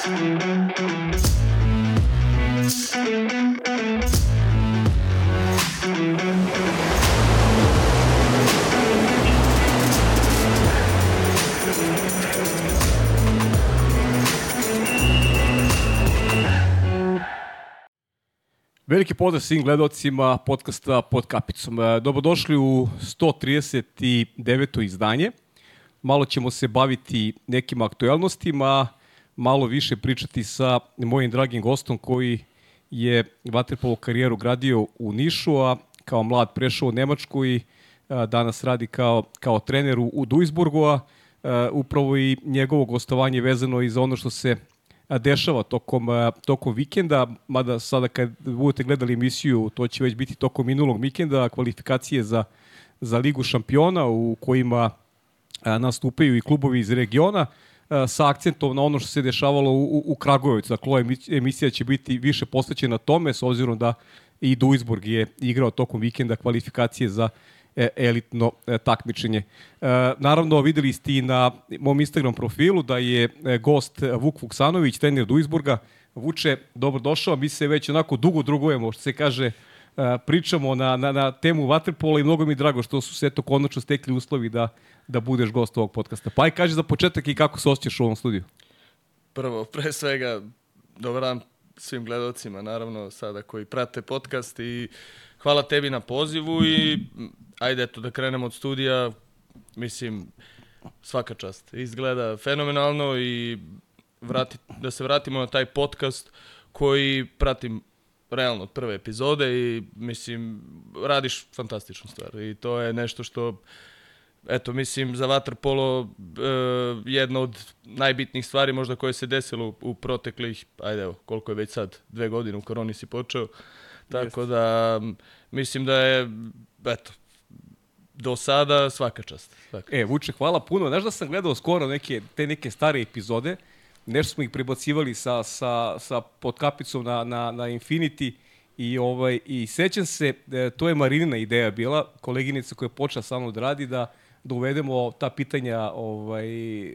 Veliki pozdrav svim gledalcima podcasta Pod kapicom. E, Dobrodošli u 139. izdanje. Malo ćemo se baviti nekim aktualnostima, malo više pričati sa mojim dragim gostom koji je vaterpolo karijeru gradio u Nišu, a kao mlad prešao u Nemačku i a, danas radi kao, kao trener u, u Duisburgu, a, a upravo i njegovo gostovanje vezano i za ono što se dešava tokom, tokom vikenda, mada sada kad budete gledali emisiju, to će već biti tokom minulog vikenda, kvalifikacije za, za Ligu šampiona u kojima nastupaju i klubovi iz regiona sa akcentom na ono što se dešavalo u, u, u Kragujevcu. Dakle, ova emisija će biti više posvećena tome, s obzirom da i Duisburg je igrao tokom vikenda kvalifikacije za E, elitno e, takmičenje. E, naravno, videli ste i na mom Instagram profilu da je gost Vuk Vuksanović, trener Duisburga. Vuče, dobrodošao, mi se već onako dugo drugujemo, što se kaže, pričamo na, na, na temu Waterpola i mnogo mi drago što su se eto konačno stekli uslovi da, da budeš gost ovog podcasta. Pa aj kaži za početak i kako se osjećaš u ovom studiju. Prvo, pre svega, dobar dan svim gledalcima, naravno, sada koji prate podcast i hvala tebi na pozivu i ajde eto da krenemo od studija, mislim, svaka čast. Izgleda fenomenalno i vrati, da se vratimo na taj podcast koji pratim realno od prve epizode i mislim, radiš fantastičnu stvar i to je nešto što eto, mislim, za Waterpolo e, jedna od najbitnijih stvari možda koje se desilo u, u proteklih, ajde evo, koliko je već sad, dve godine u koroni si počeo, tako Jest. da mislim da je, eto, do sada svaka čast. Svaka. E, Vuče, hvala puno. Znaš da sam gledao skoro neke, te neke stare epizode, nešto smo ih prebacivali sa, sa, sa podkapicom na, na, na Infinity i, ovaj, i sećam se, e, to je Marinina ideja bila, koleginica koja je počela sa mnom da radi, da, da uvedemo ta pitanja ovaj, e,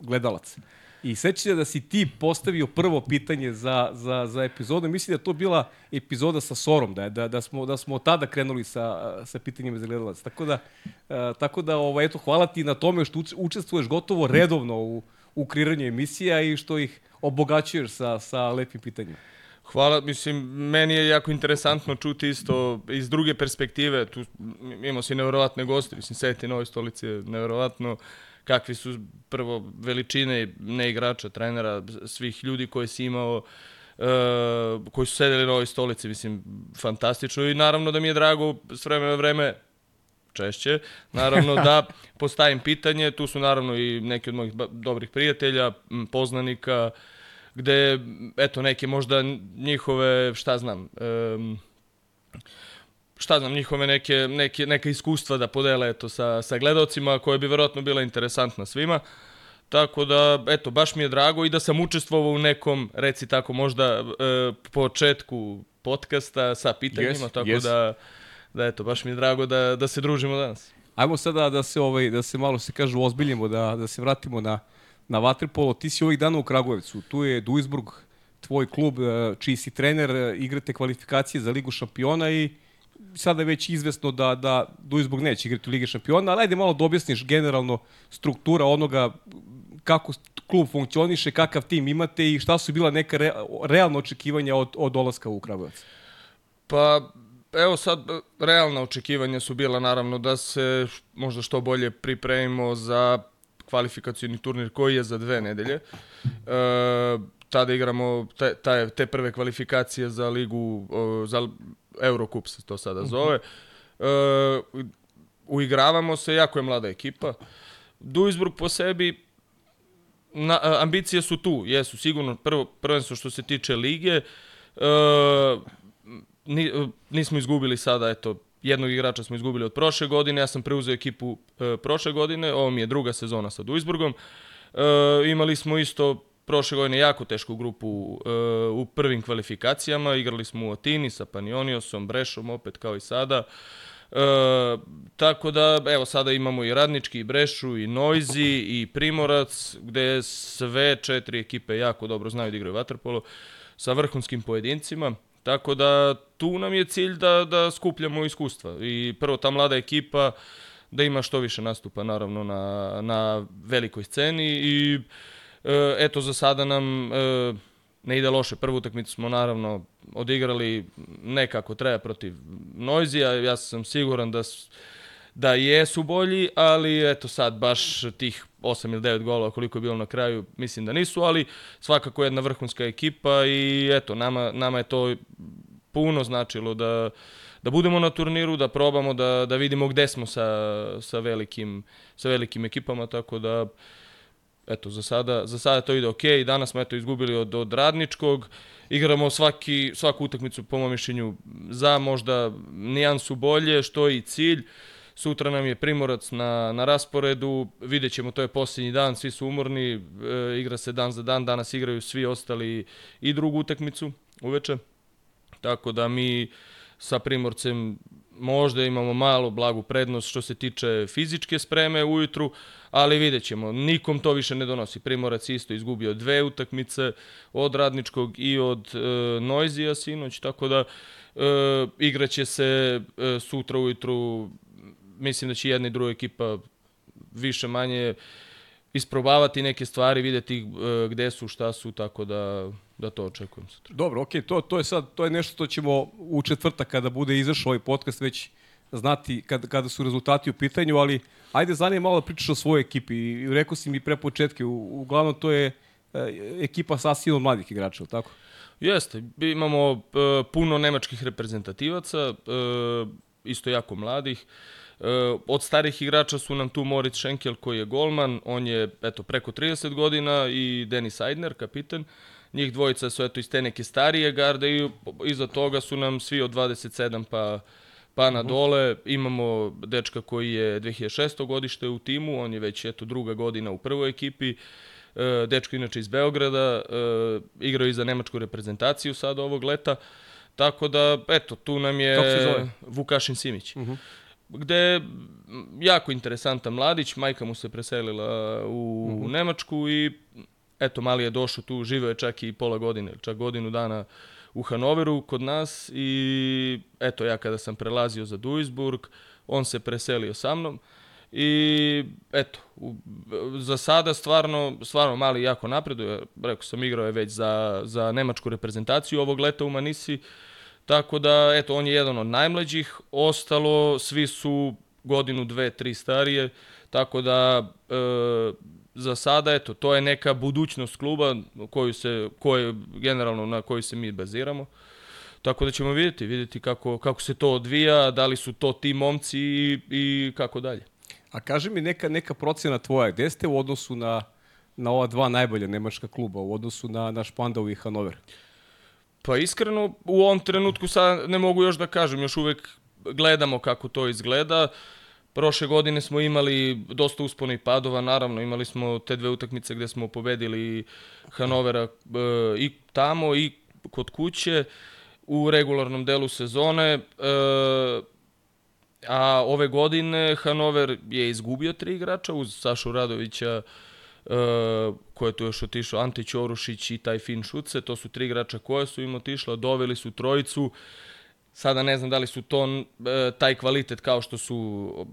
gledalaca. I sećate da si ti postavio prvo pitanje za, za, za epizodu. Mislim da to bila epizoda sa Sorom, da, da, da, smo, da smo tada krenuli sa, sa pitanjima za gledalac. Tako da, uh, tako da ovaj, eto, hvala ti na tome što učestvuješ gotovo redovno u, u kreiranju emisija i što ih obogaćuješ sa, sa lepim pitanjima. Hvala, mislim, meni je jako interesantno čuti isto iz druge perspektive, tu imamo si nevjerovatne goste, mislim, Seti Nove stolice je nevjerovatno, kakvi su prvo veličine ne igrača, trenera, svih ljudi koje si imao, uh, koji su sedeli na ovoj stolici, mislim, fantastično i naravno da mi je drago s vremena vreme češće, naravno da postavim pitanje, tu su naravno i neki od mojih dobrih prijatelja, poznanika, gde, eto, neke možda njihove, šta znam, um, šta znam, njihove neke, neke, neke iskustva da podele eto, sa, sa gledocima, koje bi verovatno bila interesantna svima. Tako da, eto, baš mi je drago i da sam učestvovao u nekom, reci tako, možda e, početku podcasta sa pitanjima, yes, tako yes. da, da, eto, baš mi je drago da, da se družimo danas. Ajmo sada da se, ovaj, da se malo se kažu ozbiljimo, da, da se vratimo na, na Vatripolo. Ti si ovih dana u Kragujevcu, tu je Duisburg, tvoj klub, e, čiji si trener, e, igrate kvalifikacije za Ligu šampiona i sada je već izvesno da, da Duisburg neće igrati u Ligi šampiona, ali ajde malo da objasniš generalno struktura onoga kako klub funkcioniše, kakav tim imate i šta su bila neka re, realna očekivanja od, od dolaska u Kragujevac? Pa, evo sad, realna očekivanja su bila naravno da se možda što bolje pripremimo za kvalifikacijni turnir koji je za dve nedelje. E, tada igramo te, te, te prve kvalifikacije za ligu, za Eurocup se to sada zove. E, uigravamo se, jako je mlada ekipa. Duisburg po sebi, na, ambicije su tu, jesu sigurno prvo, prvenstvo što se tiče lige. E, ni, nismo izgubili sada, eto, jednog igrača smo izgubili od prošle godine, ja sam preuzeo ekipu e, prošle godine, ovo mi je druga sezona sa Duisburgom. E, imali smo isto prošle godine jako tešku grupu uh, u prvim kvalifikacijama. Igrali smo u Atini sa Panioniosom, Brešom opet kao i sada. E, tako da, evo, sada imamo i Radnički, i Brešu, i Noizi, i Primorac, gde sve četiri ekipe jako dobro znaju da igraju vaterpolo sa vrhunskim pojedincima. Tako da tu nam je cilj da, da skupljamo iskustva. I prvo ta mlada ekipa da ima što više nastupa naravno na, na velikoj sceni i e, eto za sada nam e, ne ide loše. Prvu utakmicu smo naravno odigrali nekako treba protiv Noizija. Ja sam siguran da da jesu bolji, ali eto sad baš tih 8 ili 9 golova koliko je bilo na kraju, mislim da nisu, ali svakako jedna vrhunska ekipa i eto, nama, nama je to puno značilo da, da budemo na turniru, da probamo da, da vidimo gde smo sa, sa, velikim, sa velikim ekipama, tako da eto, za sada, za sada to ide ok. Danas smo eto izgubili od, od Radničkog, igramo svaki, svaku utakmicu po mojom mišljenju za možda nijansu bolje, što je i cilj. Sutra nam je Primorac na, na rasporedu, vidjet ćemo, to je posljednji dan, svi su umorni, e, igra se dan za dan, danas igraju svi ostali i drugu utakmicu uveče. Tako da mi sa Primorcem možda imamo malo blagu prednost što se tiče fizičke spreme ujutru, ali vidjet ćemo, nikom to više ne donosi. Primorac isto izgubio dve utakmice od Radničkog i od e, Noizija sinoć, tako da e, igraće se e, sutra ujutru mislim da će jedna i druga ekipa više manje isprobavati neke stvari, videti uh, gde su, šta su, tako da da to očekujem sutra. Dobro, okej, okay, to, to je sad, to je nešto što ćemo u četvrtak kada bude izašao ovaj podcast već znati kad, kada su rezultati u pitanju, ali ajde zanije malo da pričaš o svojoj ekipi. I rekao si mi pre početke, u, uglavnom to je e, ekipa sa silom mladih igrača, tako? Jeste, imamo uh, puno nemačkih reprezentativaca, uh, isto jako mladih. Uh, od starih igrača su nam tu Moritz Schenkel koji je golman, on je eto preko 30 godina i Denis Eidner, kapiten. Njih dvojica su eto iz te neke starije garde i iza toga su nam svi od 27 pa pa na mhm. dole. Imamo dečka koji je 2006. godište u timu, on je već eto druga godina u prvoj ekipi. Uh, dečko inače iz Beograda, uh, igrao i za nemačku reprezentaciju sad ovog leta. Tako da, eto, tu nam je Vukašin Simić. Uh mhm. -huh gde jako interesantan mladić, majka mu se preselila u uh mhm. -huh. Nemačku i eto, mali je došao tu, živeo je čak i pola godine, čak godinu dana u Hanoveru kod nas i eto, ja kada sam prelazio za Duisburg, on se preselio sa mnom i eto, u, za sada stvarno, stvarno mali jako napreduje, rekao sam igrao je već za, za nemačku reprezentaciju ovog leta u Manisi, Tako da, eto, on je jedan od najmlađih, ostalo, svi su godinu, dve, tri starije, tako da e, za sada, eto, to je neka budućnost kluba koju se, koje, generalno na koju se mi baziramo. Tako da ćemo vidjeti, vidjeti kako, kako se to odvija, da li su to ti momci i, i kako dalje. A kaži mi neka, neka procena tvoja, gde ste u odnosu na, na ova dva najbolja nemačka kluba, u odnosu na, na Špandau i Hanover? Uh, Pa iskreno, u ovom trenutku sad ne mogu još da kažem, još uvek gledamo kako to izgleda. Prošle godine smo imali dosta uspona i padova, naravno imali smo te dve utakmice gde smo pobedili Hanovera e, i tamo i kod kuće u regularnom delu sezone. E, a ove godine Hanover je izgubio tri igrača uz Sašu Radovića, ko je tu još otišao, Ante Ćorušić i taj Fin Šuce, to su tri igrača koje su im otišla, doveli su trojicu, Sada ne znam da li su to uh, taj kvalitet kao što su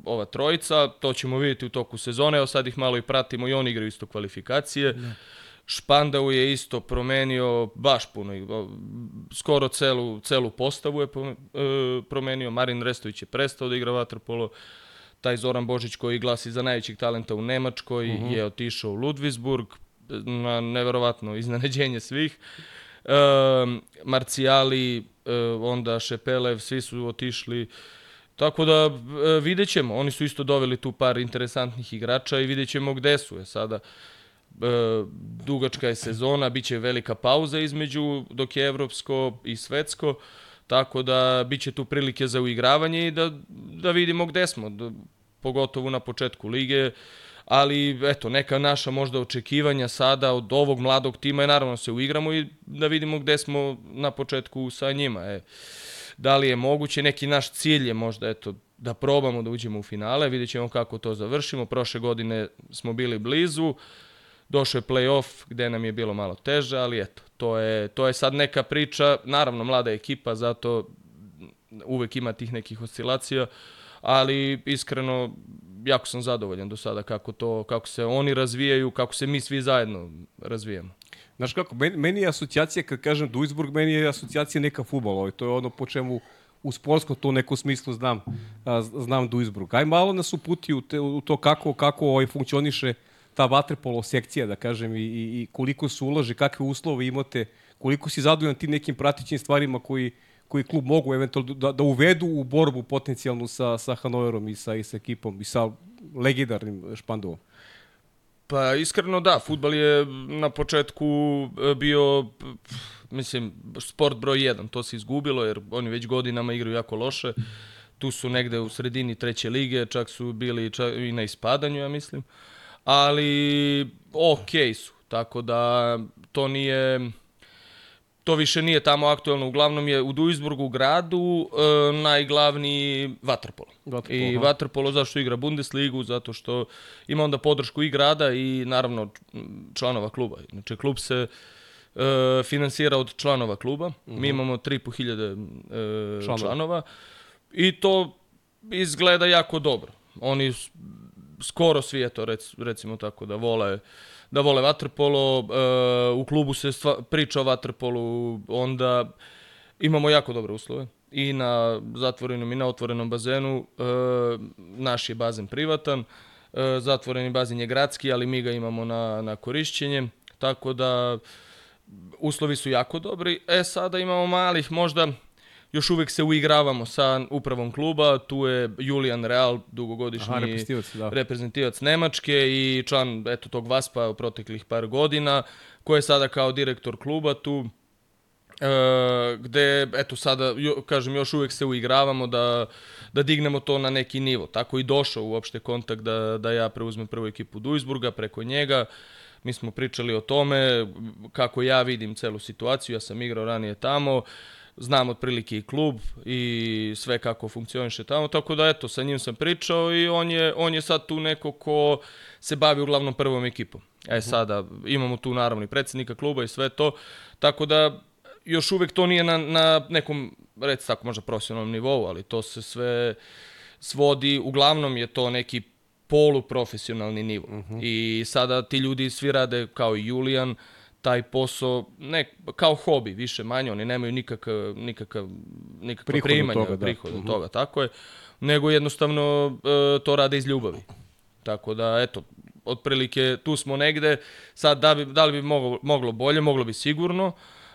ova trojica, to ćemo vidjeti u toku sezone, evo sad ih malo i pratimo i oni igraju isto kvalifikacije. Ne. Špandau je isto promenio baš puno, skoro celu, celu postavu je uh, promenio, Marin Restović je prestao da igra vaterpolo, taj Zoran Božić koji glasi za najvećeg talenta u Nemačkoj mhm. -huh. je otišao u Ludvisburg na neverovatno iznenađenje svih. E, Marcijali, e, onda Šepelev, svi su otišli. Tako da e, vidjet ćemo. Oni su isto doveli tu par interesantnih igrača i vidjet ćemo gde su je sada. E, dugačka je sezona, bit će velika pauza između dok je evropsko i svetsko. Tako da biće tu prilike za uigravanje i da, da vidimo gde smo, da, pogotovo na početku lige. Ali, eto, neka naša možda očekivanja sada od ovog mladog tima je naravno se uigramo i da vidimo gde smo na početku sa njima. E, da li je moguće, neki naš cilj je možda, eto, da probamo da uđemo u finale, vidjet ćemo kako to završimo. Prošle godine smo bili blizu, došao je play-off gde nam je bilo malo teže, ali eto, to je, to je sad neka priča, naravno mlada ekipa, zato uvek ima tih nekih oscilacija, ali iskreno jako sam zadovoljan do sada kako to kako se oni razvijaju, kako se mi svi zajedno razvijamo. Znaš kako, meni, je asocijacija, kad kažem Duisburg, meni je asocijacija neka futbol, ovaj, to je ono po čemu u sportskom to neku smislu znam, znam Duisburg. Aj malo nas uputi u, te, u to kako, kako ovaj, funkcioniše ta vaterpolo sekcija, da kažem, i, i, koliko su ulaže, kakve uslove imate, koliko si zadovoljan tim nekim pratićim stvarima koji, koji klub mogu eventualno da, da uvedu u borbu potencijalnu sa, sa Hanoverom i sa, i sa ekipom i sa legendarnim Špandovom. Pa iskreno da, futbal je na početku e, bio mislim sport broj 1, to se izgubilo jer oni već godinama igraju jako loše. Tu su negde u sredini treće lige, čak su bili čak i na ispadanju, ja mislim. Ali okej okay su, tako da to nije to više nije tamo aktuelno, uglavnom je u Duisburgu gradu e, najglavniji vaterpolo. I aha. vaterpolo zašto igra Bundesligu, zato što ima onda podršku i grada i naravno članova kluba. Znači klub se e, finansira od članova kluba. -huh. Mi mhm. imamo 3.500 e, članova. članova i to izgleda jako dobro. Oni skoro svi, eto, rec, recimo tako, da vole da vole vaterpolo, uh, u klubu se stva, priča o vaterpolu, onda imamo jako dobre uslove i na zatvorenom i na otvorenom bazenu. Uh, naš je bazen privatan, uh, zatvoreni bazen je gradski, ali mi ga imamo na, na korišćenje, tako da uslovi su jako dobri. E, sada imamo malih, možda još uvek se uigravamo sa upravom kluba, tu je Julian Real, dugogodišnji Aha, reprezentativac, da. reprezentativac Nemačke i član eto, tog Vaspa u proteklih par godina, koji je sada kao direktor kluba tu, e, gde, eto sada, jo, kažem, još uvek se uigravamo da, da dignemo to na neki nivo. Tako i došao uopšte kontakt da, da ja preuzmem prvu ekipu Duisburga preko njega. Mi smo pričali o tome kako ja vidim celu situaciju, ja sam igrao ranije tamo, znam otprilike i klub i sve kako funkcioniše tamo, tako da eto, sa njim sam pričao i on je, on je sad tu neko ko se bavi uglavnom prvom ekipom. E mhm. sada, imamo tu naravno i predsednika kluba i sve to, tako da još uvek to nije na, na nekom, reci tako, možda profesionalnom nivou, ali to se sve svodi, uglavnom je to neki poluprofesionalni nivo. Uh mhm. -huh. I sada ti ljudi svi rade kao i Julijan, uh, taj posao ne, kao hobi, više manje, oni nemaju nikakav, nikakav, nikakva prihod primanja, toga, da. prihod od mhm. toga, tako je, nego jednostavno e, to rade iz ljubavi. Tako da, eto, otprilike tu smo negde, sad da, bi, da li bi moglo, moglo bolje, moglo bi sigurno,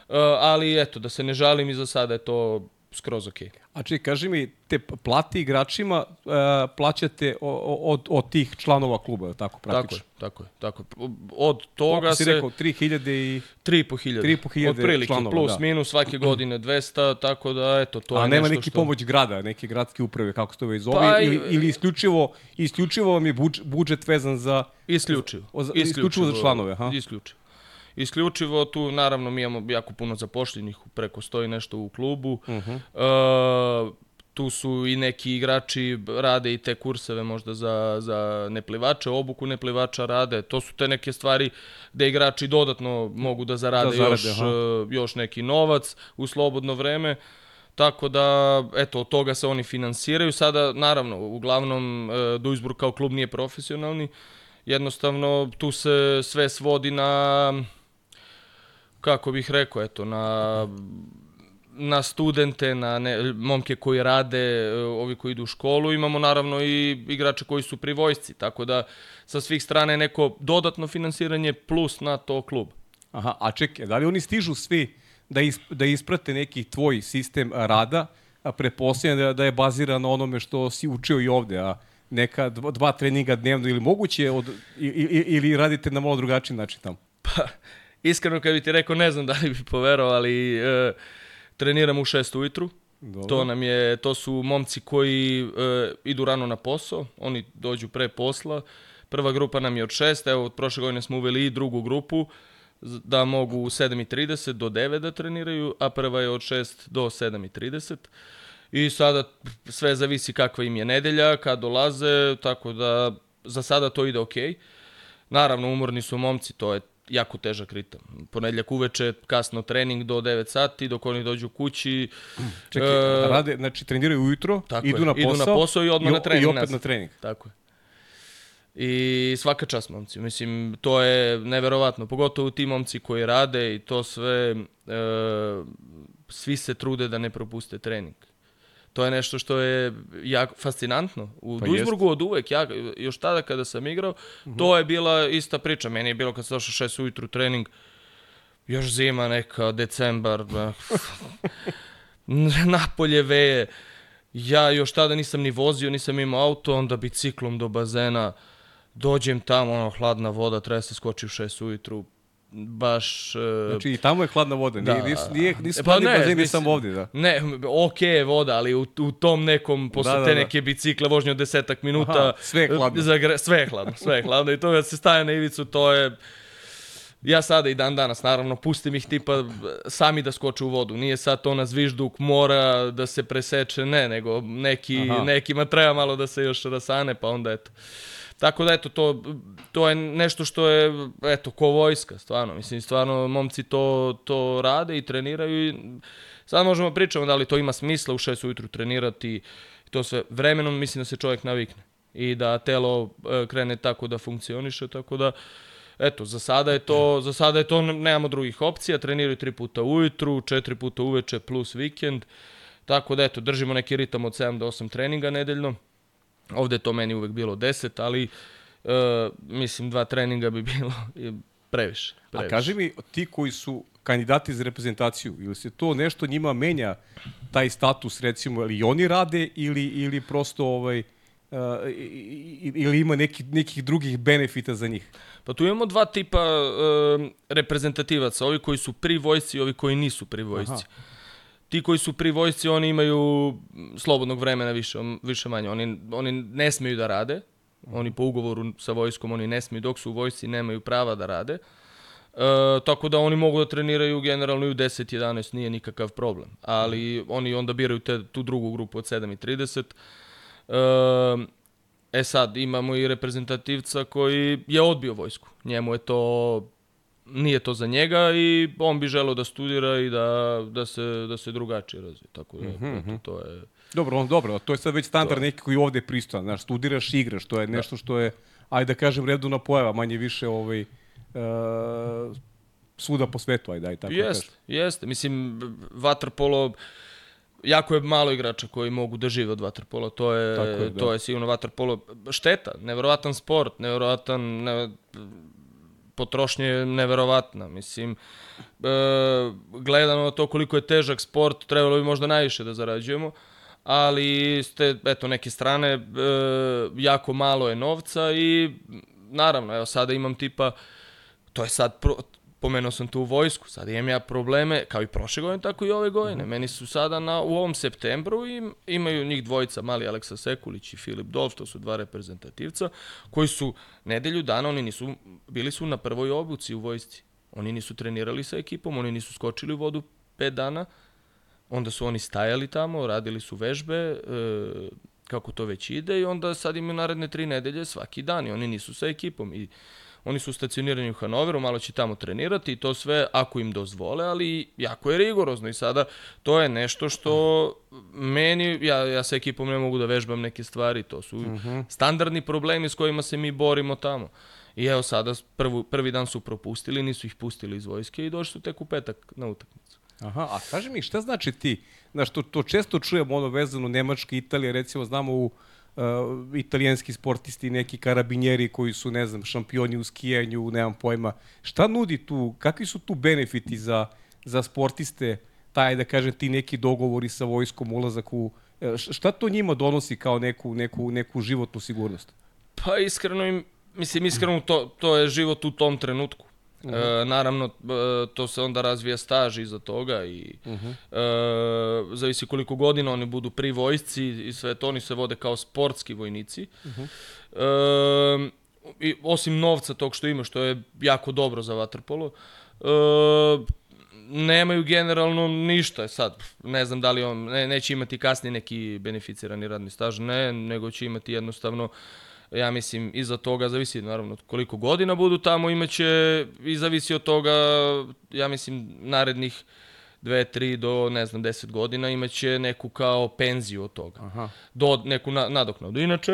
e, ali eto, da se ne žalim i za sada je to skroz ok. A čekaj, kaži mi, te plati igračima uh, plaćate od, od tih članova kluba, tako praktično? Tako je, tako je. Tako je. Od toga Koliko si se... rekao, 3000 i... 3500. 3500 Otprilike, članova, plus, da. minus, svake godine 200, tako da, eto, to A je nema nešto neki što... pomoć grada, neke gradske uprave, kako se to već zove, pa, ili, ili isključivo, isključivo vam je budžet, vezan za... Isključivo. Isključivo, isključivo za članove, ha? Isključivo. Isključivo tu, naravno, mi imamo jako puno zapošljenih, preko stoji nešto u klubu. Uh -huh. uh, tu su i neki igrači rade i te kurseve možda za, za neplivače, obuku neplivača rade. To su te neke stvari gde igrači dodatno mogu da zarade, da zarade još, aha. Uh, još neki novac u slobodno vreme. Tako da, eto, od toga se oni finansiraju. Sada, naravno, uglavnom, uh, Duisburg kao klub nije profesionalni. Jednostavno, tu se sve svodi na kako bih rekao, eto, na na studente, na ne, momke koji rade, ovi koji idu u školu, imamo naravno i igrače koji su pri vojsci, tako da sa svih strana je neko dodatno finansiranje plus na to klub. Aha, a čekaj, da li oni stižu svi da, is, da isprate neki tvoj sistem rada, a preposljedno da, da je baziran na onome što si učio i ovde, a neka dva, dva treninga dnevno ili moguće od, ili, ili radite na malo drugačiji način tamo? Pa, iskreno kad bi ti rekao, ne znam da li bi poverovao, ali e, treniram u 6 ujutru. Dobro. To nam je, to su momci koji e, idu rano na posao, oni dođu pre posla. Prva grupa nam je od 6, evo od prošle godine smo uveli i drugu grupu da mogu u 7.30 do 9 da treniraju, a prva je od 6 do 7.30. I sada sve zavisi kakva im je nedelja, kad dolaze, tako da za sada to ide okej. Naravno, umorni su momci, to je jako težak ritam. Ponedljak uveče, kasno trening do 9 sati, dok oni dođu kući. Čekaj, E, rade, znači treniraju ujutro, Tako idu je, na posao, idu na posao i odmah na trening I opet nazad. na trening. Tako je. I svaka čast momci. Mislim, to je neverovatno. Pogotovo ti momci koji rade i to sve, e, svi se trude da ne propuste trening. To je nešto što je jako fascinantno. U Pa Duisburgu od uvek, ja, još tada kada sam igrao, to je bila ista priča. Meni je bilo kad sam došao šest ujutru trening, još zima neka, decembar, da. napolje veje. Ja još tada nisam ni vozio, nisam imao auto, onda biciklom do bazena, dođem tamo, ono, hladna voda, treba se skoči u šest ujutru, baš... e, Znači i tamo je hladna voda, nije, Da. nisu, nije, nisu E, pa hladni bazeni samo ovdje, da. Ne, ok je voda, ali u, u tom nekom, posle Da, da, te da. neke bicikle, vožnje od desetak minuta... Aha, sve je hladno. Zagre, sve je hladno, sve je hladno. I to kad se staje na ivicu, to je... Ja sada i dan danas, naravno, pustim ih tipa sami da skoče u vodu. Nije sad to na zvižduk, mora da se preseče, ne, nego neki, Aha. nekima treba malo da se još rasane, pa onda eto. Tako da eto, to, to je nešto što je, eto, ko vojska, stvarno. Mislim, stvarno, momci to, to rade i treniraju i sad možemo pričamo da li to ima smisla u šest ujutru trenirati i to sve. Vremenom mislim da se čovjek navikne i da telo e, krene tako da funkcioniše, tako da Eto, za sada je to, za sada je to, nemamo drugih opcija, treniraju tri puta ujutru, četiri puta uveče plus vikend, tako da eto, držimo neki ritam od 7 do 8 treninga nedeljno. Ovde je to meni uvek bilo 10, ali e, mislim dva treninga bi bilo previše. A previše. kaži mi, ti koji su kandidati za reprezentaciju, ili se to nešto njima menja, taj status, recimo, ili oni rade, ili, ili prosto ovaj, uh, ili ima neki, nekih drugih benefita za njih? Pa tu imamo dva tipa e, reprezentativaca, ovi koji su pri vojsci i ovi koji nisu pri vojsci. Aha. Ti koji su pri vojsci, oni imaju slobodnog vremena više, više manje. Oni, oni ne smeju da rade. Oni po ugovoru sa vojskom, oni ne smeju, dok su u vojsci, nemaju prava da rade. E, tako da oni mogu da treniraju generalno i u 10-11, nije nikakav problem. Ali oni onda biraju te, tu drugu grupu od 7 i 30. E, sad, imamo i reprezentativca koji je odbio vojsku. Njemu je to nije to za njega i on bi želeo da studira i da, da, se, da se drugačije razvije. Tako da, eto, to je... Dobro, on, dobro, to je sad već standard neki koji ovde je pristojan, znaš, studiraš, igraš, to je nešto što je, ajde da kažem, redovna pojava, manje više ovaj, uh, svuda po svetu, ajde, ajde tako da Jeste, kažem. jeste. Mislim, vaterpolo, jako je malo igrača koji mogu da žive od vaterpola. To je, Tako je, da. to je sigurno vaterpolo. Šteta, neverovatan sport, neverovatan... Ne, potrošnja je neverovatna. Mislim, e, gledano to koliko je težak sport, trebalo bi možda najviše da zarađujemo, ali ste, eto, neke strane, e, jako malo je novca i naravno, evo sada imam tipa, to je sad, pro, pomenuo sam tu vojsku, sad imam ja probleme, kao i prošle godine, tako i ove godine. Meni su sada na, u ovom septembru im, imaju njih dvojica, mali Aleksa Sekulić i Filip Dolf, to su dva reprezentativca, koji su nedelju dana, oni nisu, bili su na prvoj obuci u vojsci. Oni nisu trenirali sa ekipom, oni nisu skočili u vodu pet dana, onda su oni stajali tamo, radili su vežbe, e, kako to već ide i onda sad imaju naredne tri nedelje svaki dan i oni nisu sa ekipom i oni su stacionirani u Hanoveru, malo će tamo trenirati i to sve ako im dozvole, ali jako je rigorozno i sada to je nešto što meni, ja, ja sa ekipom ne mogu da vežbam neke stvari, to su standardni problemi s kojima se mi borimo tamo. I evo sada prvu, prvi dan su propustili, nisu ih pustili iz vojske i došli su tek u petak na utakmicu. Aha, a kaži mi, šta znači ti, znaš, to, to često čujemo ono vezano Nemačka, Italija, recimo znamo u uh, italijanski sportisti, neki karabinjeri koji su, ne znam, šampioni u skijanju, nemam pojma. Šta nudi tu, kakvi su tu benefiti za, za sportiste, taj, da kažem, ti neki dogovori sa vojskom, ulazak u... e, Šta to njima donosi kao neku, neku, neku životnu sigurnost? Pa iskreno im, mislim iskreno to, to je život u tom trenutku. E, naravno, e, to se onda razvija staž iza toga i e, zavisi koliko godina oni budu pri vojsci i sve to, oni se vode kao sportski vojnici. E, i, osim novca tog što ima, što je jako dobro za vaterpolo, e, nemaju generalno ništa sad. Ne znam da li on ne, neće imati kasnije neki beneficirani radni staž, ne, nego će imati jednostavno ja mislim iza toga zavisi naravno koliko godina budu tamo imaće i zavisi od toga ja mislim narednih dve, tri do, ne znam, deset godina imaće neku kao penziju od toga. Aha. Do neku na, nadoknadu. Inače,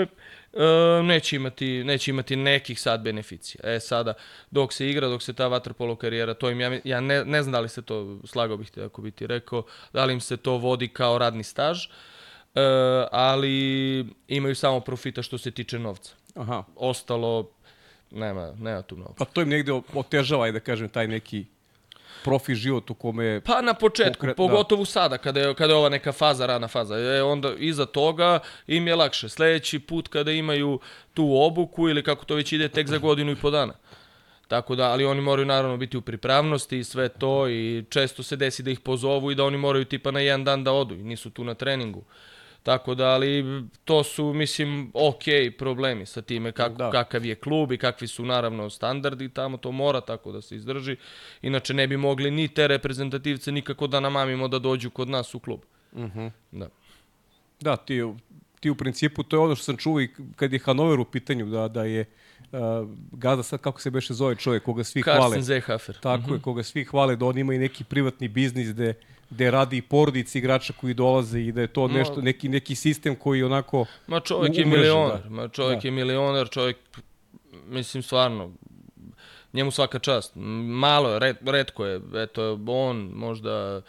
e, neće, imati, neće imati nekih sad beneficija. E, sada, dok se igra, dok se ta vaterpolo karijera, to im, ja, ja ne, ne znam da li se to, slagao bih te ako bi ti rekao, da li im se to vodi kao radni staž, e, ali imaju samo profita što se tiče novca. Aha. Ostalo, nema, nema tu mnogo. Pa to im negde otežava, da kažem, taj neki profi život u kome... Pa na početku, pokret, pogotovo da. sada, kada je, kada je ova neka faza, rana faza. E, onda iza toga im je lakše. Sledeći put kada imaju tu obuku ili kako to već ide, tek za godinu i po dana. Tako da, ali oni moraju naravno biti u pripravnosti i sve to i često se desi da ih pozovu i da oni moraju tipa na jedan dan da odu i nisu tu na treningu. Uh, Tako da, ali to su, mislim, ok problemi sa time kak, da. kakav je klub i kakvi su naravno standardi tamo, to mora tako da se izdrži. Inače ne bi mogli ni te reprezentativce nikako da namamimo da dođu kod nas u klub. Uh mhm. -huh. Da. Da, ti, ti u principu, to je ono što sam čuo i kad je Hanover u pitanju, da, da je uh, Gada sad kako se beše zove čovjek koga svi Karsten hvale. Karsten Zehafer. Tako uh -huh. je, mhm. koga svi hvale da on ima i neki privatni biznis gde gde radi i porodici igrača koji dolaze i da je to nešto, neki, neki sistem koji onako Ma čovjek je milioner, da. ma čovjek da. je milioner, čovjek, mislim stvarno, njemu svaka čast. Malo je, red, redko je, eto, on možda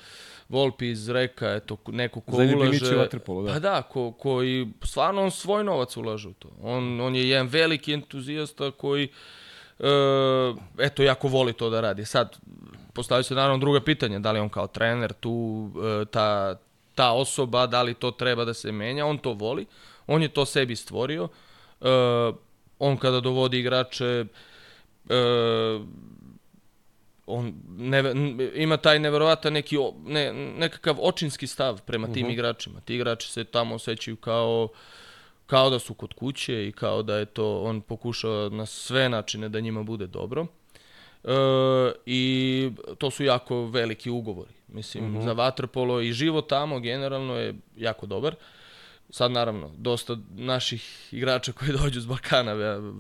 Volpi iz Reka, eto, neko ko Zadnje ulaže... Vatrpolo, da. Pa da, ko, koji, stvarno on svoj novac ulaže u to. On, on je jedan veliki entuzijasta koji, uh, eto, jako voli to da radi. Sad, postavlja se naravno druga pitanja, da li on kao trener tu, e, ta, ta osoba, da li to treba da se menja, on to voli, on je to sebi stvorio, e, on kada dovodi igrače, e, on ne, ima taj neverovatan neki ne, nekakav očinski stav prema tim uh mhm. -huh. igračima. Ti igrači se tamo osjećaju kao kao da su kod kuće i kao da je to on pokušao na sve načine da njima bude dobro. E, i to su jako veliki ugovori. Mislim, mm -hmm. za vaterpolo i život tamo generalno je jako dobar. Sad naravno, dosta naših igrača koji dođu s Balkana,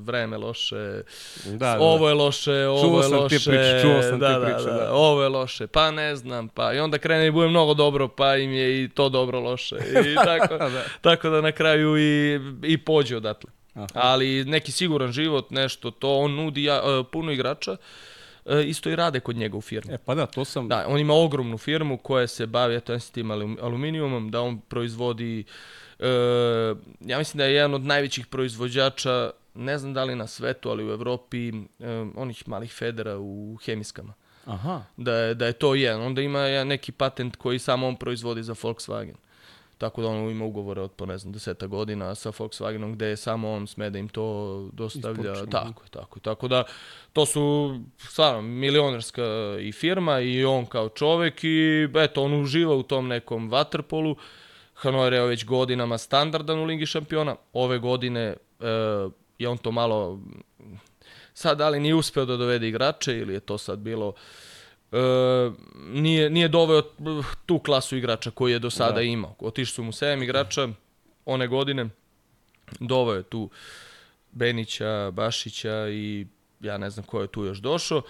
vreme loše, da, da. ovo je loše, ovo čuo je loše, ti priče, čuo sam da, ti priče, da, da, da, ovo je loše, pa ne znam, pa i onda krene i bude mnogo dobro, pa im je i to dobro loše. I tako, da. tako da na kraju i, i pođe odatle. Aha. Ali neki siguran život, nešto, to on nudi ja, uh, puno igrača. Uh, E, isto i rade kod njega u firmi. E, pa da, to sam... Da, on ima ogromnu firmu koja se bavi, eto, tim aluminijumom, da on proizvodi, uh, ja mislim da je jedan od najvećih proizvođača, ne znam da li na svetu, ali u Evropi, uh, onih malih federa u hemijskama. Aha. Da je, da je to jedan. Onda ima neki patent koji samo on proizvodi za Volkswagen. Tako da on ima ugovore od, po ne znam, deseta godina sa Volkswagenom gde je samo on sme da im to dostavlja. Isporučeno. Tako je, tako je. Tako da to su stvarno milionerska i firma i on kao čovek i eto, on uživa u tom nekom waterpolu. Hanoi je već godinama standardan u Ligi šampiona. Ove godine e, je on to malo sad da li nije uspeo da dovede igrače ili je to sad bilo e, nije, nije doveo tu klasu igrača koji je do sada da. imao. Otišli su mu 7 igrača one godine, doveo je tu Benića, Bašića i ja ne znam ko je tu još došao.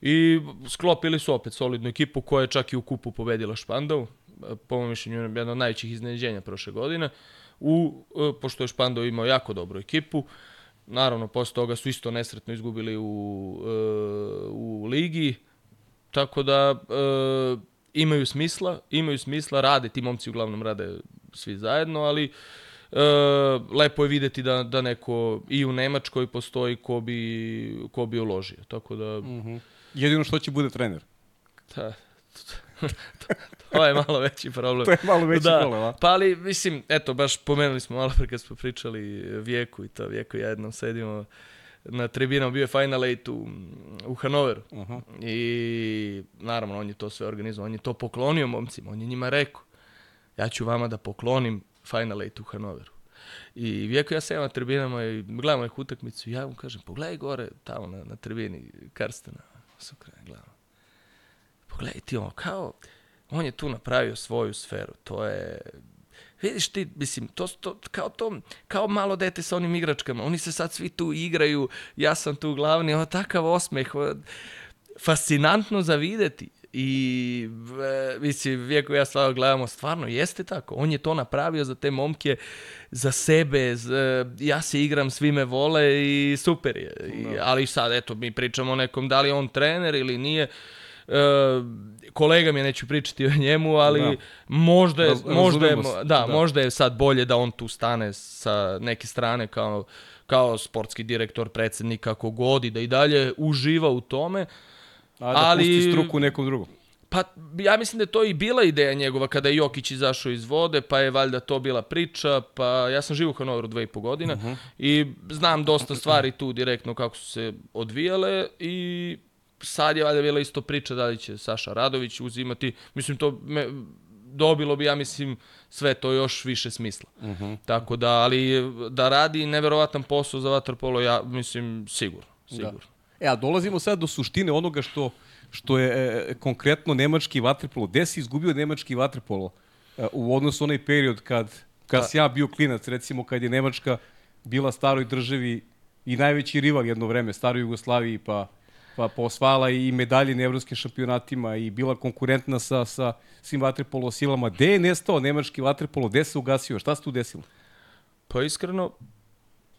I sklopili su opet solidnu ekipu koja je čak i u kupu pobedila Špandov. Po mojom mišljenju jedna od najvećih iznenađenja prošle godine. U, e, pošto je Špandov imao jako dobru ekipu. Naravno, posle toga su isto nesretno izgubili u, e, u ligi. Tako da e, imaju smisla, imaju smisla, rade, ti momci uglavnom rade svi zajedno, ali e, lepo je videti da, da neko i u Nemačkoj postoji ko bi, ko bi uložio. Tako da... Mm -hmm. Jedino što će bude trener. Da, to je malo veći problem. to je malo veći da. problem, a? Pa ali, mislim, eto, baš pomenuli smo malo pre kad smo pričali Vijeku i to, Vijeku ja jednom sedimo na tribinama, bio je Final 8 u, u Hanoveru. Uh -huh. I naravno, on je to sve organizovao, on je to poklonio momcima, on je njima rekao, ja ću vama da poklonim Final 8 u Hanoveru. I vijeko ja sam na tribinama i gledamo neku utakmicu i ja mu kažem, pogledaj gore, tamo na, na tribini Karstena. Sam krene, gledamo. pogledaj ti ono, kao, on je tu napravio svoju sferu, to je, vidiš ti, mislim, to, to, kao to, kao malo dete sa onim igračkama, oni se sad svi tu igraju, ja sam tu glavni, ono, takav osmeh, o, fascinantno za videti. I, e, mislim, Vijeko ja stvarno gledamo, stvarno jeste tako. On je to napravio za te momke, za sebe, z, ja se igram, svi me vole i super je. I, Da. ali sad, eto, mi pričamo o nekom, da li on trener ili nije. E, kolega mi je, neću pričati o njemu, ali Da. možda je, Raz- možda je, da, da. možda je sad bolje da on tu stane sa neke strane kao, kao sportski direktor, predsednik, kako god i da i dalje uživa u tome. A da Ali- pusti struku nekom drugom. Pa ja mislim da je to i bila ideja njegova kada je Jokić izašao iz vode, pa je valjda to bila priča, pa ja sam živo u Hanoveru dve i po godina Mhm. i znam dosta stvari tu direktno kako su se odvijale i sad je valjda bila isto priča da li će Saša Radović uzimati, mislim to me, dobilo bi ja mislim sve to još više smisla. Mhm. Tako da, ali da radi neverovatan posao za vaterpolo, ja mislim sigurno, sigurno. E, a dolazimo sad do suštine onoga što, što je e, konkretno nemački vaterpolo. Gde si izgubio nemački vaterpolo e, u odnosu na onaj period kad, kad Pa- si ja bio klinac, recimo kad je Nemačka bila staroj državi i najveći rival jedno vreme, staroj Jugoslaviji, pa, pa posvala i medalje na evropskim šampionatima i bila konkurentna sa, sa svim vaterpolo silama. Gde je nestao nemački vaterpolo? Gde se ugasio? Šta se tu desilo? Pa iskreno,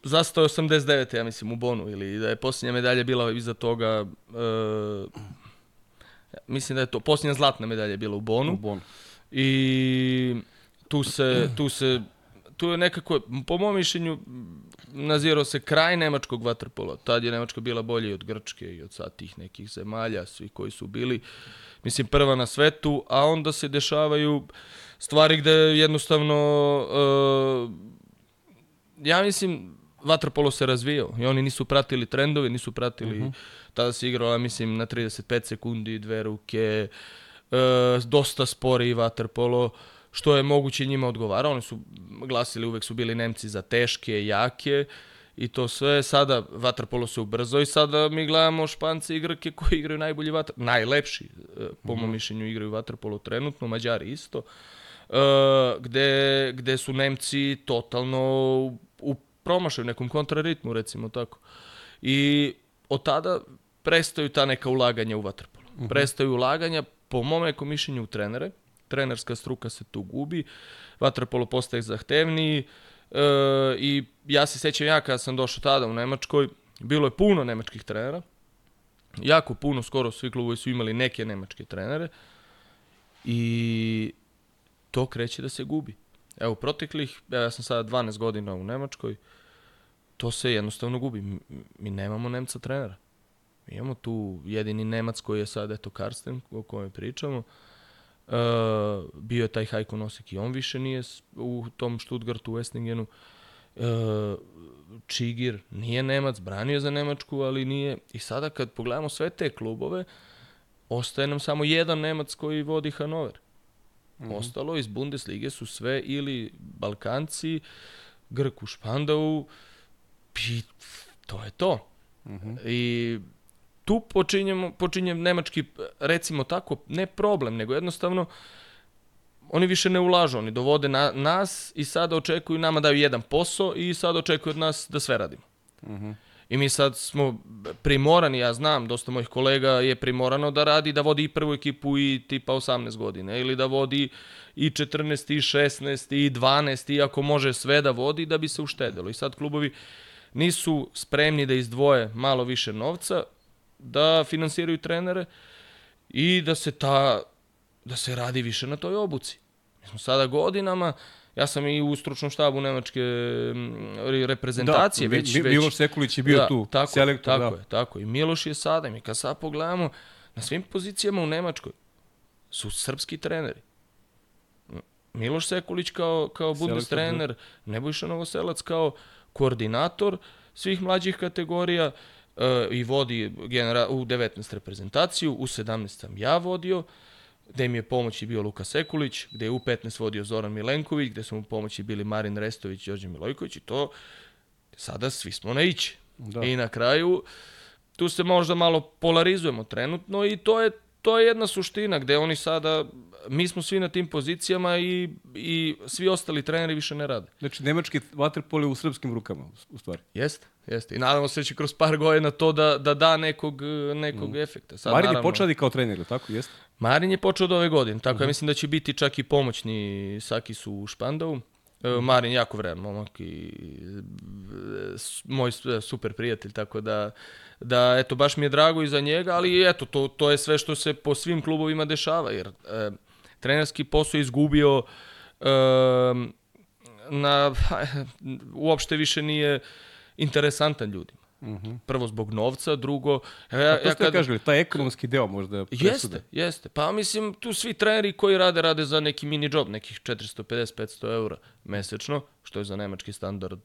zastao je 89. ja mislim u Bonu ili da je posljednja medalja bila iza toga e, mislim da je to posljednja zlatna medalja bila u Bonu U Bonu. i tu se tu se tu je nekako po mom mišljenju nazirao se kraj nemačkog vaterpola. Tad je Nemačka bila bolja i od Grčke i od sad tih nekih zemalja, svi koji su bili mislim prva na svetu, a onda se dešavaju stvari gde jednostavno e, ja mislim vaterpolo se razvijao i oni nisu pratili trendove, nisu pratili, Mhm. tada se igralo, ja mislim, na 35 sekundi, dve ruke, e, dosta spori vaterpolo, što je moguće njima odgovara. Oni su glasili, uvek su bili Nemci za teške, jake i to sve. Sada vaterpolo se ubrzao i sada mi gledamo Špance i Grke koji igraju najbolji vater, najlepši, e, po mom mišljenju, igraju vaterpolo trenutno, Mađari isto. Uh, gde, gde su Nemci totalno u, u promašaju, nekom kontraritmu, recimo tako. I od tada prestaju ta neka ulaganja u vaterpolo. Prestaju ulaganja, po mom mišljenju, u trenere. Trenerska struka se tu gubi, vaterpolo postaje zahtevniji uh, i ja se sećam ja kada sam došao tada u Nemačkoj, bilo je puno nemačkih trenera, jako puno, skoro svi klubovi su imali neke nemačke trenere i to kreće da se gubi. Evo, proteklih, evo, ja sam sada 12 godina u Nemačkoj, to se jednostavno gubi. Mi, mi nemamo Nemca trenera. Mi imamo tu jedini Nemac koji je sad, eto, Karsten, o kojem pričamo. Uh, bio je taj Hajko Nosek i on više nije u tom Stuttgartu, u Westingenu. Uh, Čigir nije Nemac, branio za Nemačku, ali nije. I sada kad pogledamo sve te klubove, ostaje nam samo jedan Nemac koji vodi Hanover. Ostalo iz Bundeslige su sve ili Balkanci, Grk u Špandau, i to je to. I tu počinjemo, počinje nemački, recimo tako, ne problem, nego jednostavno oni više ne ulažu, oni dovode na, nas i sada očekuju, nama daju jedan posao i sada očekuju od nas da sve radimo. I mi sad smo primorani, ja znam, dosta mojih kolega je primorano da radi, da vodi i prvu ekipu i tipa 18 godina, ili da vodi i 14, i 16, i 12, iako može sve da vodi da bi se uštedelo. I sad klubovi nisu spremni da izdvoje malo više novca, da finansiraju trenere i da se ta da se radi više na toj obuci. Mi smo sada godinama, ja sam i u stručnom štabu nemačke mm, reprezentacije, Da, već, već Miloš Sekulić je bio da, tu, tako, selektor, tako da. je, tako. I Miloš je sada, mi kad sad pogledamo, na svim pozicijama u Nemačkoj su srpski treneri. Miloš Sekulić kao, kao Bundes da. trener, Nebojša Novoselac kao koordinator svih mlađih kategorija e, i vodi genera u 19 reprezentaciju, u 17 sam ja vodio, gde mi je pomoći bio Luka Sekulić, gde je u 15 vodio Zoran Milenković, gde su mu pomoći bili Marin Restović i Đorđe Milojković i to sada svi smo na ići. Da. I na kraju tu se možda malo polarizujemo trenutno i to je to je jedna suština gde oni sada, mi smo svi na tim pozicijama i, i svi ostali treneri više ne rade. Znači, nemački vaterpol je u srpskim rukama, u stvari. Jeste, jeste. I nadamo se da će kroz par godina to da, da da nekog, nekog mm. efekta. Sad, Marin je počeo kao trener, tako? Jeste? Marin je počeo od ove godine, tako mm -hmm. ja mislim da će biti čak i pomoćni Saki su u Špandovu. E, Marin jako vredan momak i e, moj e, super prijatelj, tako da, da eto, baš mi je drago i za njega, ali eto, to, to je sve što se po svim klubovima dešava, jer e, trenerski posao je izgubio e, na, uopšte više nije interesantan ljudima. -huh. Prvo zbog novca, drugo... Ja, ja, ja kad... kaželi, taj ekonomski deo možda presude. Jeste, jeste. Pa mislim, tu svi treneri koji rade, rade za neki mini job, nekih 450-500 eura mesečno, što je za nemački standard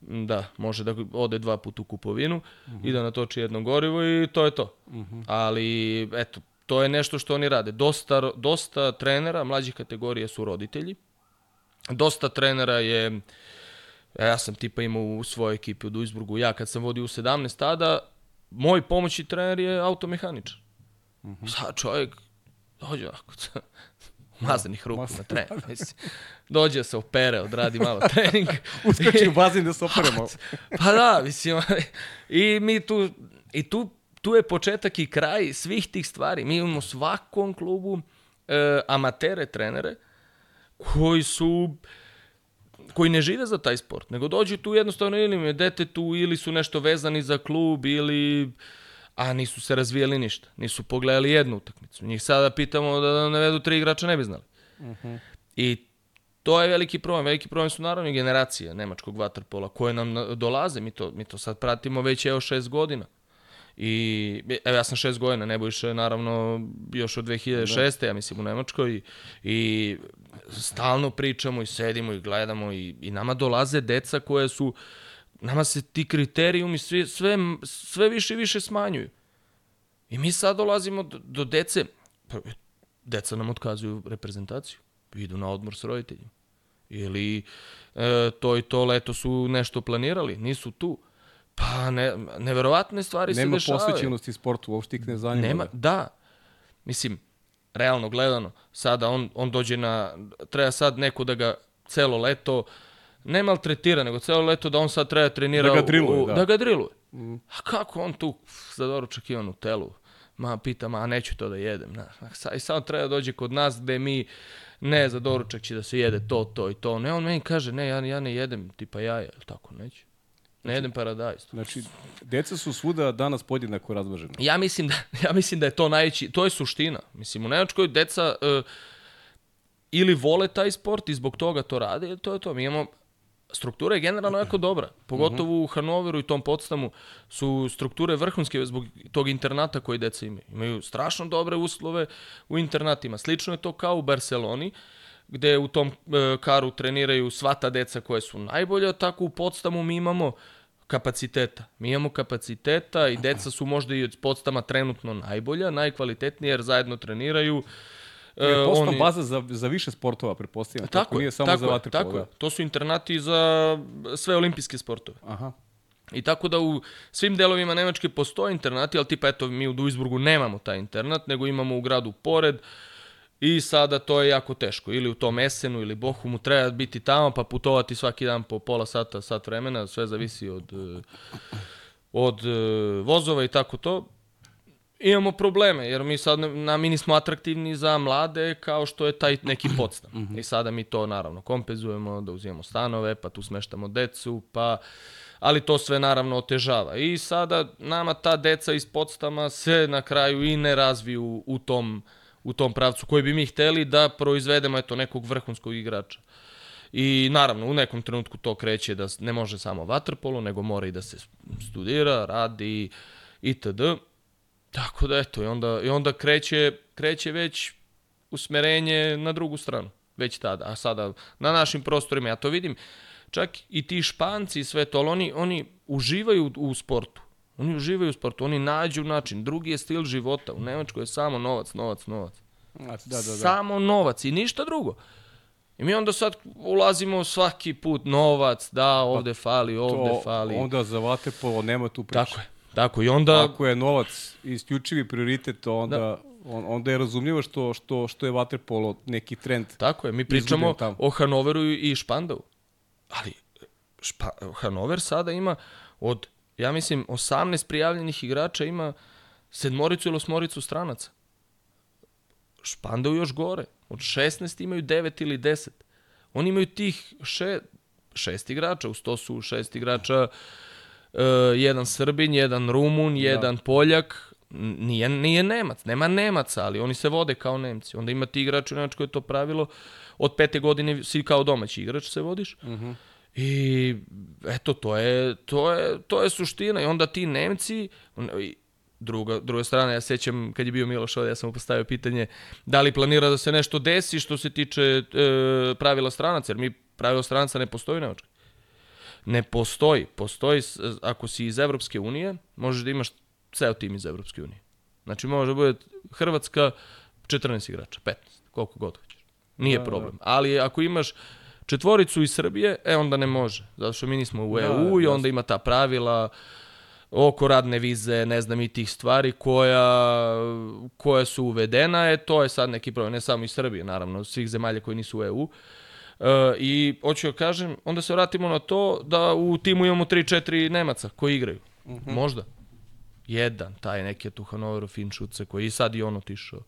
da, može da ode dva puta u kupovinu uh -huh. i da natoči jedno gorivo i to je to. Uh -huh. Ali, eto, to je nešto što oni rade. Dosta, dosta trenera mlađih kategorije su roditelji. Dosta trenera je ja sam tipa imao u svojoj ekipi u Duisburgu, ja kad sam vodio u 17 tada, moj pomoćni trener je automehaničar. Mm -hmm. Sad čovjek dođe ovako, mazanih ruku na trening. Dođe se opere, odradi malo trening. Uskoči u bazin da se operemo. pa da, mislim, i mi tu, i tu, tu je početak i kraj svih tih stvari. Mi imamo svakom klubu e, amatere trenere koji su koji ne žive za taj sport, nego dođu tu jednostavno ili im je dete tu, ili su nešto vezani za klub, ili a nisu se razvijali ništa. Nisu pogledali jednu utakmicu. Njih sada pitamo da navedu tri igrača, ne bi znali. Uh mhm. -huh. I to je veliki problem. Veliki problem su naravno i generacije nemačkog vaterpola koje nam dolaze. Mi to, mi to sad pratimo već evo šest godina. I evo ja sam šest godina, Nebojša je naravno još od 2006. Da. ja mislim u Nemačkoj i, i stalno pričamo i sedimo i gledamo i, i nama dolaze deca koje su, nama se ti kriterijumi sve, sve, sve više i više smanjuju. I mi sad dolazimo do, do dece, pa, deca nam otkazuju reprezentaciju, idu na odmor s roditeljima. Ili e, to i to leto su nešto planirali, nisu tu. Pa ne, neverovatne stvari Nema se dešavaju. Nema posvećenosti sportu, uopšte ih ne zanima. Nema, da. Mislim, realno gledano, sada on, on dođe na, treba sad neko da ga celo leto, ne maltretira, nego celo leto da on sad treba trenira da ga driluje, u, da. da ga driluje. Mm. A kako on tu za doručak ima telu? Ma pita, ma neću to da jedem. Na, I sad treba da dođe kod nas gde mi ne, za doručak će da se jede to, to i to. Ne, on meni kaže, ne, ja, ja ne jedem tipa jaja, tako neću. Ne jedem paradajz. Znači, deca su svuda danas podjednako razmažena. Ja mislim da, ja mislim da je to najveći, to je suština. Mislim, u Nemačkoj deca uh, ili vole taj sport i zbog toga to rade, to je to. Mi imamo struktura je generalno jako dobra. Pogotovo uh -huh. u Hanoveru i tom podstamu su strukture vrhunske zbog tog internata koji deca imaju. Imaju strašno dobre uslove u internatima. Slično je to kao u Barceloni. Uh, gde u tom e, karu treniraju sva ta deca koje su najbolja, tako u podstamu mi imamo kapaciteta. Mi imamo kapaciteta i deca su možda i od podstama trenutno najbolja, najkvalitetnija jer zajedno treniraju. E, je podstam oni... baza za, za više sportova, prepostavljam. Tako, tako nije samo tako, za vaterpolo. Tako da. To su internati za sve olimpijske sportove. Aha. I tako da u svim delovima Nemačke postoje internati, ali tipa eto mi u Duisburgu nemamo taj internat, nego imamo u gradu pored, uh, I sada to je jako teško. Ili u tom Esenu ili Bohumu treba biti tamo pa putovati svaki dan po pola sata, sat vremena, sve zavisi od, eh, od eh, vozova i tako to. Imamo probleme, jer mi sad na, mi nismo atraktivni za mlade kao što je taj neki podstan. Mhm. I sada mi to naravno kompenzujemo, da uzimamo stanove, pa tu smeštamo decu, pa ali to sve naravno otežava. I sada nama ta deca iz podstama se na kraju i ne razviju u tom uh, u tom pravcu koji bi mi hteli da proizvedemo eto nekog vrhunskog igrača. I naravno u nekom trenutku to kreće da ne može samo vaterpolo, nego mora i da se studira, radi itd. Tako da eto i onda i onda kreće kreće već usmerenje na drugu stranu već tada. A sada na našim prostorima ja to vidim čak i ti Španci i sve to, oni, oni uživaju u sportu. Oni uživaju u sportu, oni nađu način. Drugi je stil života. U Nemačkoj je samo novac, novac, novac. Da, da, da. Samo novac i ništa drugo. I mi onda sad ulazimo svaki put novac, da, ovde pa, fali, ovde to, fali. Onda za vaterpolo nema tu priča. Tako je. Tako, i onda... Ako je novac isključivi prioritet, onda, da. on, onda je razumljivo što, što, što je Waterpolo neki trend. Tako je, mi pričamo o Hanoveru i Špandau. Ali špa, Hanover sada ima od, ja mislim, 18 prijavljenih igrača ima sedmoricu ili osmoricu stranaca. Špandau još gore. Od 16 imaju 9 ili 10. Oni imaju tih še, šest igrača, uz to su šest igrača uh, jedan Srbin, jedan Rumun, da. jedan da. Poljak, nije, nije Nemac, nema Nemaca, ali oni se vode kao Nemci. Onda ima ti igrač u Nemačkoj to pravilo, od pete godine si kao domaći igrač se vodiš. Uh mhm. -huh. I eto, to je, to, je, to je suština. I onda ti Nemci, druga, druga strana, ja sećam kad je bio Miloš ovdje, ja sam mu postavio pitanje da li planira da se nešto desi što se tiče e, pravila stranaca, jer mi pravilo stranaca ne postoji u Nemačkoj. Ne postoji. Postoji, ako si iz Evropske unije, možeš da imaš ceo tim iz Evropske unije. Znači može da bude Hrvatska 14 igrača, 15, koliko god hoćeš. Nije da, da. problem. Ali ako imaš četvoricu iz Srbije, e onda ne može. Zato što mi nismo u EU da, i onda ima ta pravila oko radne vize, ne znam i tih stvari koja, koja su uvedena, e to je sad neki problem, ne samo iz Srbije, naravno, svih zemalja koji nisu u EU. Uh, I hoću da kažem, onda se vratimo na to da u timu imamo 3-4 Nemaca koji igraju. Uh mhm. -huh. Možda. Jedan, taj neki tu Hanoveru Finčuce koji i sad i on otišao.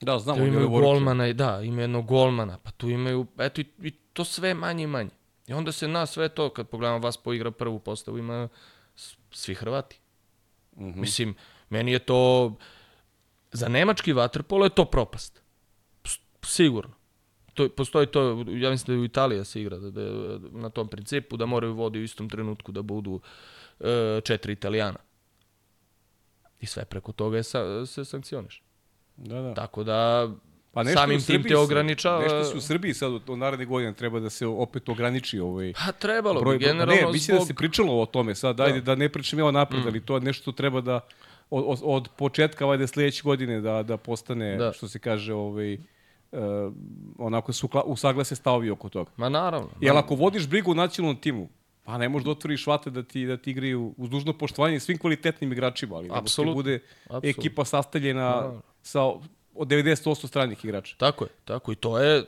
Da, znamo. Tu imaju golmana, i da, ima jednog golmana, pa tu imaju, eto i, i to sve manje i manje. I onda se na sve to, kad pogledamo vas poigra prvu postavu, ima svi Hrvati. Mhm. -huh. Mislim, meni je to, za nemački vaterpolo je to propast. Sigurno. To, postoji to, ja mislim da je u Italiji da se igra da, da, na tom principu, da moraju vodi u istom trenutku da budu e, četiri italijana. I sve preko toga je sa, se sankcioniš. Da, da. Tako da Pa nešto samim tim te ograničava... Nešto se u Srbiji sad od naredne godine treba da se opet ograniči ovaj... Pa trebalo broj, bi, generalno Ne, mislim da zbog... da se pričalo o tome sad, ajde da, da ne pričam ja napred, mm. ali to je nešto treba da od, od, početka vajde sledeće godine da, da postane, da. što se kaže, ovaj, uh, onako su usaglase stavovi oko toga. Ma naravno. Jer ako vodiš brigu u nacionalnom timu, Pa ne možeš da otvoriš vate da ti, da ti igraju uz dužno poštovanje svim kvalitetnim igračima, ali da ti bude Absolut. ekipa sastavljena no. Sa od 90% stranih igrača. Tako je, tako i to je, e,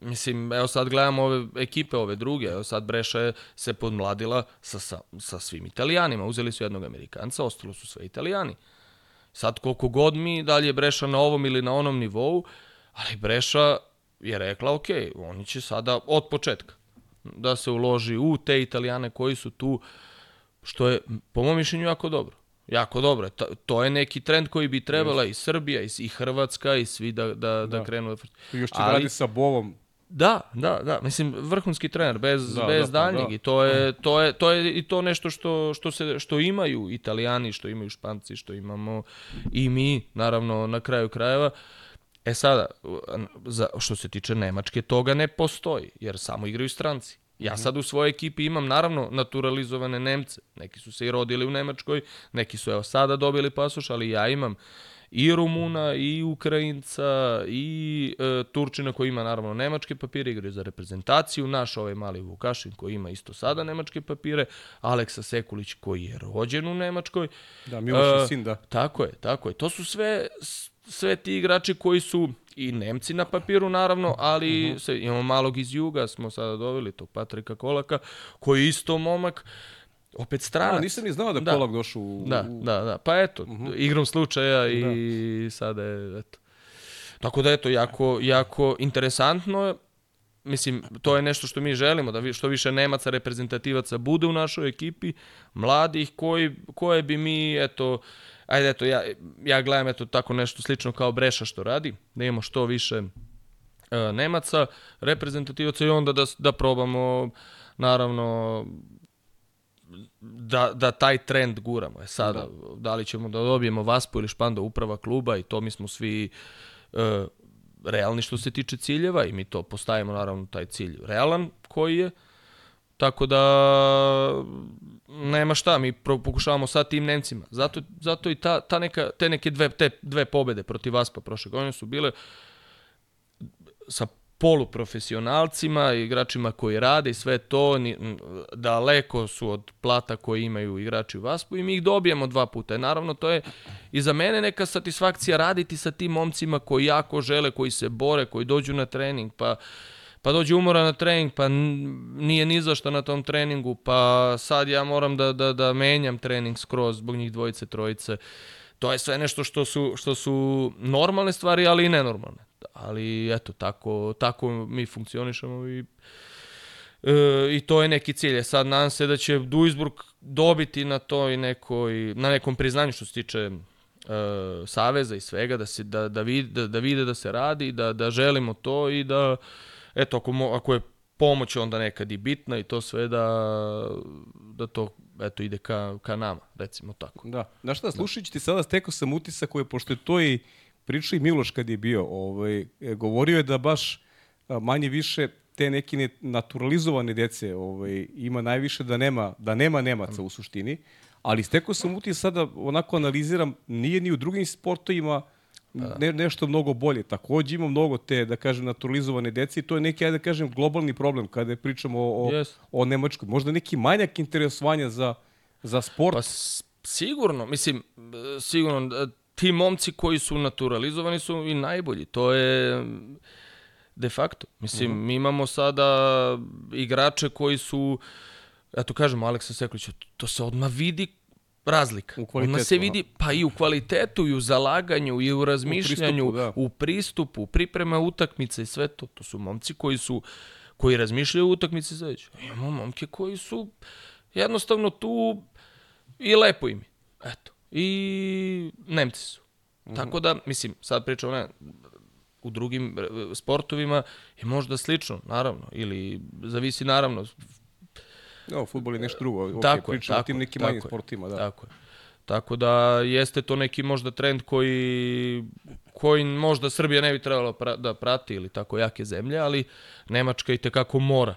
mislim, evo sad gledamo ove ekipe, ove druge, evo sad Breša je se podmladila sa, sa, sa svim italijanima, uzeli su jednog Amerikanca, ostalo su sve italijani. Sad koliko god mi, da li je Breša na ovom ili na onom nivou, ali Breša je rekla, ok, oni će sada od početka da se uloži u te italijane koji su tu, što je po mom mišljenju jako dobro. Jako dobro. To, to je neki trend koji bi trebala yes. i Srbija i, Hrvatska i svi da, da, da. da krenu. I još će Ali, radi sa Bovom. Da, da, da. Mislim, vrhunski trener, bez, da, bez da, pa daljnjeg. Da. I to je, to, je, to je i to nešto što, što, se, što imaju italijani, što imaju španci, što imamo i mi, naravno, na kraju krajeva. E sada, za, što se tiče Nemačke, toga ne postoji, jer samo igraju stranci. Ja sad u svojoj ekipi imam naravno naturalizovane Nemce. Neki su se i rodili u Nemačkoj, neki su evo sada dobili pasoš, ali ja imam i Rumuna, i Ukrajinca, i e, Turčina koji ima naravno nemačke papire, igraju za reprezentaciju, naš ovaj mali Vukašin koji ima isto sada nemačke papire, Aleksa Sekulić koji je rođen u Nemačkoj. Da, Miloš e, sin, da. Tako je, tako je. To su sve, sve ti igrači koji su i Nemci na papiru naravno, ali uh mhm. -huh. se, imamo malog iz Juga, smo sada doveli tog Patrika Kolaka, koji je isto momak, opet stranac. A, nisam ni znao da, da. Kolak došao u... Da, da, da, pa eto, uh mhm. -huh. igrom slučaja i da. sada je, eto. Tako da, eto, jako, jako interesantno mislim, to je nešto što mi želimo, da što više Nemaca reprezentativaca bude u našoj ekipi, mladih koji, koje bi mi, eto, ajde eto, ja, ja gledam eto tako nešto slično kao Breša što radi, da imamo što više e, Nemaca, reprezentativaca i onda da, da probamo naravno da, da taj trend guramo. E sada, da. da li ćemo da dobijemo Vaspu ili Španda uprava kluba i to mi smo svi e, realni što se tiče ciljeva i mi to postavimo naravno taj cilj realan koji je. Tako da nema šta, mi pokušavamo sad tim Nemcima. Zato, zato i ta, ta neka, te neke dve, te dve pobede protiv Vaspa prošle godine su bile sa poluprofesionalcima, igračima koji rade i sve to, ni, daleko su od plata koje imaju igrači u Vaspu i mi ih dobijemo dva puta. I naravno, to je i za mene neka satisfakcija raditi sa tim momcima koji jako žele, koji se bore, koji dođu na trening, pa pa dođe umora na trening, pa nije ni za šta na tom treningu, pa sad ja moram da, da, da menjam trening skroz zbog njih dvojice, trojice. To je sve nešto što su, što su normalne stvari, ali i nenormalne. Ali eto, tako, tako mi funkcionišemo i E, I to je neki cilj. E Sad nadam se da će Duisburg dobiti na toj nekoj, na nekom priznanju što se tiče e, saveza i svega, da, se, da, da, vide, da, da vide da se radi, da, da želimo to i da, eto, ako, mo, ako je pomoć onda nekad i bitna i to sve da, da to eto, ide ka, ka nama, recimo tako. Da. Znaš šta, slušajući ti sada stekao sam utisak koji, pošto je to i pričao i Miloš kad je bio, ovaj, e, govorio je da baš manje više te neke ne- naturalizovane dece ovaj, ima najviše da nema, da nema Nemaca u suštini, ali stekao sam utisak sada, onako analiziram, nije ni u drugim sportovima ne, nešto mnogo bolje. Takođe ima mnogo te, da kažem, naturalizovane dece i to je neki, ajde da kažem, globalni problem kada pričamo o, o, Jest. o Nemačkoj. Možda neki manjak interesovanja za, za sport. Pa sigurno, mislim, sigurno, ti momci koji su naturalizovani su i najbolji. To je mm, de facto. Mislim, mi imamo sada igrače koji su, eto kažemo, Aleksa Sekulića, to se odmah vidi razlika. U kvalitetu, Odmah se vidi, pa i u kvalitetu, i u zalaganju, i u razmišljanju, da. u pristupu, priprema utakmice i sve to. To su momci koji su koji razmišljaju o utakmici sledeće. Imamo momke koji su jednostavno tu i lepo im je. Eto. I Nemci su. Tako da, mislim, sad pričam ne, u drugim e, sportovima je možda slično, naravno, ili zavisi naravno, No, futbol je nešto drugo. Okay, tako pričamo o tim nekim manjim sportima. Da. Tako je. Tako da jeste to neki možda trend koji koji možda Srbija ne bi trebala pra, da prati ili tako jake zemlje, ali Nemačka i tekako mora,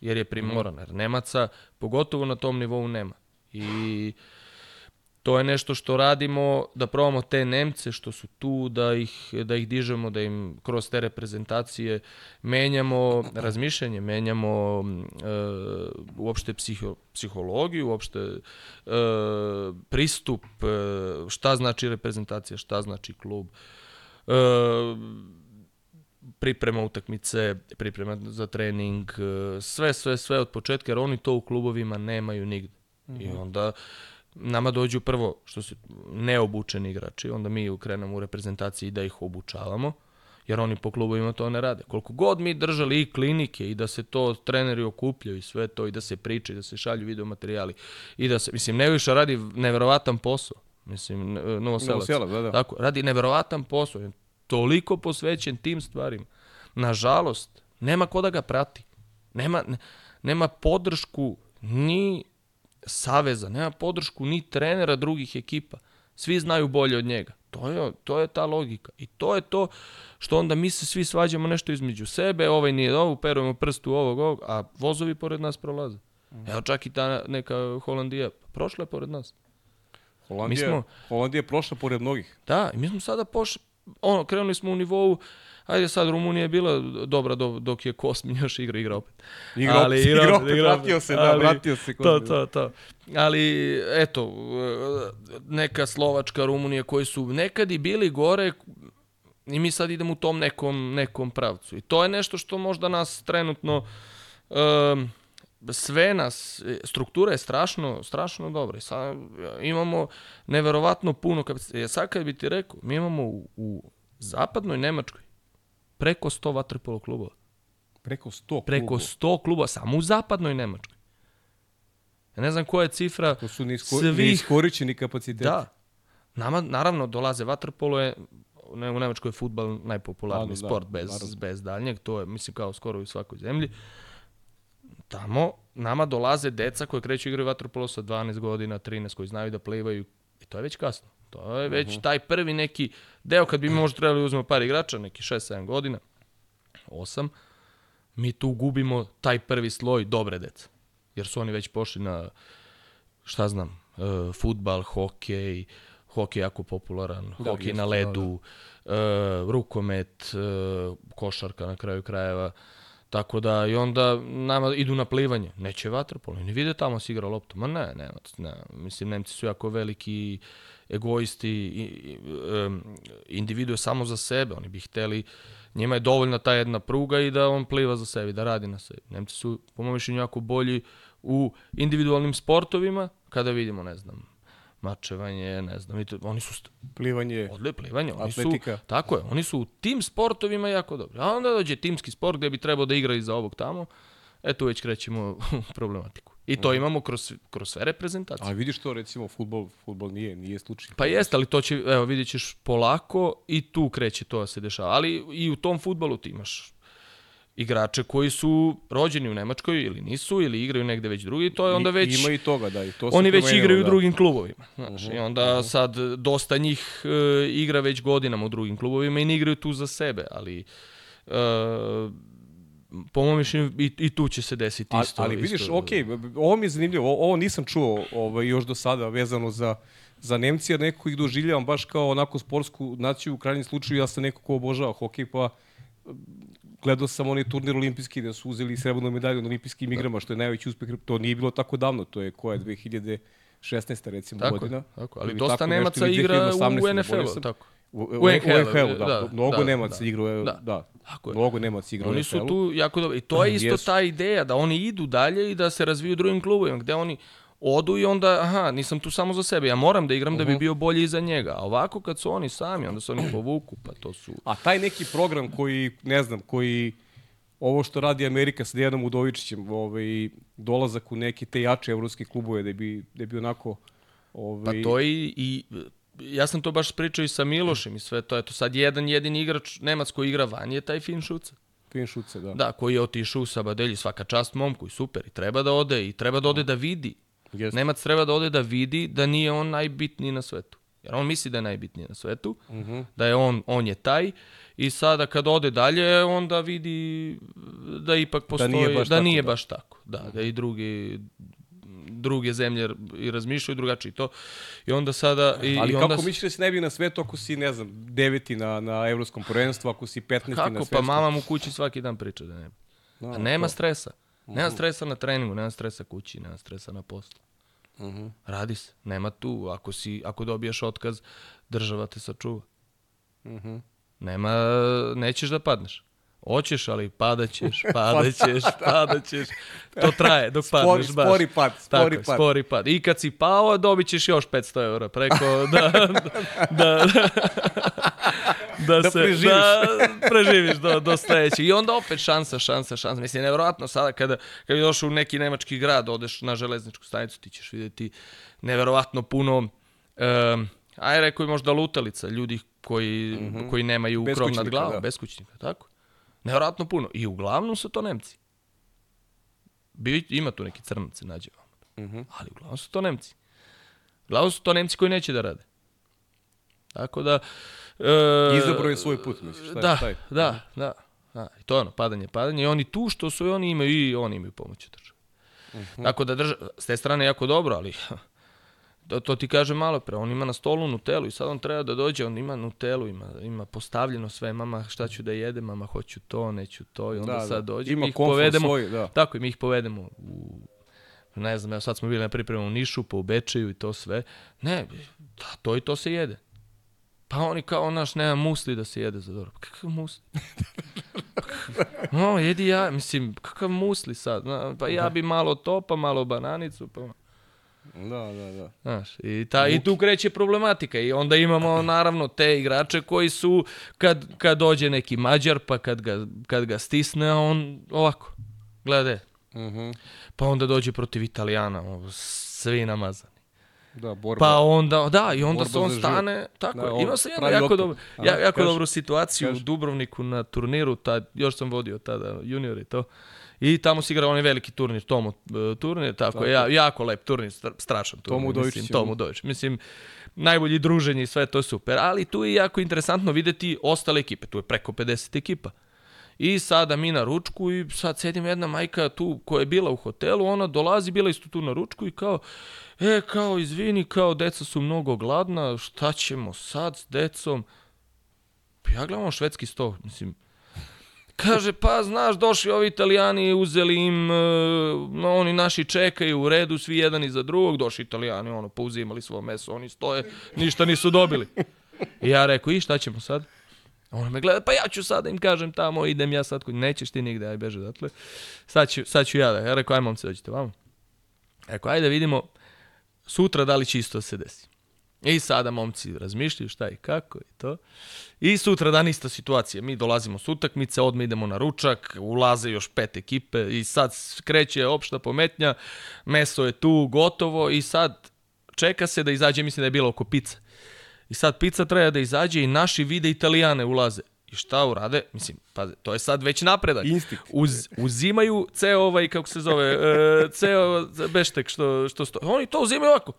jer je primorana. Jer Nemaca, pogotovo na tom nivou, nema. I to je nešto što radimo, da probamo te Nemce što su tu, da ih, da ih dižemo, da im kroz te reprezentacije menjamo razmišljanje, menjamo mm, e, uopšte psiho, psihologiju, uopšte e, pristup, e, šta znači reprezentacija, šta znači klub. E, priprema utakmice, priprema za trening, e, sve, sve, sve od početka, jer oni to u klubovima nemaju nigde. I onda nama dođu prvo, što su neobučeni igrači, onda mi krenemo u reprezentaciji da ih obučavamo, jer oni po klubovima to ne rade. Koliko god mi držali i klinike i da se to treneri okupljaju i sve to i da se priča i da se šalju video materijali i da se, mislim, Neviša radi neverovatan posao. Mislim, Novoselac. Novoselac, da, da. Tako, radi neverovatan posao. je Toliko posvećen tim stvarima. Nažalost, nema ko da ga prati. Nema, ne- nema podršku ni saveza, nema podršku ni trenera drugih ekipa. Svi znaju bolje od njega. To je, to je ta logika. I to je to što onda mi se svi svađamo nešto između sebe, ovaj nije ovo, perujemo prstu ovog, ovog, a vozovi pored nas prolaze. Evo čak i ta neka Holandija, prošla je pored nas. Holandija, Mi smo- Holandija je prošla pored mnogih. Da, i mi smo sada pošli, ono, krenuli smo u nivou, ajde sad Rumunija je bila dobra do, dok je Kosmin još igra, igra opet. Igra opet, igra opet, vratio se, da, vratio se To, to, to. Ali, eto, neka Slovačka, Rumunija koji su nekad i bili gore i mi sad idemo u tom nekom, nekom pravcu. I to je nešto što možda nas trenutno um, sve nas, struktura je strašno, strašno dobra. I sad imamo neverovatno puno kapaciteta. Sad kad bi ti rekao, mi imamo u, u zapadnoj Nemačkoj preko 100 vaterpolo klubova. Preko 100 Preko klubova. 100 klubova, samo u zapadnoj Nemačkoj. Ja ne znam koja je cifra To su neisko, svih neiskoričeni kapaciteti. Da. Nama, naravno, dolaze vaterpolo je, ne, u Nemačkoj je futbal najpopularniji Naravno, da, sport bez, naravno. bez daljnjeg, to je, mislim, kao skoro u svakoj zemlji. Tamo nama dolaze deca koje kreću igraju vaterpolo sa 12 godina, 13, koji znaju da plivaju i to je već kasno. To je već taj prvi neki deo kad bi mi možda trebali uzmemo par igrača, neki 6-7 godina, 8, mi tu gubimo taj prvi sloj dobre deca. Jer su oni već pošli na, šta znam, uh, futbal, hokej, hokej jako popularan, Da, hokej na da, ledu, rukomet, e, košarka na kraju krajeva. Tako da i onda nama idu na plivanje. Neće vaterpolo. Ne vide tamo se igra loptu. Ma ne, ne, ne. Mislim, Nemci su jako veliki egoisti, individue samo za sebe. Oni bi hteli, njima je dovoljna ta jedna pruga i da on pliva za sebi, da radi na sebi. Nemci su, po mojom mišljenju, jako bolji u individualnim sportovima, kada vidimo, ne znam, mačevanje, ne znam, to, oni su plivanje, odle plivanje, oni atletika. su tako je, oni su u tim sportovima jako dobri. A onda dođe timski sport gde bi trebao da igra iza ovog tamo. E tu već krećemo problematiku. I to mm. imamo kroz, kroz sve reprezentacije. A vidiš to recimo futbol, futbol nije, nije slučaj. Pa jeste, ali to će, evo vidjet ćeš polako i tu kreće to da se dešava. Ali i u tom futbolu ti imaš igrače koji su rođeni u Nemačkoj ili nisu ili igraju negde već drugi, to je onda već ima i toga da i to se Oni već igraju da. u drugim klubovima. Znači, uh -huh, i onda uh -huh. sad dosta njih e, igra već godinama u drugim klubovima i ne igraju tu za sebe, ali e, po mojom mišljenju i, i tu će se desiti isto. Ali vidiš, isto, ok, ovo mi je zanimljivo, ovo nisam čuo ovaj, još do sada vezano za za Nemci, jer neko ih doživljavam baš kao onako sportsku naciju, u krajnjem slučaju ja sam neko ko obožava hokej, pa gledao sam onaj turnir olimpijski da su uzeli srebrnu medalju na olimpijskim da. igrama, što je najveći uspeh. To nije bilo tako davno, to je koja je 2016. recimo tako, godina. Tako, ali dosta Nemaca igra u NFL-u, tako. U, u, u NFL-u, da, da. Mnogo da, Nemaca da, igra u da. da. Tako je. Mnogo Nemaca igra oni u NFL-u. Oni su tu jako dobro. I to je isto ta ideja, da oni idu dalje i da se razviju drugim klubovima, gde oni odu i onda, aha, nisam tu samo za sebe, ja moram da igram uh -huh. da bi mhm. bio bolji iza njega. A ovako kad su oni sami, onda se oni povuku, pa to su... A taj neki program koji, ne znam, koji ovo što radi Amerika sa Dejanom Udovičićem, ovaj, dolazak u neke te jače evropske klubove, da bi, da bi onako... Ovaj... Pa to i, i ja sam to baš pričao i sa Milošem i sve to. Eto, sad jedan jedini igrač Nemac koji igra van je taj Fin Šuca. Fin Šuca, da. Da, koji je otišao u Sabadelji, svaka čast momku i super, i treba da ode, i treba da ode da vidi. Yes. Nemac treba da ode da vidi da nije on najbitniji na svetu. Jer on misli da je najbitniji na svetu, uh mhm. -huh. da je on, on je taj i sada kad ode dalje onda vidi da ipak postoji, da nije baš, da tako, nije da. baš tako. Da, da i drugi druge zemlje i razmišljaju drugačije to. I onda sada... I, Ali i onda... kako misliš da si ne bi na svetu ako si, ne znam, deveti na, na evropskom prvenstvu, ako si 15 kako? na svetu? Kako? Pa mama mu kući svaki dan priča da ne bi. A nema to. stresa. Nema stresa na treningu, nema stresa kući, nema stresa na poslu. Uh -huh. Radi se. Nema tu. Ako, si, ako dobijaš otkaz, država te sačuva. Uh -huh. Nema, nećeš da padneš. Hoćeš, ali padaćeš, padaćeš, padaćeš. To traje dok spori, padneš baš. Spori pad, spori Tako, pad. Spori pad. I kad si pao, dobit ćeš još 500 eura preko da, da, da, da, da se, preživiš. Da preživiš do, do sledećeg. I onda opet šansa, šansa, šansa. Mislim, nevjerojatno sada kada, kada došao u neki nemački grad, odeš na železničku stanicu, ti ćeš vidjeti neverovatno puno, um, aj rekao možda lutalica, ljudi koji, mm -hmm. koji nemaju krov nad glavom, da. beskućnika, tako? Nevjerojatno puno. I uglavnom su to Nemci. Bi, ima tu neki crnac, nađe vam. Mm -hmm. Ali uglavnom su to Nemci. Uglavnom su to Nemci koji neće da rade. Tako da... E, Izabro je svoj put, misliš? Šta da, je? da, da, da. I to je ono, padanje, padanje. I oni tu što su, oni imaju i oni imaju pomoć od države. Mm -hmm. Tako da država, s te strane jako dobro, ali To, to ti kaže malo pre, on ima na stolu Nutelu i sad on treba da dođe, on ima Nutelu, ima, ima postavljeno sve, mama šta ću da jedem, mama hoću to, neću to i onda da, sad da. dođe ima mi ih povedemo, svoj, da. tako i mi ih povedemo u ne znam, evo sad smo bili na pripremu u Nišu, pa u Bečeju i to sve. Ne, da, to i to se jede. Pa oni kao, naš, nema musli da se jede za dobro. Kakav musli? no, jedi ja, mislim, kakav musli sad? Pa ja bi malo to, pa malo bananicu, pa... Da, da, da. Znaš, i, ta, i tu kreće problematika i onda imamo naravno te igrače koji su kad, kad dođe neki Mađar pa kad ga, kad ga stisne on ovako, glede. Uh mhm. -huh. Pa onda dođe protiv Italijana, svi namazani. Da, borba. Pa onda, da, i onda se on stane, tako, da, imao sam jednu jako, dobro, ja, jako kaži, dobru situaciju kaži. u Dubrovniku na turniru, tad, još sam vodio tada junior i to. I tamo se igra onaj veliki turnir, Tomo e, turnir, tako, tako. Ja, jako lep turnir, strašan turnir. Tomu Dojić. Mislim, Tomu Dojić. Mislim, najbolji druženje i sve to je super. Ali tu je jako interesantno videti ostale ekipe. Tu je preko 50 ekipa. I sada mi na ručku i sad sedim jedna majka tu koja je bila u hotelu, ona dolazi, bila isto tu na ručku i kao, e, kao, izvini, kao, deca su mnogo gladna, šta ćemo sad s decom? Ja gledam švedski sto, mislim, Kaže, pa znaš, došli ovi italijani, uzeli im, no, oni naši čekaju u redu, svi jedan iza drugog, došli italijani, ono, pouzimali svo meso, oni stoje, ništa nisu dobili. I ja rekao, i šta ćemo sad? On me gleda, pa ja ću sad da im kažem tamo, idem ja sad, nećeš ti nigde, aj beže odatle. Sad ću, sad ću ja da, ja rekao, aj momci, dođite vamo. Rekao, ajde da vidimo sutra da li će isto se desi. I sada momci razmišljaju šta i kako i to. I sutra dan ista situacija. Mi dolazimo s utakmice, odmah idemo na ručak, ulaze još pet ekipe i sad kreće opšta pometnja, meso je tu gotovo i sad čeka se da izađe, mislim da je bilo oko pica. I sad pizza treba da izađe i naši vide italijane ulaze. I šta urade? Mislim, pa to je sad već napredak. Instinkt. Uz, uzimaju ceo ovaj, kako se zove, uh, ceo beštek što, što sto... Oni to uzimaju ovako.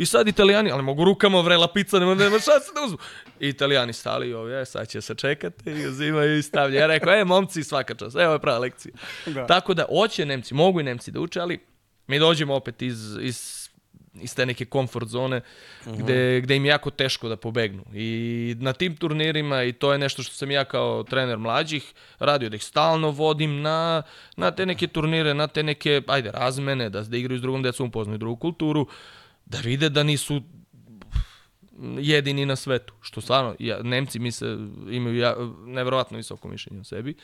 I sad italijani, ali mogu rukama vrela pizza, nema, nema šanse da uzmu. I italijani stali ovdje, sad će se čekati i uzimaju i stavljaju. Ja rekao, e, momci, svaka čast, evo je prava lekcija. Da. Tako da, hoće Nemci, mogu i Nemci da uče, ali mi dođemo opet iz, iz iz te neke komfort zone uh -huh. gde, gde im je jako teško da pobegnu. I na tim turnirima, i to je nešto što sam ja kao trener mlađih radio, da ih stalno vodim na, na te neke turnire, na te neke, ajde, razmene, da, da igraju s drugom decom, upoznaju drugu kulturu, da vide da nisu jedini na svetu, što stvarno, ja, Nemci misle, imaju ja, nevjerovatno visoko mišljenje o sebi,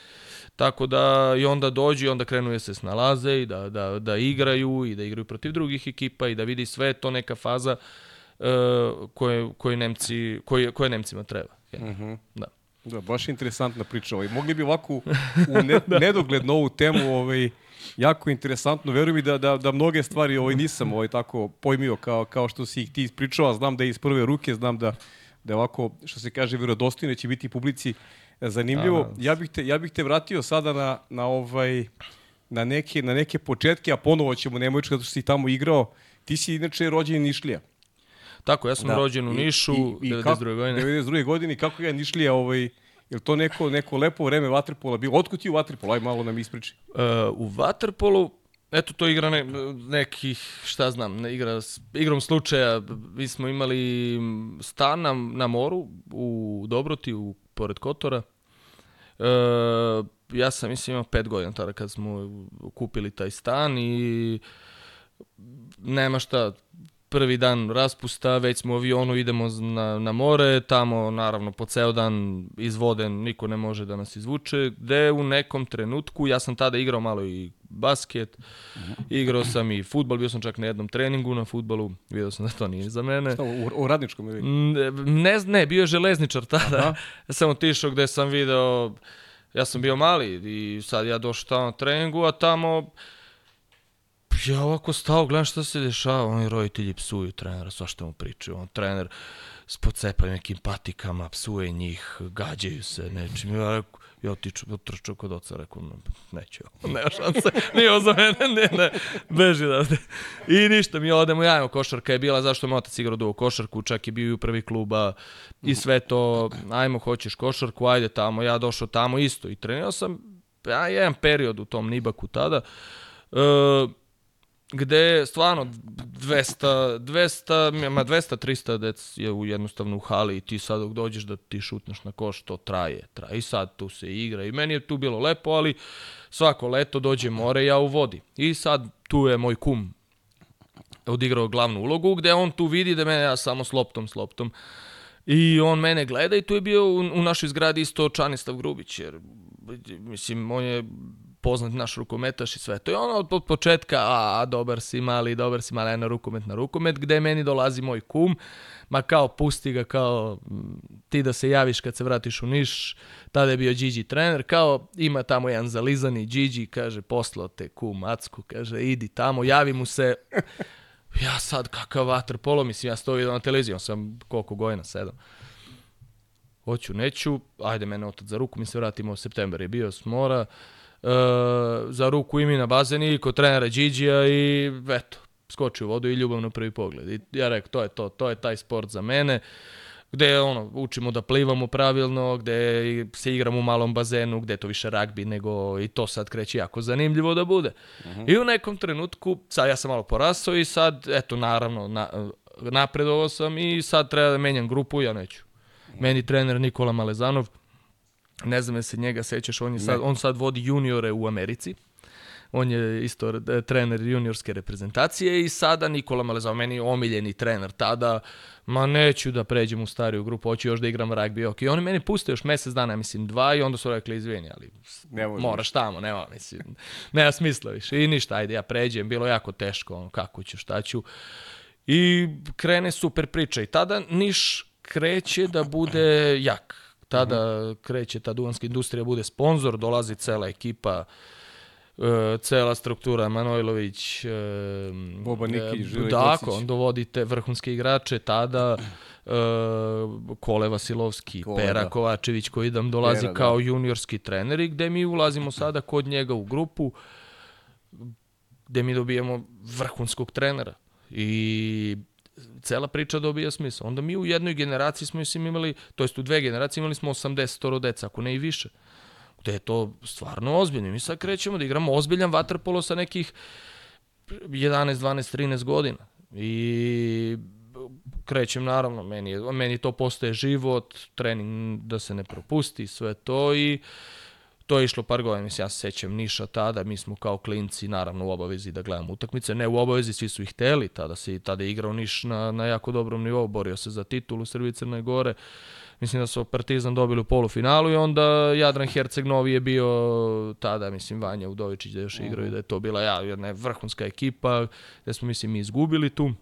tako da i onda dođu i onda krenu da se snalaze i da, da, da igraju i da igraju protiv drugih ekipa i da vidi sve to neka faza uh, koje, koje, Nemci, koje, koje Nemcima treba. Ja. Uh -huh. Da. Da, baš interesantna priča. Ovaj. Mogli bi ovako u ne, nedogled ovu temu ovaj, jako interesantno. Verujem mi da, da, da mnoge stvari ovaj, nisam ovaj, tako pojmio kao, kao što si ih ti ispričao. Znam da je iz prve ruke, znam da, da je ovako, što se kaže, vjerodostojno će biti publici zanimljivo. Ja bih te, ja bih te vratio sada na, na ovaj na neke, na neke početke, a ponovo ćemo Nemovička, zato što si tamo igrao. Ti si inače rođen Nišlija. Tako, ja sam da. rođen u Nišu, I, i, 92. godine. 92. godine, kako je Nišlija ovaj, Je to neko, neko lepo vreme vaterpola bilo? Otkud ti u vaterpolu? Aj malo nam ispriči. Uh, u vaterpolu, eto to igra ne, nekih, šta znam, ne igra, igrom slučaja. Mi smo imali stan na, na moru u Dobroti, u, pored Kotora. Uh, ja sam, mislim, imao pet godina tada kad smo kupili taj stan i nema šta, prvi dan raspusta, već smo u avionu, idemo na, na more, tamo naravno po ceo dan iz vode niko ne može da nas izvuče, gde u nekom trenutku, ja sam tada igrao malo i basket, igrao sam i futbol, bio sam čak na jednom treningu na futbolu, vidio sam da to nije za mene. Šta, u, u radničkom ili? Ne, ne, bio je železničar tada, Aha. sam otišao gde sam video, ja sam bio mali i sad ja došao tamo na treningu, a tamo ja ovako stao, gledam šta se dešava, oni roditelji psuju trenera, sva što mu pričaju, on trener s pocepaju nekim patikama, psuje njih, gađaju se nečim, ja rekao, ja otiču, otrču kod oca, rekao, neću, nema šanse, nije ovo za mene, ne, ne, beži da I ništa, mi odemo, ja, evo, košarka je bila, zašto me otac igrao duo košarku, čak i bio u prvi kluba i sve to, ajmo, hoćeš košarku, ajde tamo, ja došao tamo isto i trenirao sam, ja, jedan period u tom Nibaku tada, uh, gde stvarno 200, 200, ma 200, 300 dec je u jednostavno u hali i ti sad dok dođeš da ti šutneš na koš, to traje, traje. I sad tu se igra i meni je tu bilo lepo, ali svako leto dođe more ja u vodi. I sad tu je moj kum odigrao glavnu ulogu, gde on tu vidi da mene ja samo s loptom, s loptom. I on mene gleda i tu je bio u, u našoj zgradi isto Čanislav Grubić, jer mislim, on je poznat naš rukometaš i sve. To je ono od početka, a, dobar si mali, dobar si mali, na rukomet na rukomet, gde meni dolazi moj kum, ma kao pusti ga, kao ti da se javiš kad se vratiš u Niš, tada je bio Gigi trener, kao ima tamo jedan zalizani Gigi, kaže, poslao te kum Macku, kaže, idi tamo, javi mu se, ja sad kakav polo, mislim, ja sto na televiziji, on sam koliko godina, sedam. Hoću, neću, ajde mene otac za ruku, mi se vratimo u september, je bio s mora, za ruku imi na bazeni kod trenera Điđija i eto, skoči u vodu i ljubav na prvi pogled. I ja rekao, to je to, to je taj sport za mene gde ono, učimo da plivamo pravilno, gde se igramo u malom bazenu, gde to više ragbi nego i to sad kreće jako zanimljivo da bude. Uh mhm. -huh. I u nekom trenutku, sad ja sam malo porasao i sad, eto, naravno, na, napredovao sam i sad treba da menjam grupu, ja neću. Meni trener Nikola Malezanov, ne znam da se njega sećaš, on, je sad, on sad vodi juniore u Americi. On je isto e, trener juniorske reprezentacije i sada Nikola Malezao, meni omiljeni trener tada, ma neću da pređem u stariju grupu, hoću još da igram rugby. Ok, oni meni puste još mesec dana, mislim dva i onda su rekli izvini, ali ne moraš tamo, nema, mislim, nema smisla više. I ništa, ajde ja pređem, bilo jako teško, ono, kako ću, šta ću. I krene super priča i tada Niš kreće da bude jak. Tada kreće ta duvanska industrija, bude sponsor, dolazi cela ekipa, e, cela struktura, Manojlović, e, Boba Niki, Žile Tako, on dovodite vrhunske igrače, tada e, Kole Vasilovski, Kole, Pera da. Kovačević koji nam dolazi Pera, kao da. juniorski trener i gde mi ulazimo sada kod njega u grupu gde mi dobijemo vrhunskog trenera. I cela priča dobija smisla. Onda mi u jednoj generaciji smo mislim imali, to jest u dve generacije imali smo 80 deca, ako ne i više. Gde je to stvarno ozbiljno. Mi sad krećemo da igramo ozbiljan vaterpolo sa nekih 11, 12, 13 godina. I krećem naravno, meni, meni to postaje život, trening da se ne propusti, sve to i To je išlo par godina, mislim, ja se sećam Niša tada, mi smo kao klinci naravno u obavezi da gledamo utakmice, ne u obavezi, svi su ih hteli, tada se tada je igrao Niš na, na jako dobrom nivou, borio se za titulu Srbije Crne Gore, mislim da su Partizan dobili u polufinalu i onda Jadran Herceg Novi je bio tada, mislim, Vanja Udovičić da još igrao i da je to bila ja, jedna vrhunska ekipa, gde smo, mislim, mi izgubili tu,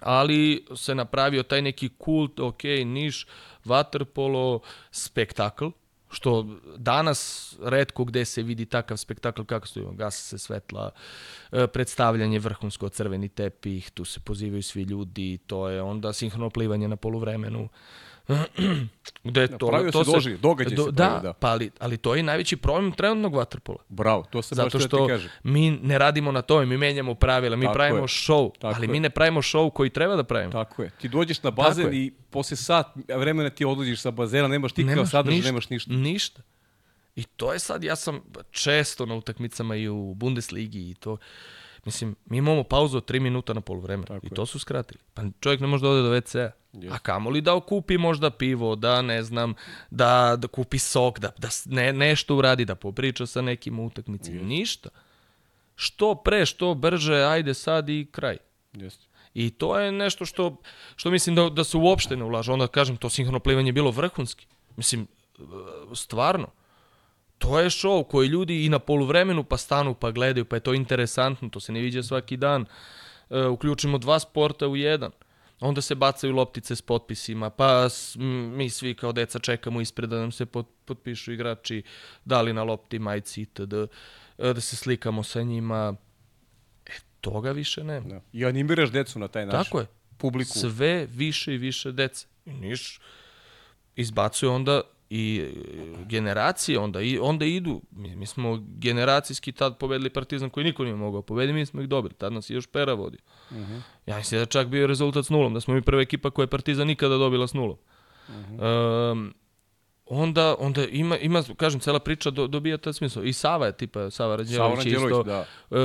ali se napravio taj neki kult, ok, Niš, Waterpolo, spektakl, što danas redko gde se vidi takav spektakl kako su gasa se svetla, e, predstavljanje vrhunsko crveni tepih, tu se pozivaju svi ljudi, to je onda sinhrono plivanje na poluvremenu. Gde to, pravio to se, doži, događaj do, se da, pravi, da. Pa ali, ali to je najveći problem trenutnog vaterpola. Bravo, to se Zato baš što ti kaže. mi ne radimo na tome, mi menjamo pravila, mi Tako pravimo je. show, Tako ali je. mi ne pravimo show koji treba da pravimo. Tako je. Ti dođeš na bazen i posle sat vremena ti odlaziš sa bazena, nemaš ti kao sadržaj, ništa, nemaš ništa. Ništa. I to je sad, ja sam često na utakmicama i u Bundesligi i to Mislim, mi imamo pauzu od 3 minuta na polovreme i to su skratili. Pa čovjek ne može da ode do WC-a. Yes. A kamoli da okupi možda pivo, da ne znam, da, da kupi sok, da, da ne, nešto uradi, da popriča sa nekim utakmicima. Yes. Ništa. Što pre, što brže, ajde sad i kraj. Yes. I to je nešto što, što mislim da, da se uopšte ne ulaže. Onda kažem, to sinhrono plivanje je bilo vrhunski. Mislim, stvarno. To je show koji ljudi i na poluvremenu pa stanu pa gledaju, pa je to interesantno, to se ne viđa svaki dan. E, uključimo dva sporta u jedan. Onda se bacaju loptice s potpisima, pa mi svi kao deca čekamo ispred da nam se pot, potpišu igrači, da li na lopti, majci itd. E, da se slikamo sa njima. E, toga više nema. Da. I animiraš decu na taj način. Tako je. Publiku. Sve više i više dece. Niš izbacuje onda i generacije onda, i, onda idu, mi, mi smo generacijski tad pobedili Partizan koji niko nije mogao pobediti, mi smo ih dobili, tad nas je još Pera vodi. Uh mhm. -huh. Ja mislim da čak bio rezultat s nulom, da smo mi prva ekipa koja je Partizan nikada dobila s nulom. Uh -huh. um, onda, onda ima, ima, kažem, cela priča do, dobija taj smisla. I Sava je tipa, Sava Rađelović isto. Da. Uh,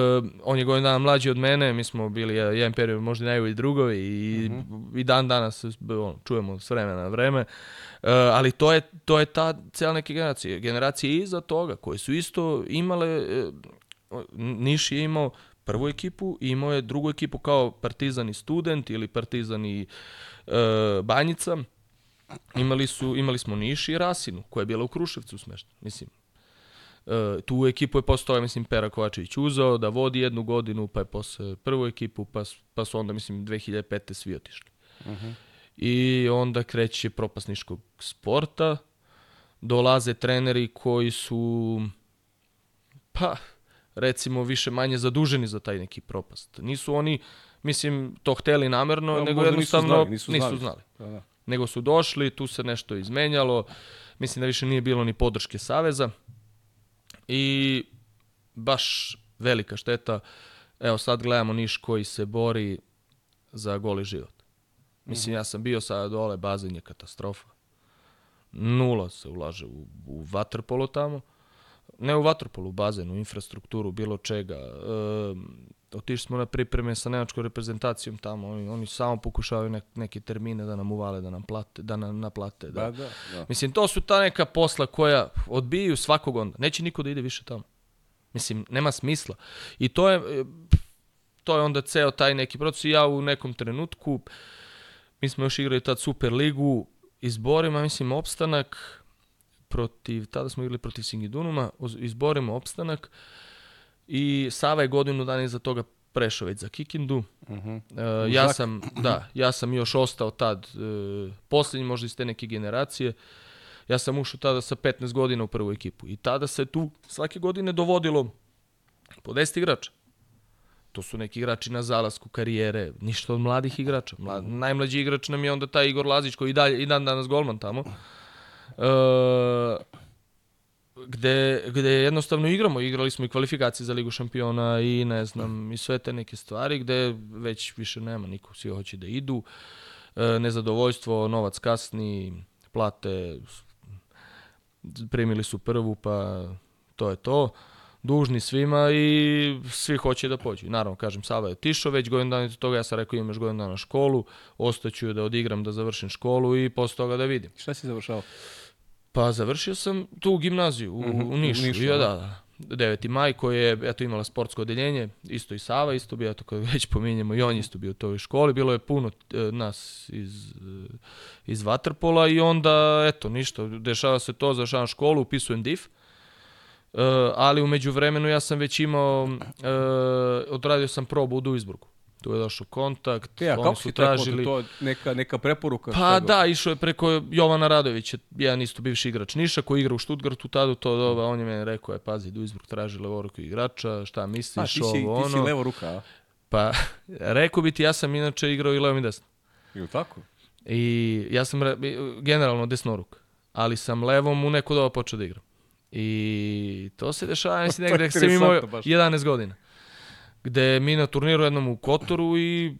on je godin dana mlađi od mene, mi smo bili jedan period možda najbolji drugovi i, uh mhm. -huh. i dan danas on, čujemo s vremena na vreme. Uh, ali to je, to je ta cela neke generacije. Generacije iza toga, koje su isto imale, uh, Niš je imao prvu ekipu i imao je drugu ekipu kao Partizan i Student ili Partizan i uh, Banjica imali, su, imali smo Niš i Rasinu, koja je bila u Kruševcu smešta. Mislim, uh, tu ekipu je postao, mislim, Pera Kovačević uzao da vodi jednu godinu, pa je posle prvu ekipu, pa, pa su onda, mislim, 2005. svi otišli. Uh mhm. -huh. I onda kreće propasniškog sporta, dolaze treneri koji su, pa, recimo, više manje zaduženi za taj neki propast. Nisu oni, mislim, to hteli namerno, ja, nego jednostavno nisu znali. Nisu znali. Nisu znali. Da, da nego su došli, tu se nešto izmenjalo, mislim da više nije bilo ni podrške Saveza i baš velika šteta. Evo sad gledamo Niš koji se bori za goli život. Mislim, ja sam bio sada dole, bazen je katastrofa. Nula se ulaže u, u vaterpolo tamo. Ne u vaterpolu, u bazenu, infrastrukturu, bilo čega. E, otišli smo na pripreme sa nemačkom reprezentacijom tamo, oni, oni samo pokušavaju nek, neke termine da nam uvale, da nam plate, da nam naplate. Da. Da, da, da. Mislim, to su ta neka posla koja odbijaju svakog onda. Neće niko da ide više tamo. Mislim, nema smisla. I to je, e, to je onda ceo taj neki proces. I ja u nekom trenutku, mi smo još igrali tad Super ligu, izborima, mislim, opstanak protiv, tada smo igrali protiv Singidunuma, izborimo opstanak i Sava je godinu dana iza toga prešao već za Kikindu. Mhm. E, ja sam, da, ja sam još ostao tad, e, posljednji možda iz te neke generacije. Ja sam ušao tada sa 15 godina u prvu ekipu. I tada se tu svake godine dovodilo po 10 igrača. To su neki igrači na zalasku karijere, ništa od mladih igrača. Mlad, najmlađi igrač nam je onda taj Igor Lazić koji i, dalje, i dan danas golman tamo. E, gde, gde jednostavno igramo, igrali smo i kvalifikacije za Ligu šampiona i ne znam, i sve te neke stvari gde već više nema niko, svi hoće da idu. E, nezadovoljstvo, novac kasni, plate, primili su prvu, pa to je to. Dužni svima i svi hoće da pođu. Naravno, kažem, Sava je otišao, već godinu dana od toga ja sam rekao imam još godinu dana školu, ostaću da odigram, da završim školu i posle toga da vidim. Šta si završao? Pa završio sam tu gimnaziju u, Mhm, u u Nišu. Nišu, ja, da. da, da. 9. maj koji je eto imala sportsko odeljenje, isto i Sava, isto bio, eto kad već pominjemo, i on isto bio u toj školi, bilo je puno e, nas iz, e, iz Vaterpola i onda, eto, ništa, dešava se to, završavam školu, upisujem DIF, e, ali umeđu vremenu ja sam već imao, e, odradio sam probu u Duisburgu. Tu je došao kontakt, Ja, oni kako su si tražili? To neka, neka preporuka? Pa da, išao je preko Jovana Radovića, jedan isto bivši igrač Niša koji igra u Stuttgartu tada, to doba, on je meni rekao, je, pazi, Duisburg traži levoruku igrača, šta misliš, ti si, ovo, ti si ono. levo ruka, a? Pa, rekao bi ti, ja sam inače igrao i levom i desnom. Ili tako? I ja sam re- generalno desnoruk, ali sam levom u neko doba počeo da igram. I to se dešava, mislim, negde sam imao interesantno baš. 11 godina. Gde mi na turniru jednom u Kotoru i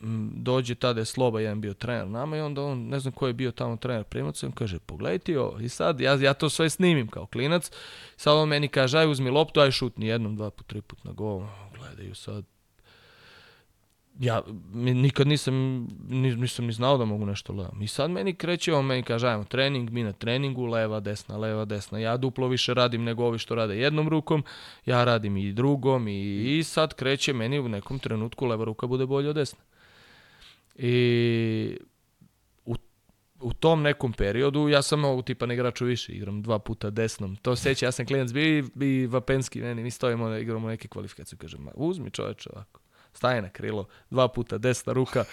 mm, dođe tada je Sloba, jedan bio trener nama i onda on, ne znam ko je bio tamo trener primaca, on kaže, pogledaj ti ovo. I sad, ja, ja to sve snimim kao klinac, sad on meni kaže, aj uzmi loptu, aj šutni jednom, dva put, tri put na gol, gledaju sad. Ja nikad nisam, ni, nisam ni znao da mogu nešto levom. I sad meni kreće, on meni kaže, ajmo trening, mi na treningu, leva, desna, leva, desna. Ja duplo više radim nego ovi što rade jednom rukom, ja radim i drugom i, i sad kreće meni u nekom trenutku leva ruka bude bolja od desne. I u, u tom nekom periodu ja sam ovog tipa igraču više, igram dva puta desnom. To seća, ja sam klinac bio i, i Vapenski, meni, mi stojimo, igramo neke kvalifikacije, kaže, ma uzmi čoveče ovako. Staje na krilo, dva puta desna ruka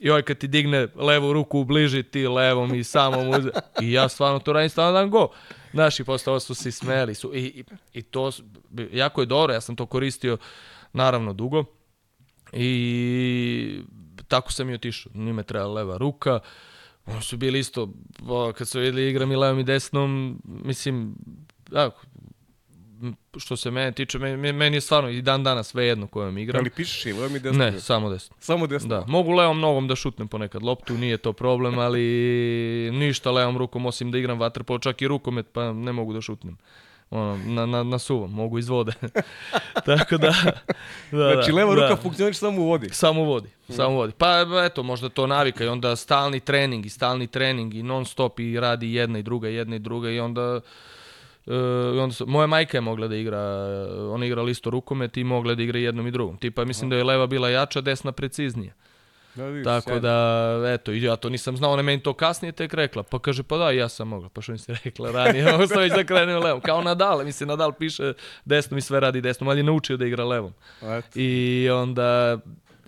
i ovaj kad ti digne levu ruku u bliži, ti levom i samom uze. I ja stvarno to radim, stvarno dan go. Znaš, i posle toga su se smeli. Su, i, i, I to, jako je dobro, ja sam to koristio naravno dugo. I tako sam i otišao. Njime treba leva ruka. Oni su bili isto, kad su vidjeli igram i levom i desnom, mislim, da, što se mene tiče, meni, meni je stvarno i dan danas sve jedno kojom igram. Ali pišeš i levo mi desno? Ne, samo desno. Samo desno? Da, mogu levom nogom da šutnem ponekad loptu, nije to problem, ali ništa levom rukom osim da igram vaterpolo, čak i rukomet, pa ne mogu da šutnem. Ono, na, na, na suvom, mogu iz vode. Tako da, da, Znači, da, leva da. ruka funkcioniš samo u vodi. Samo vodi, samo vodi. Pa eto, možda to navika i onda stalni trening i stalni trening i non stop i radi jedna i druga, jedna i druga i onda Uh, onda su, moja majka je mogla da igra, uh, ona igra isto rukomet i mogla da igra jednom i drugom. Tipa mislim da je leva bila jača, desna preciznija. Da, vidiš, Tako sjajno. da, eto, ja to nisam znao, ona meni to kasnije tek rekla. Pa kaže, pa da, ja sam mogla. Pa što mi se rekla ranije, ovo sam već da krenem levom. Kao Nadal, mislim, Nadal piše desnom i sve radi desnom, ali je naučio da igra levom. Eto. I onda,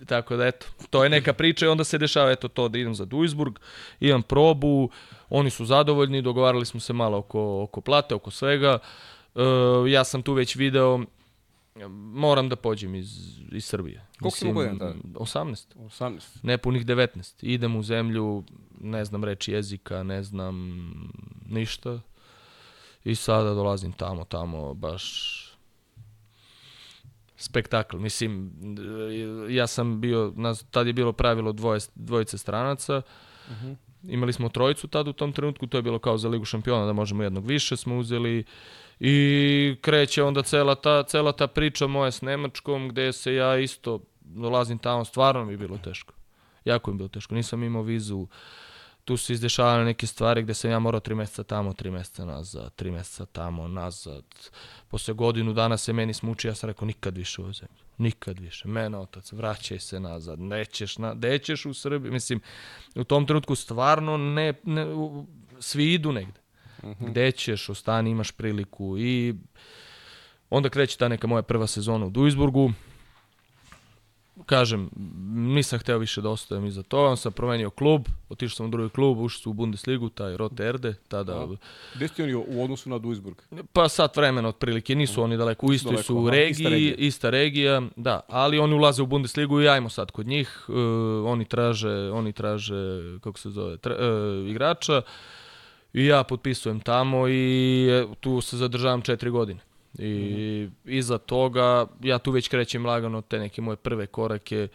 tako da, eto, to je neka priča i onda se dešava, eto, to da idem za Duisburg, imam probu, oni su zadovoljni, dogovarali smo se malo oko, oko plate, oko svega. E, ja sam tu već video, moram da pođem iz, iz Srbije. Koliko si godina tada? 18 18. nepunih 19. Idem u zemlju, ne znam reći jezika, ne znam ništa. I sada dolazim tamo, tamo, baš spektakl. Mislim, ja sam bio, tad je bilo pravilo dvoje, dvojice stranaca imali smo trojicu tad u tom trenutku, to je bilo kao za Ligu šampiona da možemo jednog više smo uzeli. I kreće onda cela ta, cela ta priča moja s Nemačkom gde se ja isto dolazim tamo, stvarno mi je bilo teško. Jako mi je bilo teško, nisam imao vizu, tu su izdešavane neke stvari gde sam ja morao tri meseca tamo, tri meseca nazad, tri meseca tamo, nazad. Posle godinu dana se meni smuči, ja sam rekao nikad više u ovoj zemlji. Nikad više. Mene otac, vraćaj se nazad, nećeš, na, nećeš u Srbiji. Mislim, u tom trenutku stvarno ne, ne u, svi idu negde. Uh -huh. Gde ćeš, ostani, imaš priliku i onda kreće ta neka moja prva sezona u Duisburgu kažem, nisam hteo više da ostajem iza toga, on sam promenio klub, otišao sam u drugi klub, ušao sam u Bundesligu, taj Rote Erde, tada... Gde ste oni u odnosu na Duisburg? Pa sat vremena otprilike, nisu oni daleko, u istoj su regiji, ista regija. ista regija, da, ali oni ulaze u Bundesligu i ajmo sad kod njih, uh, oni traže, oni traže, kako se zove, tra, uh, igrača, i ja potpisujem tamo i tu se zadržavam četiri godine. I mm. iza toga, ja tu već krećem lagano te neke moje prve korake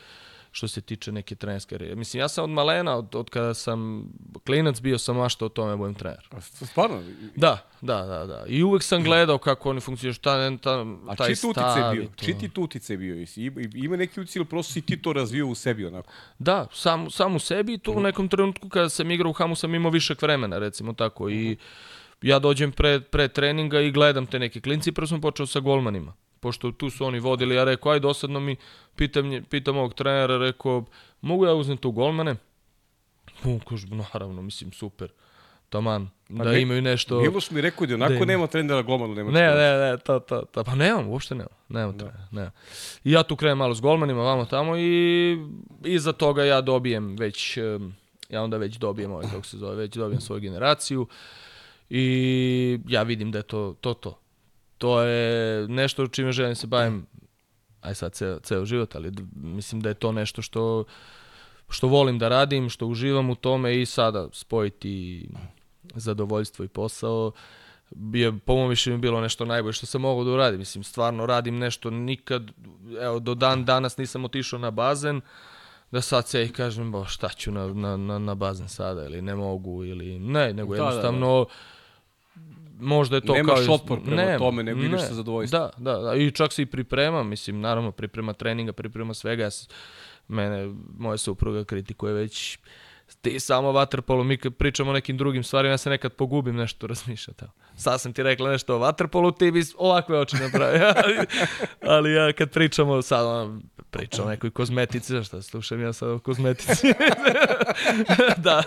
što se tiče neke trenerske Mislim, ja sam od malena, od, od kada sam klinac bio sam mašto o tome budem trener. A stvarno? Da, da, da, da. I uvek sam gledao kako oni funkcionuju, šta ta, A taj stav. bio? Čiji ti tu utice bio? Ima neki utice ili prosto si ti to razvio u sebi onako? Da, sam, sam u sebi i tu u nekom trenutku kada sam igrao u Hamu sam imao višak vremena, recimo tako. I uh -huh ja dođem pre, pre treninga i gledam te neke klinci, prvo sam počeo sa golmanima. Pošto tu su oni vodili, ja rekao, aj dosadno mi, pitam, pitam ovog trenera, rekao, mogu ja uzem tu golmane? On kaže, naravno, mislim, super taman, pa da ne, imaju nešto... Miloš mi rekao da onako da nema trenera golmanu, nema Ne, ne, ne, to, to, to, pa nemam, uopšte nemam, nemam da. trenera, nema. I ja tu krenem malo s golmanima, vamo tamo i iza toga ja dobijem već, ja onda već dobijem ovaj, kako se zove, već dobijem svoju generaciju. Uh, I ja vidim da je to to. To, to je nešto čime želim da se bavim aj sad ceo, ceo život, ali mislim da je to nešto što, što volim da radim, što uživam u tome i sada spojiti zadovoljstvo i posao je, po mojom mi bilo nešto najbolje što sam mogao da uradim. Mislim, stvarno radim nešto nikad, evo, do dan danas nisam otišao na bazen, da sad se i kažem, bo, šta ću na, na, na, na bazen sada, ili ne mogu, ili ne, nego da, jednostavno... Da, da možda je to Nemaš kao... Nemaš otpor prema ne, tome, nego ne, ideš sa zadovoljstvom. Da, da, da, i čak se i priprema, mislim, naravno, priprema treninga, priprema svega. Ja, mene, moja supruga kritikuje već ti samo vaterpolu, mi kad pričamo o nekim drugim stvarima, ja se nekad pogubim nešto razmišljati. Sad sam ti rekla nešto o vaterpolu, ti bi ovakve oči napravio. ali, ali ja kad pričamo, sad on priča o nekoj kozmetici, šta slušam ja sad o kozmetici. da,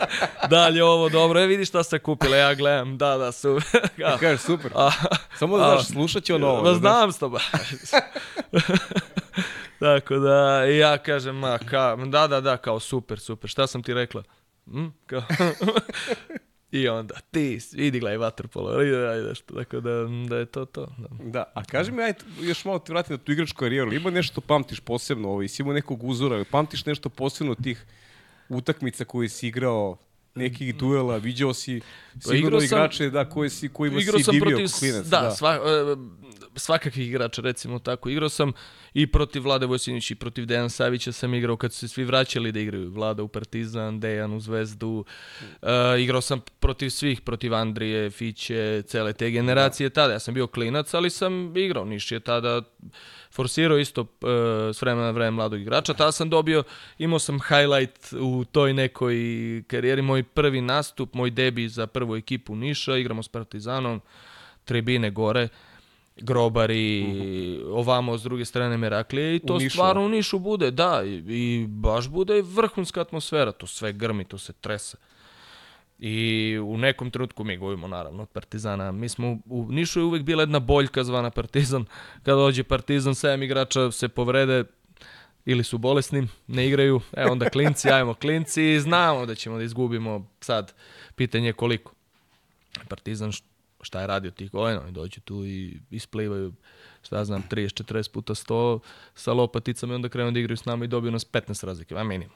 dalje ovo dobro, e vidi šta se kupila, ja gledam, da, da, super. Ja, kažeš super. A, Samo da znaš, slušat će ono ovo. Da, znam s toba. Tako da, ja kažem, ma, ka, da, da, da, kao super, super. Šta sam ti rekla? Hm? Kao, I onda, ti, idi gledaj vaterpolo, ajde, ajde, što, tako da, da je to to. Da, da a kaži mi, ajde, još malo ti vratim na tu igračku karijeru, ima nešto pamtiš posebno, ovaj, si imao nekog uzora, pamtiš nešto posebno tih utakmica koje si igrao, nekih duela, viđao si sigurno igrače da, koje si, kojima si divio protiv, klinac. Da, da. Sva, uh, svakakvih igrača, recimo tako. Igrao sam i protiv Vlade Vojsinića i protiv Dejan Savića sam igrao kad su se svi vraćali da igraju. Vlada u Partizan, Dejan u Zvezdu. Uh, igrao sam protiv svih, protiv Andrije, Fiće, cele te generacije tada. Ja sam bio klinac, ali sam igrao. Niš je tada forsirao isto uh, s vremena na vreme mladog igrača. Tada sam dobio, imao sam highlight u toj nekoj karijeri. Moj prvi nastup, moj debi za prvu ekipu Niša. Igramo s Partizanom, tribine gore grobari, -huh. ovamo s druge strane Meraklije i to u stvarno u Nišu bude, da, i, i baš bude vrhunska atmosfera, to sve grmi, to se trese. I u nekom trenutku mi govorimo naravno od Partizana. Mi smo u Nišu je uvek bila jedna boljka zvana Partizan. Kada dođe Partizan, 7 igrača se povrede ili su bolesni, ne igraju. E onda klinci, ajmo klinci i znamo da ćemo da izgubimo sad. Pitanje je koliko. Partizan šta je radio tih godina, oni dođu tu i isplivaju, šta znam, 30-40 puta 100 sa lopaticama i onda krenu da igraju s nama i dobiju nas 15 razlike, a minimum.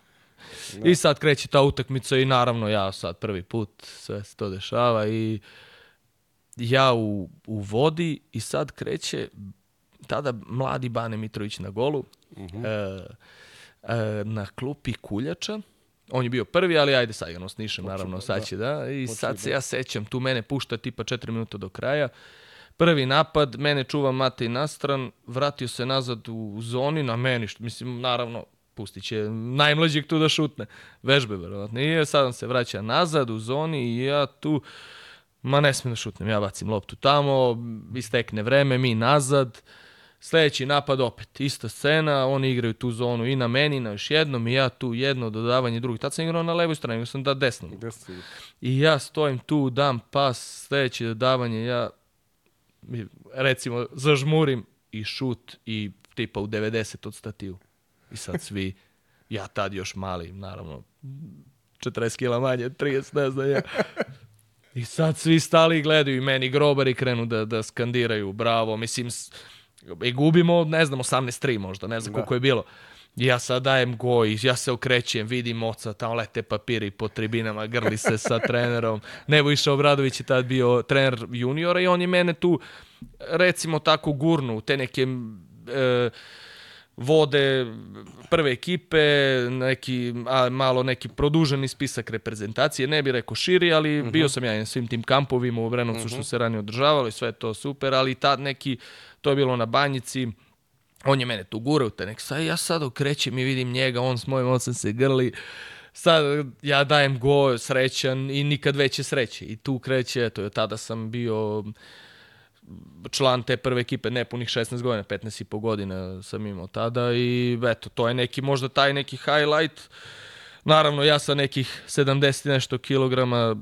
Da. I sad kreće ta utakmica i naravno ja sad prvi put sve se to dešava i ja u, u vodi i sad kreće tada mladi Bane Mitrović na golu, uh -huh. e, e, na klupi Kuljača, On je bio prvi, ali ajde sad igramo s Nišem, naravno, da. sad će, da. I Počeo sad se da. ja sećam, tu mene pušta tipa 4 minuta do kraja. Prvi napad, mene čuva Matej nastran, vratio se nazad u zoni, na meni, što, mislim, naravno, pustit će najmlađeg tu da šutne. Vežbe, verovatno. I sad on se vraća nazad u zoni i ja tu, ma ne smijem da šutnem, ja bacim loptu tamo, istekne vreme, mi nazad, Sljedeći napad opet, ista scena, oni igraju tu zonu i na meni, na još jednom i ja tu jedno dodavanje drugi. Tad sam igrao na levoj strani, nego sam da desno. I ja stojim tu, dam pas, sljedeće dodavanje, ja recimo zažmurim i šut i tipa u 90 od statiju. I sad svi, ja tad još mali, naravno, 40 kila manje, 30, ne znam ja. I sad svi stali i gledaju i meni grobari krenu da, da skandiraju, bravo, mislim, i gubimo, ne znam, 18-3 možda, ne znam Da. koliko je bilo. I ja sad dajem goj, ja se okrećem, vidim oca, tamo lete papiri po tribinama, grli se sa trenerom. Nebojša Obradović je tad bio trener juniora i on je mene tu, recimo tako, gurnu u te neke e, vode prve ekipe, neki, a, malo neki produženi spisak reprezentacije, ne bih rekao širi, ali bio sam ja na svim tim kampovima u Vrenovcu što se ranije održavalo i sve je to super, ali tad neki, to je bilo na banjici, on je mene tu gurao, te nek sad ja sad okrećem i vidim njega, on s mojim ocem se grli, sad ja dajem go, srećan i nikad veće sreće. I tu kreće, eto, tada sam bio član te prve ekipe, nepunih 16 godina, 15 i po godina sam imao tada i eto, to je neki, možda taj neki highlight. Naravno, ja sa nekih 70 i nešto kilograma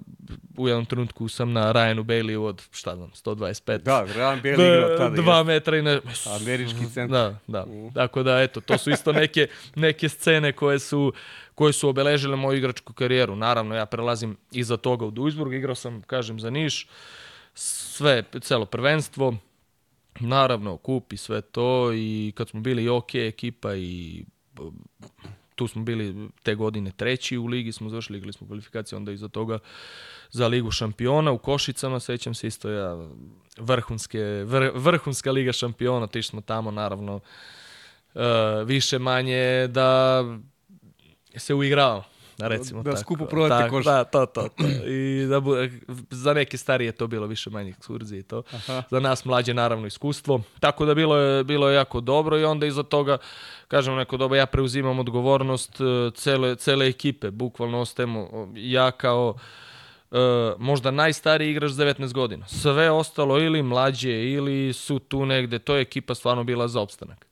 u jednom trenutku sam na Ryanu Bailey od, šta znam, 125. Da, Ryan Bailey igrao tada. Dva Dva... metra i ne... Američki centar. Da, da. Tako da, eto, to su isto neke, neke scene koje su, koje su obeležile moju igračku karijeru. Naravno, ja prelazim iza toga u Duisburg, igrao sam, kažem, za Niš, sve, celo prvenstvo, naravno, kup i sve to i kad smo bili OK ekipa i tu smo bili te godine treći u ligi, smo završili, igrali smo kvalifikacije, onda iza toga za ligu šampiona u Košicama, sećam se isto ja, vrhunske, vr, vrhunska liga šampiona, otišli smo tamo naravno e, više manje da se uigravamo. Recimo Da tako. skupo prodate Tako, koš. Da, to, to, to. I da bu, za neke starije je to bilo više manje ekskurzije i to. Aha. Za nas mlađe naravno iskustvo. Tako da bilo je, bilo je jako dobro i onda iza toga, kažem neko doba, ja preuzimam odgovornost e, cele, cele ekipe. Bukvalno ostajemo ja kao e, možda najstariji igrač s 19 godina. Sve ostalo ili mlađe ili su tu negde. To je ekipa stvarno bila za opstanak.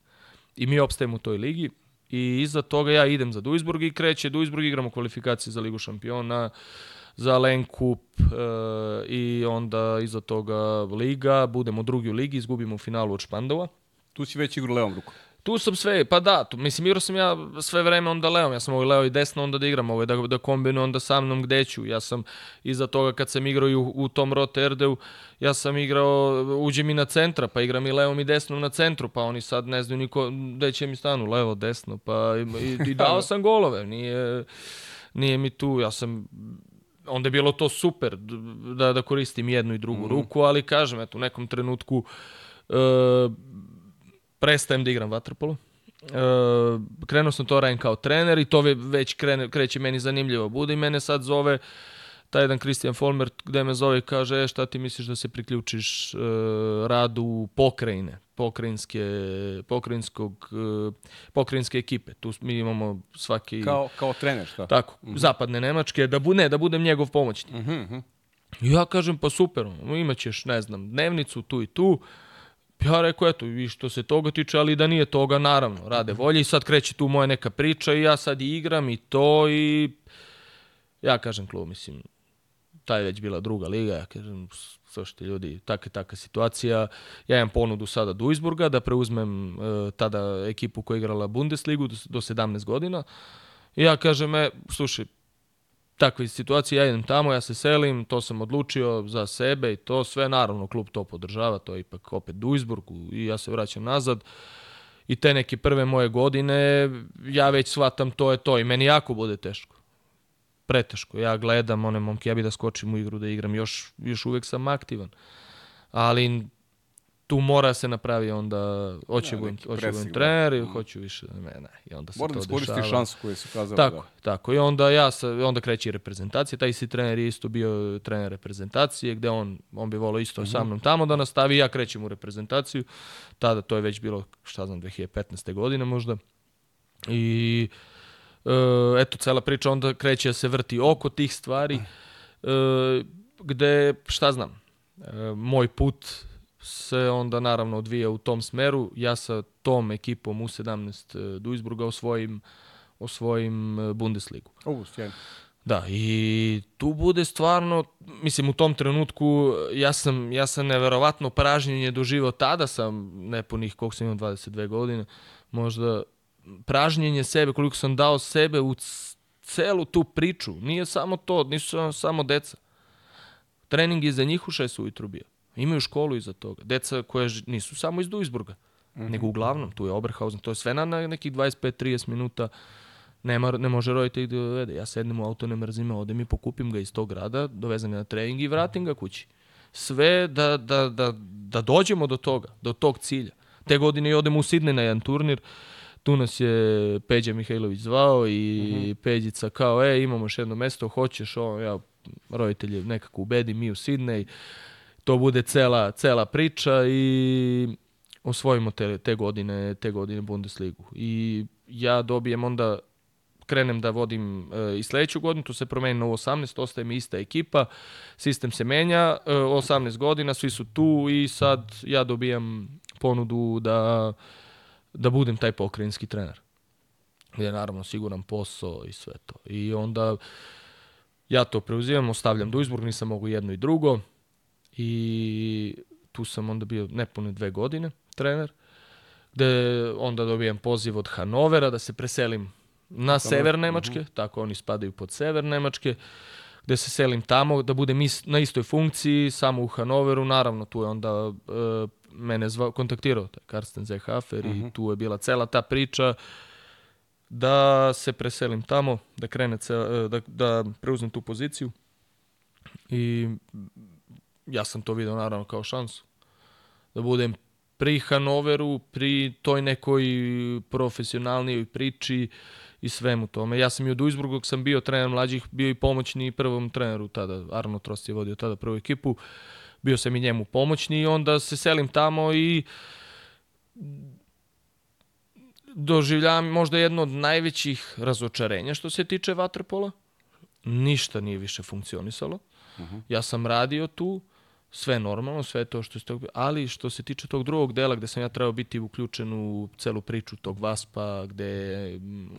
I mi opstajemo u toj ligi. I iza toga ja idem za Duisburg i kreće Duisburg, igramo kvalifikacije za Ligu šampiona, za Len Kup e, i onda iza toga Liga, budemo drugi u ligi, izgubimo u finalu od Špandova. Tu si već igru levom rukom. Tu sam sve, pa da, tu, mislim igrao sam ja sve vreme onda levom, ja sam ovo leo i desno onda da igram, ovo da, da kombinu onda sa mnom gde ću. Ja sam iza toga kad sam igrao i u, u tom Roterdeu, ja sam igrao, uđem i na centra, pa igram i levom i desnom na centru, pa oni sad ne znaju niko gde će mi stanu, levo, desno, pa i, i, i dao sam golove, nije, nije mi tu, ja sam onda je bilo to super da, da koristim jednu i drugu ruku, ali kažem, eto, u nekom trenutku e, prestajem da igram vaterpolo. E, krenuo sam to radim kao trener i to ve- već krene, kreće meni zanimljivo. Bude i mene sad zove taj jedan Christian Folmer gde me zove i kaže e, šta ti misliš da se priključiš e, radu pokrajine, pokrajinske, pokrajinskog, e, pokrajinske ekipe. Tu mi imamo svaki... Kao, kao trener, šta? Tako, zapadne Nemačke, da bu, ne, da budem njegov pomoćnik. Mhm. I ja kažem, pa super, imaćeš, ne znam, dnevnicu tu i tu. Ja rekao, eto, i što se toga tiče, ali da nije toga, naravno, rade volje i sad kreće tu moja neka priča i ja sad igram i to i ja kažem klub, mislim, ta je već bila druga liga, ja kažem, slušajte ljudi, taka taka situacija, ja imam ponudu sada Duisburga da preuzmem e, tada ekipu koja je igrala Bundesligu do, do 17 godina. I ja kažem, e, slušaj, takve situacije, ja idem tamo, ja se selim, to sam odlučio za sebe i to sve, naravno klub to podržava, to je ipak opet Duisburg i ja se vraćam nazad i te neke prve moje godine, ja već shvatam to je to i meni jako bude teško. Preteško. Ja gledam one momke, ja bi da skočim u igru da igram, još, još uvek sam aktivan. Ali tu mora se napravi onda, hoće Da, budem, hoće budem trener i da. hoću više, ne, ne, i onda se Mora da to iskoristiš dešava. šansu koju su kazali. Tako, Da. tako. I onda ja sa, onda kreće reprezentacija. Taj isti trener je isto bio trener reprezentacije, gde on, on bi volao isto sa mnom tamo da nastavi. Ja krećem u reprezentaciju. Tada to je već bilo, šta znam, 2015. godine možda. I e, eto, cela priča onda kreće da se vrti oko tih stvari. E, gde, šta znam, e, moj put se onda naravno odvija u tom smeru. Ja sa tom ekipom U17 Duisburga osvojim osvojim e, Bundesligu. U, sjajno. Da, i tu bude stvarno, mislim u tom trenutku ja sam, ja sam neverovatno pražnjenje doživao, tada sam nepunih, koliko sam imao 22 godine, možda pražnjenje sebe, koliko sam dao sebe u celu tu priču. Nije samo to, nisu samo- deca. Trening je za njih u 6 ujutru bio. Imaju školu iza toga. Deca koje nisu samo iz Duisburga, nego uglavnom, tu je Oberhausen, to je sve na, na nekih 25-30 minuta Nema, ne može roditelj da dovede. Ja sednem u auto, ne mrzim, odem i pokupim ga iz tog grada, dovezem ga na trening i vratim ga kući. Sve da, da, da, da dođemo do toga, do tog cilja. Te godine i odem u Sidney na jedan turnir, tu nas je Peđa Mihajlović zvao i Peđica kao, e, imamo još jedno mesto, hoćeš, o, ja roditelje nekako ubedi, mi u Sidney, to bude cela, cela priča i osvojimo te, te godine te godine Bundesligu. I ja dobijem onda krenem da vodim e, i sledeću godinu, tu se promeni na U18, ostaje mi ista ekipa, sistem se menja, e, 18 godina, svi su tu i sad ja dobijam ponudu da, da budem taj pokrajinski trener. Gde naravno siguran posao i sve to. I onda ja to preuzimam, ostavljam Duisburg, nisam mogu jedno i drugo i tu sam onda bio nepune dve godine trener, gde onda dobijam poziv od Hanovera da se preselim na sever Nemačke, tako oni spadaju pod sever Nemačke, gde se selim tamo, da budem is, na istoj funkciji, samo u Hanoveru, naravno tu je onda e, mene zvao, kontaktirao taj Karsten Zehafer i tu je bila cela ta priča da se preselim tamo, da krene cel, e, da, da preuzmem tu poziciju. I ja sam to video naravno kao šansu da budem pri Hanoveru, pri toj nekoj profesionalnijoj priči i svemu tome. Ja sam i u Duisburgu, dok sam bio trener mlađih, bio i pomoćni prvom treneru tada. Arno Trost je vodio tada prvu ekipu. Bio sam i njemu pomoćni i onda se selim tamo i doživljavam možda jedno od najvećih razočarenja što se tiče vaterpola. Ništa nije više funkcionisalo. Ja sam radio tu, sve normalno, sve to što tog, ali što se tiče tog drugog dela gde sam ja trebao biti uključen u celu priču tog Vaspa, gde je mm,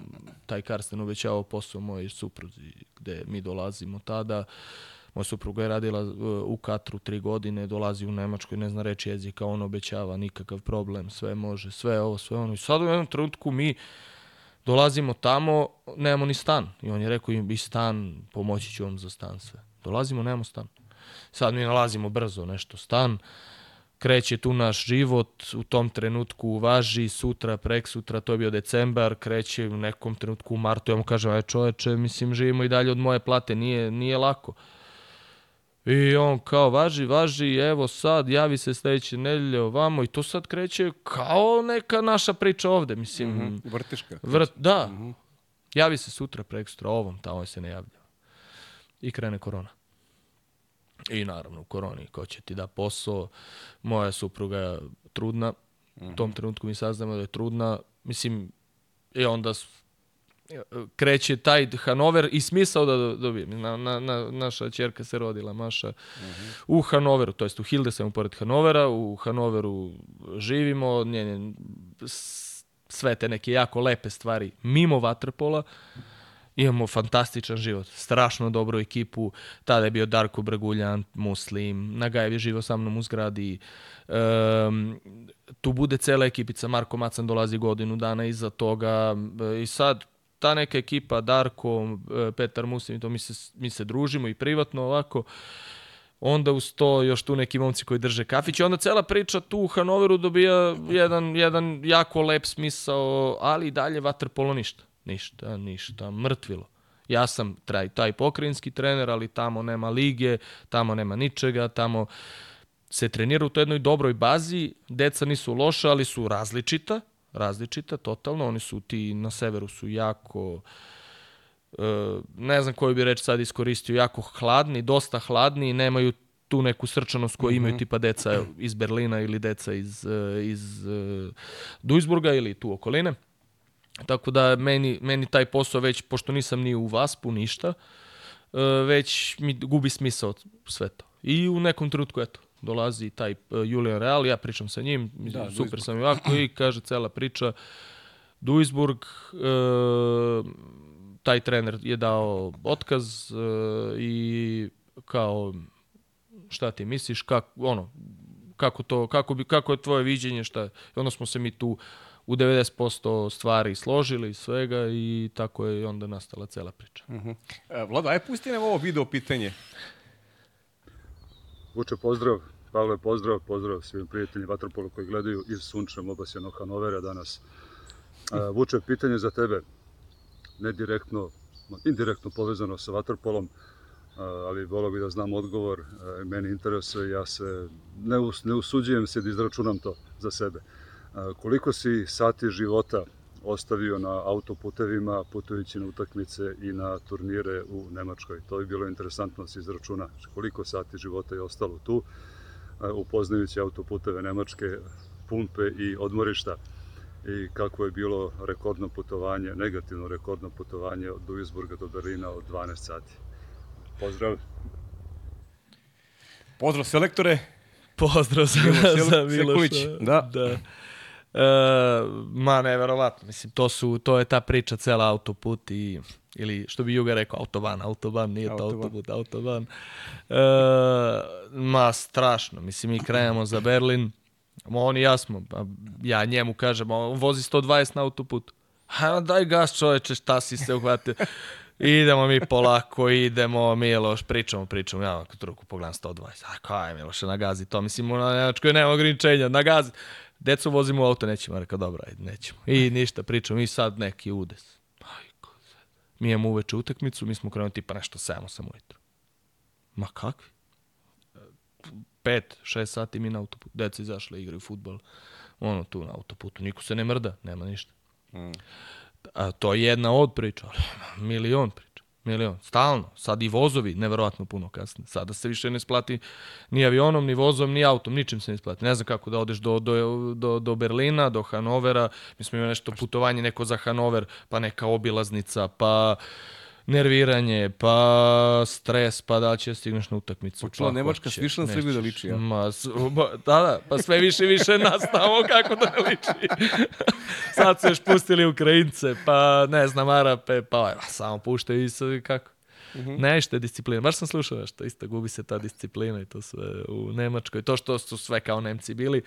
taj Karsten obećavao posao mojoj supruzi, gde mi dolazimo tada. Moja supruga je radila uh, u Katru tri godine, dolazi u Nemačku i ne zna reći jezika, on obećava, nikakav problem, sve može, sve ovo, sve ono. I sad u jednom trenutku mi dolazimo tamo, nemamo ni stan. I on je rekao, i stan, pomoći ću vam za stan sve. Dolazimo, nemamo stan. Sad mi nalazimo brzo nešto stan, kreće tu naš život, u tom trenutku važi, sutra, prek sutra, to je bio decembar, kreće u nekom trenutku u martu, ja mu kažem, aj čoveče, mislim, živimo i dalje od moje plate, nije, nije lako. I on kao važi, važi, evo sad, javi se sledeće nedelje ovamo i to sad kreće kao neka naša priča ovde, mislim, Mhm. Vrtiška. Vrt, da. Javi se sutra, prek sutra, ovom, tamo se ne javlja. I krene korona. I naravno u koroni, ko će ti da posao, moja supruga je trudna, u tom trenutku mi saznamo da je trudna, mislim, i onda s- kreće taj Hanover i smisao da do- dobijem. Na, na, na, naša čerka se rodila, Maša, u Hanoveru, to jest u Hildesheim pored Hanovera, u Hanoveru živimo, njene, sve te neke jako lepe stvari mimo vaterpola, imamo fantastičan život, strašno dobru ekipu, tada je bio Darko Braguljan, Muslim, Nagajev je živao sa mnom u zgradi, um, tu bude cela ekipica, Marko Macan dolazi godinu dana iza toga. I sad ta neka ekipa, Darko, Petar Muslim, to mi se, mi se družimo i privatno ovako, onda uz to još tu neki momci koji drže kafić. I onda cela priča tu u Hanoveru dobija jedan, jedan jako lep smisao, ali i dalje vaterpolo ništa. Ništa, ništa, mrtvilo. Ja sam taj, taj pokrajinski trener, ali tamo nema lige, tamo nema ničega, tamo se trenira u toj jednoj dobroj bazi, deca nisu loša, ali su različita, različita, totalno, oni su ti na severu su jako, e, ne znam koju bi reč sad iskoristio, jako hladni, dosta hladni, nemaju tu neku srčanost koju imaju Mhm. tipa deca iz Berlina ili deca iz, e, iz e, Duisburga ili tu okoline. Tako da meni, meni taj posao već, pošto nisam ni u Vaspu, ništa, e, već mi gubi smisao sve to. I u nekom trenutku, eto, dolazi taj e, Julian Real, ja pričam sa njim, Da, super Duisburg. sam i ovako i kaže cela priča, Duisburg, e, taj trener je dao otkaz e, i kao šta ti misliš, kako, ono, kako, to, kako, bi, kako je tvoje viđenje, šta, onda smo se mi tu u 90% stvari složili i svega i tako je onda nastala cela priča. Uh Vlado, aj pusti nam ovo video pitanje. Vuče pozdrav, Pavle pozdrav, pozdrav svim prijateljima Vatropola koji gledaju iz sunčanog obasjanog Hanovera danas. A, Vuče, pitanje za tebe, ne direktno, indirektno povezano sa Vatrpolom, a, ali volio bih da znam odgovor, a, meni interesuje, ja se ne, us, ne usuđujem se da izračunam to za sebe. Koliko si sati života ostavio na autoputevima, putujući na utakmice i na turnire u Nemačkoj. To bi bilo interesantno da se izračuna. Koliko sati života je ostalo tu, a, upoznajući autoputeve Nemačke, pumpe i odmorišta i kako je bilo rekordno putovanje, negativno rekordno putovanje od Duisburga do Berlina od 12 sati. Pozdrav! Pozdrav selektore. Pozdrav za, za Miloša. da. da. E, ma neverovatno, mislim, to, su, to je ta priča, cela autoput i ili što bi Juga rekao, autoban, autoban, nije to Autoban. autoput, autoban. E, ma strašno, mislim, mi krenemo za Berlin, on i ja smo, ja njemu kažem, on vozi 120 na autoput. Ha, daj gas čoveče, šta si se uhvatio? Idemo mi polako, idemo, Miloš, pričamo, pričamo, ja ovako truku pogledam 120, a kaj Miloše, nagazi to, mislim, na Nemačkoj nema ograničenja, nagazi. Decu vozimo u auto, nećemo, rekao, dobro, ajde, nećemo. I ništa, pričamo, i sad neki udes. Majko. Mi imamo uveče utakmicu, mi smo krenuli tipa nešto 7-8 ujutru. Ma kakvi? 5-6 sati mi na autoputu. Deca izašle, igraju futbol. Ono tu na autoputu. Niko se ne mrda, nema ništa. A to je jedna od priča, ali milion priča. Milion. Stalno. Sad i vozovi, neverovatno puno kasne. Sada se više ne isplati ni avionom, ni vozom, ni autom, ničim se ne isplati. Ne znam kako da odeš do, do, do, do Berlina, do Hanovera. Mi smo imali nešto putovanje neko za Hanover, pa neka obilaznica, pa nerviranje, pa stres, pa da li će da stigneš na utakmicu. Počela pa Nemačka hoćeš, više na Srbiju da liči, ja? Ma, s- ba, da, da, pa sve više i više nas tamo kako da ne liči. Sad su još pustili Ukrajince, pa ne znam, Arape, pa samo puštaju i sad kako. Nešto je disciplina. Baš sam slušao nešto, isto gubi se ta disciplina i to sve u Nemačkoj. To što su sve kao Nemci bili,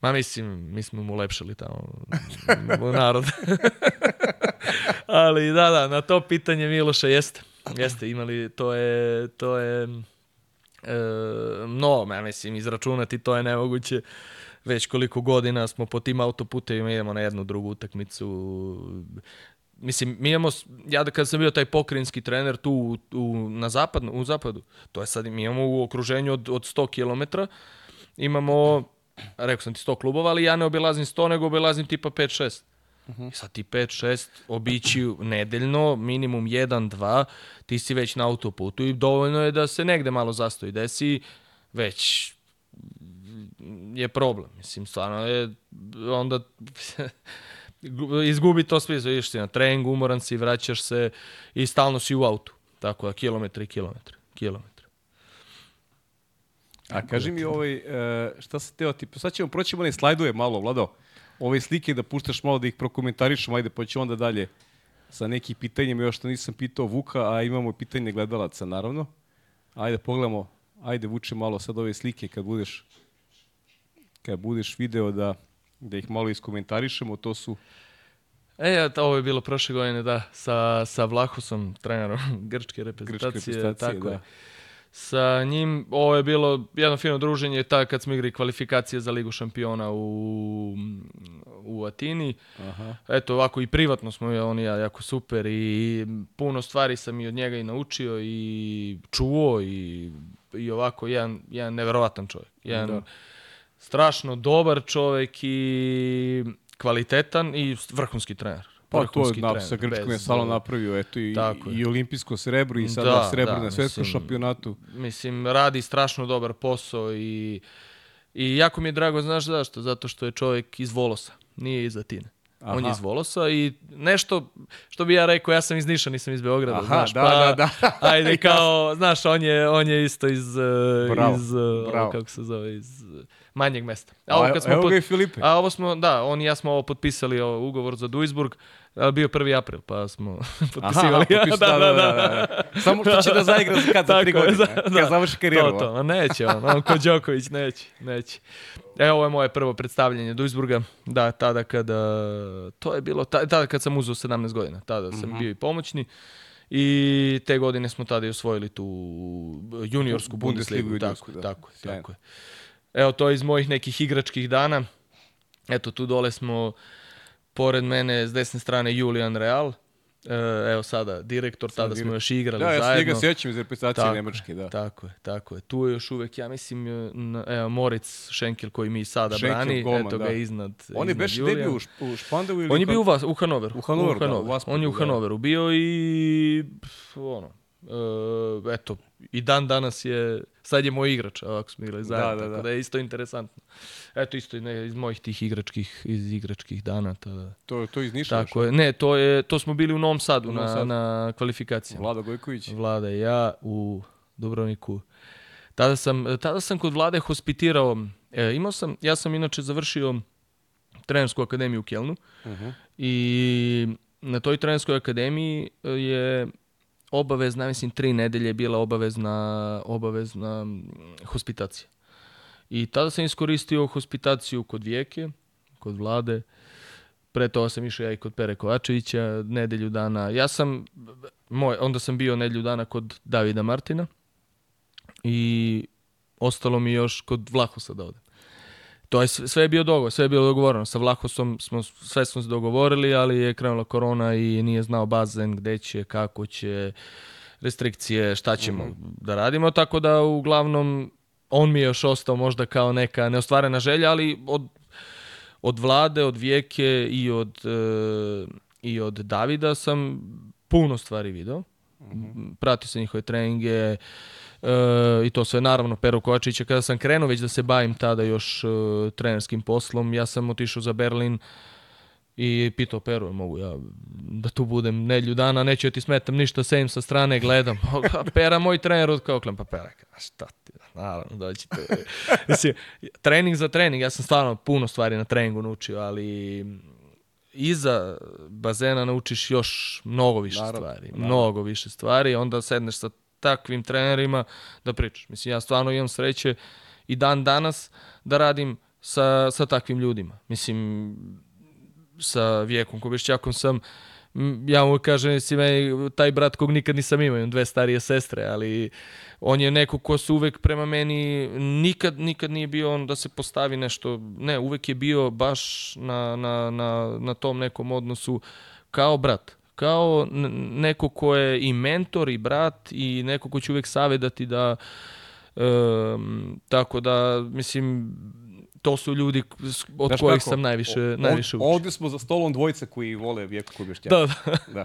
ma mislim, mi smo mu lepšali tamo narod. Ali da, da, na to pitanje Miloša jeste. Jeste, imali, to je, to je, e, no, ja mislim, izračunati to je nemoguće. Već koliko godina smo po tim autoputevima, idemo na jednu drugu utakmicu. Mislim, mi imamo, ja da kad sam bio taj pokrinjski trener tu u, u, na zapadu, u zapadu, to je sad, mi imamo u okruženju od, od 100 km, imamo, rekao sam ti 100 klubova, ali ja ne obilazim 100, nego obilazim tipa 5-6. I sad ti 5-6 obići nedeljno, minimum 1-2, ti si već na autoputu i dovoljno je da se negde malo zastoji desi, već je problem. Mislim, stvarno je, onda izgubi to sve, vidiš si na trening, umoran si, vraćaš se i stalno si u autu. Tako da, kilometri i kilometri. Kilometri. A kaži mi ovaj, e, šta sam teo ti, sad ćemo proći one slajdove malo, Vlado. Ove slike da puštaš malo da ih prokomentarišemo, ajde pa ću onda dalje sa nekim pitanjima, još što nisam pitao Vuka, a imamo i pitanje gledalaca, naravno. Ajde, pogledamo, ajde vuče malo sad ove slike kad budeš kad budeš video da, da ih malo iskomentarišemo, to su E, ja, to- ovo je bilo prošle godine, da, sa, sa Vlahusom, trenerom grčke reprezentacije. reprezentacije, tako da. je. Sa njim, ovo je bilo jedno fino druženje, ta kad smo igrali kvalifikacije za Ligu šampiona u, u Atini. Aha. Eto, ovako i privatno smo on i ja jako super i puno stvari sam i od njega i naučio i čuo i i ovako jedan, jedan neverovatan čovjek. Jedan Da. strašno dobar čovjek i kvalitetan i vrhunski trener. Pa to je Vrhunski na, trener, sa Grčkom je stalo uh, napravio, eto i, Tako i olimpijsko srebro i sada Da, srebro da, na svetskom mislim, šampionatu. Mislim, radi strašno dobar posao i, i jako mi je drago, znaš zašto? Zato što je čovjek iz Volosa, nije iz Atine. On je Aha. iz Volosa i nešto, što bi ja rekao, ja sam iz Niša, nisam iz Beograda, Aha, znaš, da, pa, da, da. ajde kao, znaš, on je, on je isto iz, uh, Bravo, iz uh, bravo. kako se zove, iz uh, manjeg mesta. A, ovo kad smo evo pot- ga i Filipe. a ovo smo, da, on i ja smo ovo potpisali o, ugovor za Duisburg, ali bio 1. april, pa smo potpisivali. potpis- da, da, da, da. Samo što će da zaigra za kad za tri godine. za- Kad završi karijeru. To, to, a neće on, on ko Đoković, neće, neće. Evo, ovo je moje prvo predstavljanje Duisburga, da, tada kada, to je bilo, ta- tada kad sam uzeo 17 godina, tada sam Mhm. bio i pomoćni. I te godine smo tada i osvojili tu juniorsku Bundesligu Bundesligu, tako, da. tako, tako je. Evo, to je iz mojih nekih igračkih dana. Eto, tu dole smo, pored mene, s desne strane, Julian Real. E, evo sada, direktor, tada smo još igrali Da, ja se zajedno. njega sjećam iz reprezentacije Tako Nemačke, da. Tako je, tako je. Tu je još uvek, ja mislim, e, na- evo, Moritz Šenkel koji mi sada Šenkel, brani, golman, eto ga da. iznad On je beš debio u, u Špandavu ili On je bio u, vas, u Hanoveru. U Hanoveru, da, u Hanoveru. Wasputu, On je u da. Hanoveru bio i ono, e, eto, i dan danas je, sad je moj igrač, ovako smo igrali zajedno, da, tako da. da je isto interesantno. Eto, isto ne, iz mojih tih igračkih, iz igračkih dana. Tada. To, to iz Niša. Tako je. Ne, to, je, to smo bili u Novom Sadu U Novom na, Sadu. na kvalifikacijama. Vlada Gojković. Vlada i ja u Dubrovniku. Tada sam, tada sam kod Vlade hospitirao, e, imao sam, ja sam inače završio trenersku akademiju u Kelnu Mhm. i na toj trenerskoj akademiji e, je obavezna, mislim, tri nedelje je bila obavezna, obavezna mm, hospitacija. I tada sam iskoristio hospitaciju kod Vijeke, kod Vlade, pre toga sam išao ja i kod Pere Kovačevića, nedelju dana. Ja sam, moj, onda sam bio nedelju dana kod Davida Martina i ostalo mi još kod Vlahosa da odem. To je sve, je bio dogovor, sve je bilo dogovoreno. Sa Vlahosom smo sve smo se dogovorili, ali je krenula korona i nije znao bazen gde će, kako će, restrikcije, šta ćemo da radimo, tako da uglavnom on mi je još ostao možda kao neka neostvarena želja, ali od, od vlade, od vijeke i od, e, i od Davida sam puno stvari video. Pratio sam njihove treninge e, i to sve naravno Pero Kovačića. Kada sam krenuo već da se bavim tada još e, trenerskim poslom, ja sam otišao za Berlin i pitao Peru, mogu ja da tu budem nedlju dana, neću ja ti smetam ništa, sedim sa strane, gledam. A Pera, moj trener od kao pa Pera, šta ti, naravno, dođi tu. Mislim, trening za trening, ja sam stvarno puno stvari na treningu naučio, ali iza bazena naučiš još mnogo više Naravno, stvari. naravno. Mnogo više stvari, onda sedneš sa takvim trenerima da pričaš. Mislim, ja stvarno imam sreće i dan danas da radim sa, sa takvim ljudima. Mislim, sa Vijekom Kobišćakom sam ja mu kažem, si meni taj brat kog nikad nisam imao, imam dve starije sestre, ali on je neko ko se uvek prema meni nikad, nikad nije bio on da se postavi nešto, ne, uvek je bio baš na, na, na, na tom nekom odnosu kao brat kao neko ko je i mentor i brat i neko ko će uvek savjedati da um, tako da mislim to su ljudi od Znaš kojih kako, sam najviše, o- najviše učio. Ovde smo za stolom dvojica koji vole Vijeko Kubešćak. Da, da. da.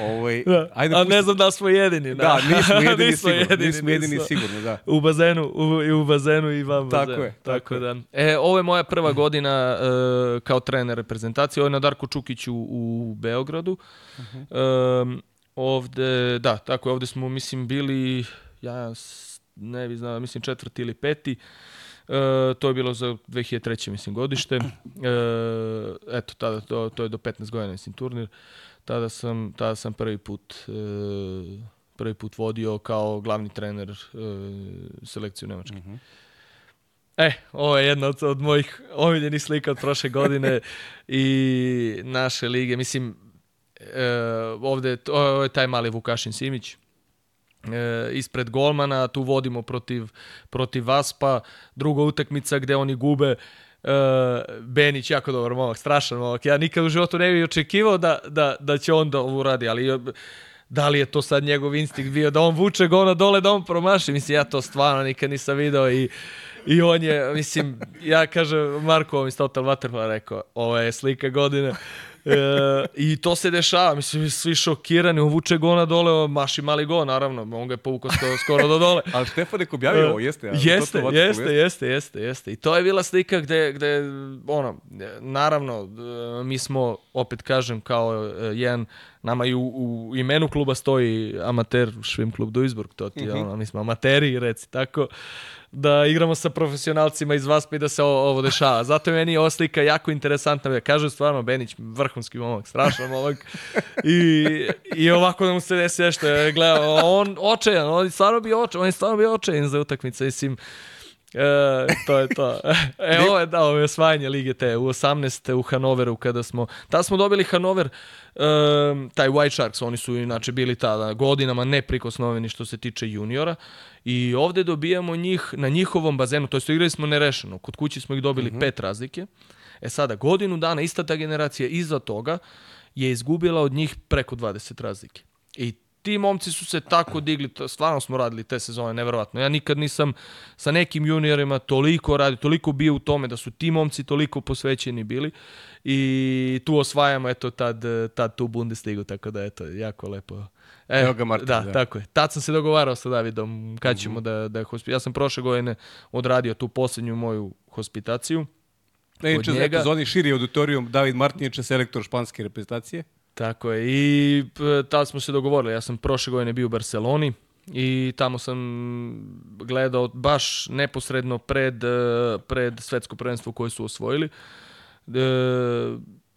Ovaj, Da. Ajde, A pusti- ne znam da smo jedini. Da, nismo jedini Nismo sigurno. jedini, nismo jedini nismo. sigurno, da. U bazenu, u, i u bazenu i van Tako bazena. je, tako je. da. E, ovo je moja prva godina e, kao trener reprezentacije. Ovo je na Darku Čukiću u Beogradu. Mhm. Em, ovde, da, tako je, ovde smo, mislim, bili, ja ne bi znao, mislim četvrti ili peti. E, to je bilo za 2003. mislim godište. E, eto, tada, to, to je do 15 godina mislim turnir. Tada sam, tada sam prvi put e, prvi put vodio kao glavni trener e, selekciju Nemačke. E, ovo je jedna od, od mojih omiljenih slika od prošle godine i naše lige. Mislim, e, ovde ovo je taj mali Vukašin Simić e, ispred golmana, tu vodimo protiv, protiv Vaspa, druga utakmica gde oni gube, e, Benić, jako dobar momak, strašan momak. Ja nikad u životu ne bih očekivao da, da, da će on da ovo uradi, ali da li je to sad njegov instinkt bio da on vuče gona dole, da on promaši. Mislim, ja to stvarno nikad nisam video i I on je, mislim, ja kažem, Marko mi iz Total Waterfall rekao, ovo je slika godine. E, I to se dešava, mislim, svi šokirani, on vuče gona dole, maši mali go, naravno, on ga je povukao skoro, skoro do dole. Ali Štefan je objavio ovo, jeste? Ja, Jeste, jeste, jeste, jeste, jeste. I to je bila slika gde, gde ono, naravno, e, mi smo, opet kažem, kao e, jedan, nama i u, u imenu kluba stoji amater Švim klub Duisburg, to ti je, Mhm. ono, mi smo amateri, reci tako, da igramo sa profesionalcima iz Vaspa i da se ovo, ovo dešava. Zato je meni ova slika jako interesantna. Kažem stvarno, Benić, vrhunski momak, strašan momak. I, I ovako da mu se desi nešto. Gledam, on očajan, on stvarno bio očajan, on je stvarno bio očajan za utakmice, mislim. E, to je to. E, ovo je, da, ovo je osvajanje Lige te u 18. u Hanoveru kada smo, tada smo dobili Hanover, um, taj White Sharks, oni su inače bili tada godinama neprikosnoveni što se tiče juniora i ovde dobijamo njih na njihovom bazenu, to jest igrali smo nerešeno, kod kući smo ih dobili pet razlike. E sada, godinu dana, ista ta generacija iza toga je izgubila od njih preko 20 razlike. I ti momci su se tako digli, to, stvarno smo radili te sezone, neverovatno. Ja nikad nisam sa nekim juniorima toliko radio, toliko bio u tome da su ti momci toliko posvećeni bili i tu osvajamo eto tad, tad tu Bundesligu, tako da eto, jako lepo. E, Evo ga Martin, da, da. tako je. Tad sam se dogovarao sa Davidom kad ćemo da, da hospi... Ja sam prošle godine odradio tu posljednju moju hospitaciju. Ne, Kod njega- za širi auditorijum, David Martinić je selektor španske reprezentacije. Tako je. I tad smo se dogovorili. Ja sam prošle godine bio u Barceloni i tamo sam gledao baš neposredno pred, eh, pred svetsko prvenstvo koje su osvojili. E,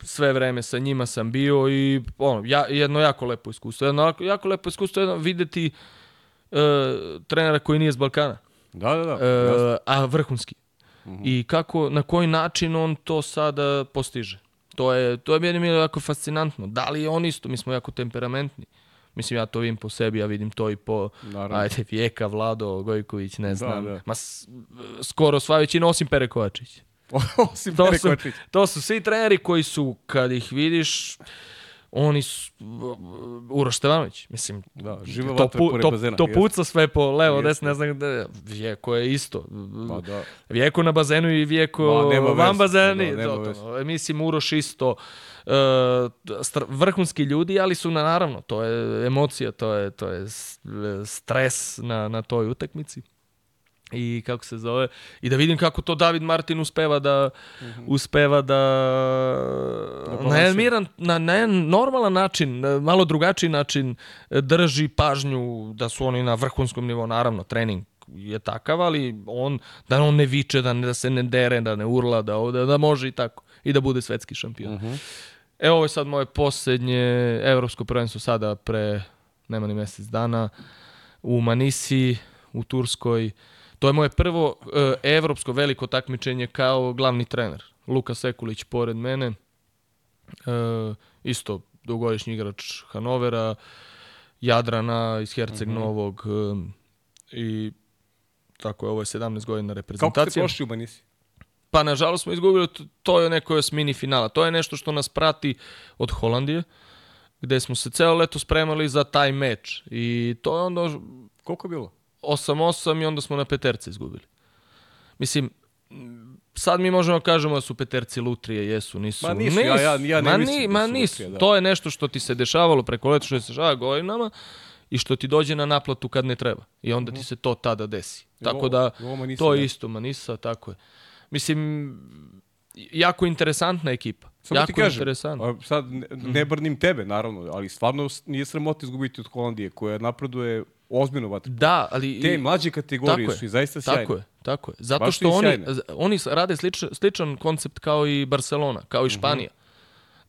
sve vreme sa njima sam bio i ono, ja, jedno jako lepo iskustvo. Jedno jako, jako lepo iskustvo jedno videti e, trenera koji nije s Balkana. Da, da, da. E, a vrhunski. I kako, na koji način on to sada postiže. To je, to je meni jako fascinantno. Da li je on isto? Mi smo jako temperamentni. Mislim, ja to vidim po sebi, ja vidim to i po, Naravno. ajde, Vijeka, Vlado, Gojković, ne znam. da. Ma, s, skoro sva većina, osim Pere Kovačić. Osim To Pere su, Kovačić. to su svi treneri koji su, kad ih vidiš, oni su, Uroš Stevanović, mislim, Da, živa to, pu, to, bazena. to puca sve po levo, desno, ne znam gde, Vijeko je isto. Pa da. Vijeko na bazenu i Vijeko nema van bazeni. Da, to, to, mislim, Uroš isto. Str- vrhunski ljudi, ali su na, naravno, to je emocija, to je, to je stres na, na toj utakmici. I kako se zove, i da vidim kako to David Martin uspeva da uspeva da, na jedan balansira. miran, na, na jedan normalan način, na malo drugačiji način e, drži pažnju da su oni na vrhunskom nivou, naravno trening je takav, ali on, da on ne viče, da, ne, da se ne dere, da ne urla, da, da, da može i tako. I da bude svetski šampion. Mhm. Evo ovo je sad moje posljednje evropsko prvenstvo sada pre nema ni mjesec dana u Manisi, u Turskoj. To je moje prvo e, evropsko veliko takmičenje kao glavni trener. Luka Sekulić pored mene. E, isto dugogodišnji igrač Hanovera, Jadrana iz Herceg Novog e, i tako je, ovo je 17 godina Kako ste reprezentacija. prošli u Manisi? Pa nažalost smo izgubili, to je neko mini finala. To je nešto što nas prati od Holandije, gde smo se celo leto spremali za taj meč. I to je onda Koliko je bilo? 8-8 i onda smo na peterce izgubili. Mislim, sad mi možemo da kažemo da su peterci lutrije, jesu, nisu. Ma nisu, ja- ja- ja ne ma mislim ni, da ma su nisu. lutrije, da. To je nešto što ti se dešavalo preko leta, što se dešava godinama i što ti dođe na naplatu kad ne treba. I onda ti se to tada desi. Tako da, to je da. isto, Manisa, tako je. Mislim, jako interesantna ekipa. Samo jako ti kažem, interesantna. a sad ne, ne brnim tebe, naravno, ali stvarno nije sramota izgubiti od Holandije, koja napreduje ozbiljno vatru. Da, ali... Te mlađe kategorije Tako su i zaista sjajne. Tako je, tako je. Zato Baš što oni, oni rade sličan, sličan koncept kao i Barcelona, kao Mhm. i Španija.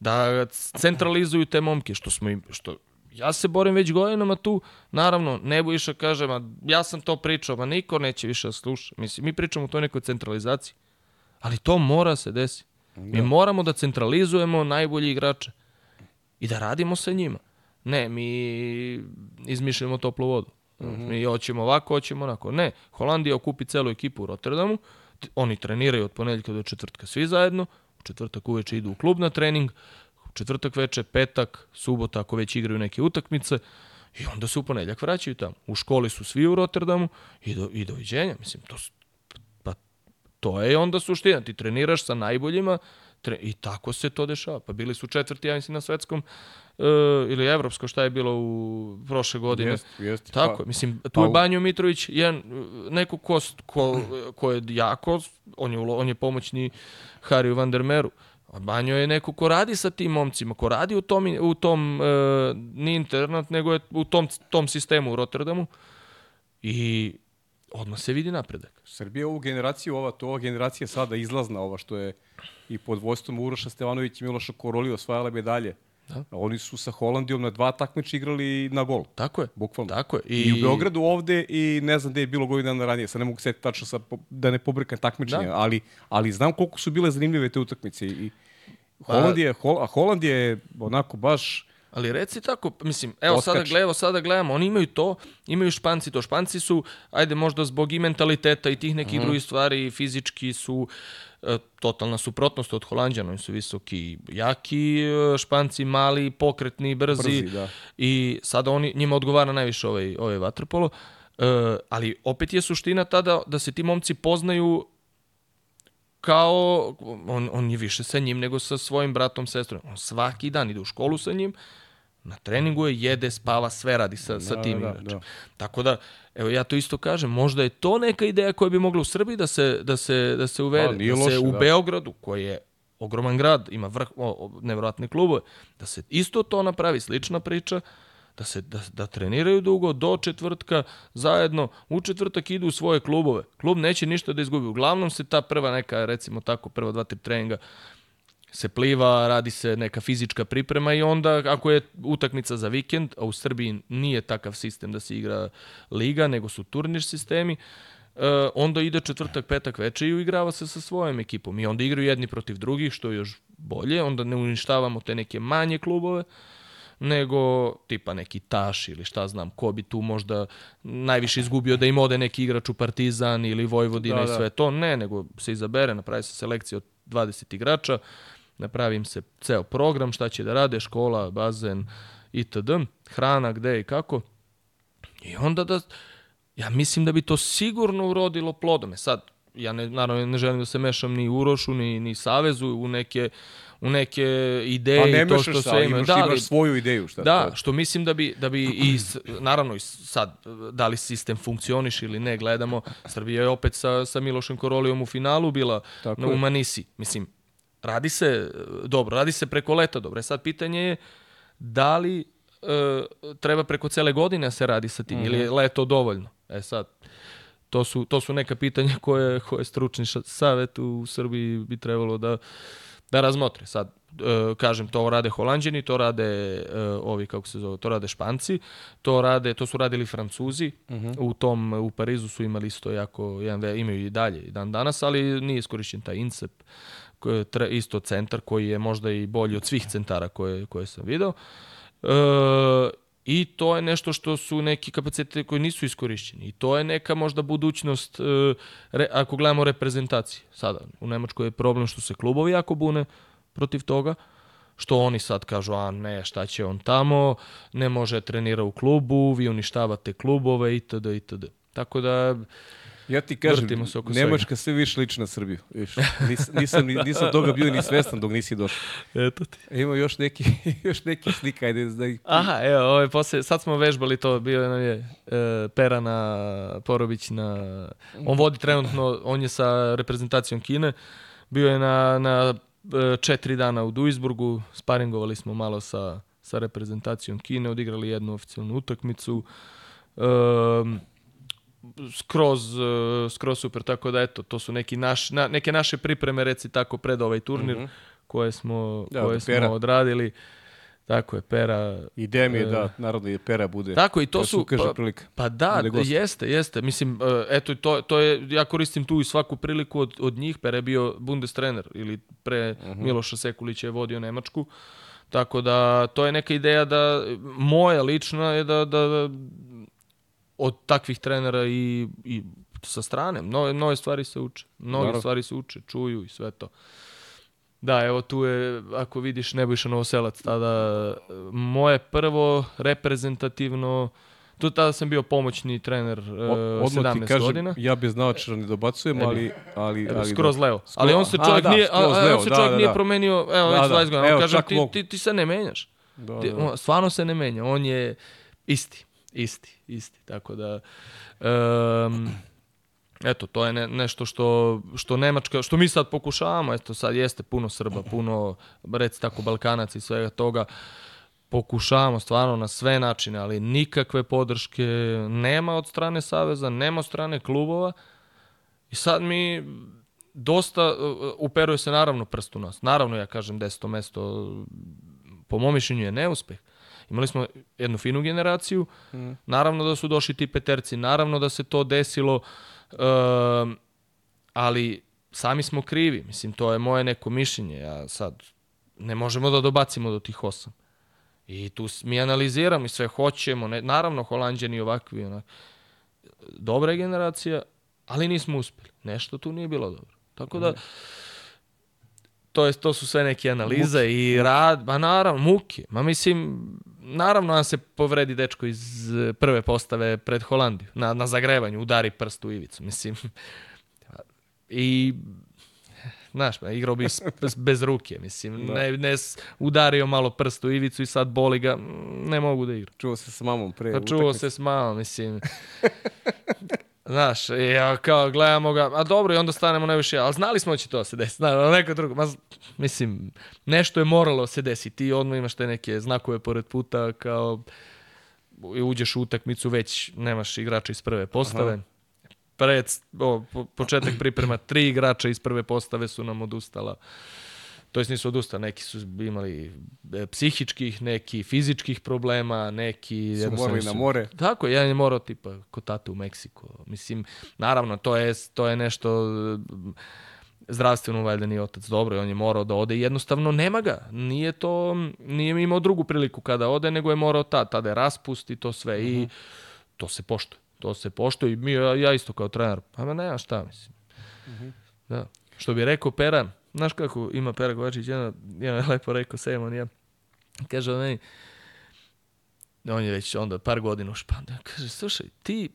Da c- centralizuju te momke, što smo im, što ja se borim već godinama tu, naravno, Nebojša kaže, ma ja sam to pričao, ma niko neće više da sluša. Mislim, mi pričamo o toj nekoj centralizaciji. Ali to mora se desi. Mi moramo da centralizujemo najbolji igrače i da radimo sa njima. Ne, mi izmišljamo toplu vodu. Mi hoćemo ovako, hoćemo onako. Ne, Holandija okupi celu ekipu u Rotterdamu, oni treniraju od ponedjeljka do četvrtka svi zajedno, u četvrtak uveče idu u klub na trening, u četvrtak veče, petak, subota ako već igraju neke utakmice, I onda se u ponedljak vraćaju tamo. U školi su svi u Rotterdamu i, do, i doviđenja. Mislim, to, pa, to je onda suština. Ti treniraš sa najboljima tre, i tako se to dešava. Pa bili su četvrti, ja mislim, na svetskom ili evropsko, šta je bilo u prošle godine. Jest, jest. Tako Pa- mislim, tu pa je Banjo Mitrović, jedan, uh, neko ko, ko, ko je jako, on je, on je pomoćni Hariju van der Meru. A Banjo je neko ko radi sa tim momcima, ko radi u tom, u tom uh, ni internat, nego je u tom, tom sistemu u Rotterdamu i odmah se vidi napredak. Srbija ovu generaciju, ova, to ova generacija sada izlazna, ova što je i pod vojstvom Uroša Stevanović i Miloša Koroli osvajala medalje. Da. Oni su sa Holandijom na dva takmiča igrali na gol. Tako je. Bukvalno. Tako je. I, I u Beogradu ovde i ne znam gde je bilo godinu dana ranije, sad ne mogu setiti tačno sa, da ne pobrkam takmičenja, Da. ali, ali znam koliko su bile zanimljive te utakmice. I Holandija, Hol, a Holandija je onako baš... Ali reci tako, mislim, evo Oskač. sada, gled, evo sada gledamo, oni imaju to, imaju španci to. Španci su, ajde možda zbog i mentaliteta i tih nekih Mhm. drugih stvari, fizički su e, totalna suprotnost od Holandjana. Oni su visoki, jaki, e, španci mali, pokretni, brzi. Brzi, da. I sada oni, njima odgovara najviše ovaj, ovaj vaterpolo. E, ali opet je suština tada da se ti momci poznaju kao, on, on je više sa njim nego sa svojim bratom, sestrom. On svaki dan ide u školu sa njim, na treningu je, jede, spava, sve radi sa, sa Da, tim da, igračem. da. Tako da, evo ja to isto kažem, možda je to neka ideja koja bi mogla u Srbiji da se, da se, da se uvede. Pa, da se loše, u da. Beogradu, koji je ogroman grad, ima vrh, o, o, nevjerojatne klubove, da se isto to napravi, slična priča, da se da, da treniraju dugo do četvrtka zajedno u četvrtak idu u svoje klubove. Klub neće ništa da izgubi. Uglavnom se ta prva neka recimo tako prva dva tri treninga se pliva, radi se neka fizička priprema i onda ako je utakmica za vikend, a u Srbiji nije takav sistem da se igra liga, nego su turnir sistemi, e, onda ide četvrtak, petak veče i uigrava se sa svojom ekipom. I onda igraju jedni protiv drugih, što je još bolje, onda ne uništavamo te neke manje klubove, nego tipa neki Taš ili šta znam, ko bi tu možda najviše izgubio da im ode neki igrač u Partizan ili Vojvodina Da, i da. sve to. Ne, nego se izabere, napravi se selekcija od 20 igrača, napravi im se ceo program, šta će da rade, škola, bazen itd. Hrana, gde i kako. I onda da, ja mislim da bi to sigurno urodilo plodom. E sad, ja ne, naravno ne želim da se mešam ni Urošu, ni, ni Savezu u neke, u neke ideje Pa ne i to što se, imaju. imaš, Da, imaš svoju ideju. Šta da, to? što mislim da bi, da bi i, naravno, i sad, da li sistem funkcioniš ili ne, gledamo, Srbija je opet sa, sa Milošem Korolijom u finalu bila Tako na, u Manisi. Mislim, radi se dobro, radi se preko leta dobro. E sad pitanje je da li e, treba preko cele godine se radi sa tim ili Mhm. je leto dovoljno. E sad, to su, to su neka pitanja koje, koje stručni savet u Srbiji bi trebalo da, da razmotre. Sad, e, kažem, to rade Holandjani, to rade e, ovi, kako se zove, to rade Španci, to, rade, to su radili Francuzi, u tom, u Parizu su imali isto jako, jedan, ve- imaju i dalje i dan danas, ali nije iskorišćen taj INSEP, isto centar koji je možda i bolji od svih centara koje, koje sam video. E, I to je nešto što su neki kapaciteti koji nisu iskorišćeni. I to je neka možda budućnost, e, re, ako gledamo reprezentacije. Sada, u Nemačkoj je problem što se klubovi jako bune protiv toga, što oni sad kažu, a ne, šta će on tamo, ne može trenira u klubu, vi uništavate klubove, itd., itd. Tako da, Ja ti kažem, Nemačka sve više liči na Srbiju. Viš, nis, nisam, ni- nisam toga bio ni svestan dok nisi došao. eto ti. Ima još neki, još neki slika, ajde da ih... Aha, evo, ovo je posle, sad smo vežbali to, bio je, nam je e, Perana Porobić na, on vodi trenutno, on je sa reprezentacijom Kine, bio je na, na e, četiri dana u Duisburgu, sparingovali smo malo sa, sa reprezentacijom Kine, odigrali jednu oficijalnu utakmicu, um, skroz, e, skroz super, tako da eto, to su neki naš, na, neke naše pripreme, reci tako, pred ovaj turnir, koje smo, Da, koje do smo Pera. odradili. Tako je, Pera Ideja mi je E. da, naravno, i Pera bude. Tako i to da su ukaže pa, prilika. pa da, gost. jeste, jeste. Mislim e, eto to to je ja koristim tu i svaku priliku od, od njih, Pere je bio Bundestrener ili pre Mhm. Miloša Sekulića je vodio Nemačku. Tako da to je neka ideja da moja lična je da, da, da od takvih trenera i, i sa strane mnoge, mnoge stvari se uče. Mnoge Naravno. stvari se uče, čuju i sve to. Da, evo tu je, ako vidiš Nebojša Novoselac, tada moje prvo reprezentativno, tu tada sam bio pomoćni trener uh, O- odmah 17 ti kažem, godina. ja bez naočara ne dobacujem, ali... ali, ali skroz da. levo. Ali on se A, čovjek da, nije, a, a, on se da, čovjek da, nije da. promenio, evo, Da, već da. 20 godina. On kaže, ti, ti, ti se ne menjaš. Da, Ti- da. on stvarno se ne menja. On je isti, isti, isti. Tako da, em, eto, to je ne, nešto što, što Nemačka, što mi sad pokušavamo, eto sad jeste puno Srba, puno, reci tako, Balkanaca i svega toga, pokušavamo stvarno na sve načine, ali nikakve podrške nema od strane Saveza, nema od strane klubova i sad mi dosta, uh, uperuje se naravno prst u nas. Naravno ja kažem deseto mesto, po mom mišljenju je neuspeh. Imali smo jednu finu generaciju, naravno da su došli ti peterci, naravno da se to desilo, um, ali sami smo krivi. Mislim, to je moje neko mišljenje. Ja sad ne možemo da dobacimo do tih osam. I tu mi analiziramo i sve hoćemo. Ne, naravno, Holandjani ovakvi. Onak. Dobra je generacija, ali nismo uspeli. Nešto tu nije bilo dobro. Tako da, to, je, to su sve neke analize i rad, ba naravno, muke. Ma mislim, naravno nam se povredi dečko iz eh, prve postave pred Holandiju, na, na zagrevanju, udari prst u ivicu. Mislim, i Znaš, igrao bi s- s- bez ruke, mislim, ne, ne s- udario malo prst u ivicu i sad boli ga, ne mogu da igram. Čuo se sa mamom pre Pa čuo utakmice. se s mamom, mislim. Znaš, ja kao gledamo ga, a dobro i onda stanemo najviše, ali znali smo da će to se desiti, znaš, neko drugo, ma, mislim, nešto je moralo se desiti, ti odmah imaš te neke znakove pored puta, kao i uđeš u utakmicu, već nemaš igrača iz prve postave. Pred, o, po- početak priprema, tri igrača iz prve postave su nam odustala. To jest nisu odustali, neki su imali e, psihičkih, neki fizičkih problema, neki... Su morali na more. Tako, jedan je morao tipa kod tate u Meksiku. Mislim, naravno, to je, to je nešto e, zdravstveno valjda nije otac dobro i on je morao da ode i jednostavno nema ga. Nije to, nije imao drugu priliku kada ode, nego je morao tad, tada je raspust i to sve i to se poštuje. To se poštuje i mi, ja, ja isto kao trener, pa nema šta, mislim. Da. Što bi rekao Pera, znaš kako ima Pera Kovačić, jedan, jedan je lepo rekao, Sejmon, ja, kaže on meni, on je već onda par godina u Špandu, kaže, slušaj, ti,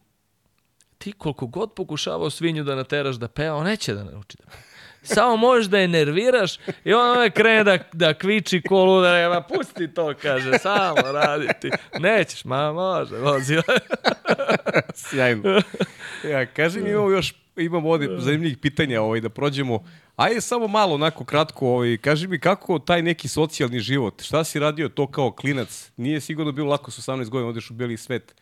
ti koliko god pokušavao svinju da nateraš da peva, on neće da nauči da peva. Samo možeš da je nerviraš i on onda krene da, da kviči ko luda, ma pusti to, kaže, samo radi ti. Nećeš, ma može, vozi. Sjajno. Ja, kaži mi, imamo još, imamo ovde zanimljivih pitanja ovaj, da prođemo. Ajde samo malo, onako kratko, ovaj, kaži mi kako taj neki socijalni život, šta si radio to kao klinac? Nije sigurno bilo lako s 18 godina, odeš u beli svet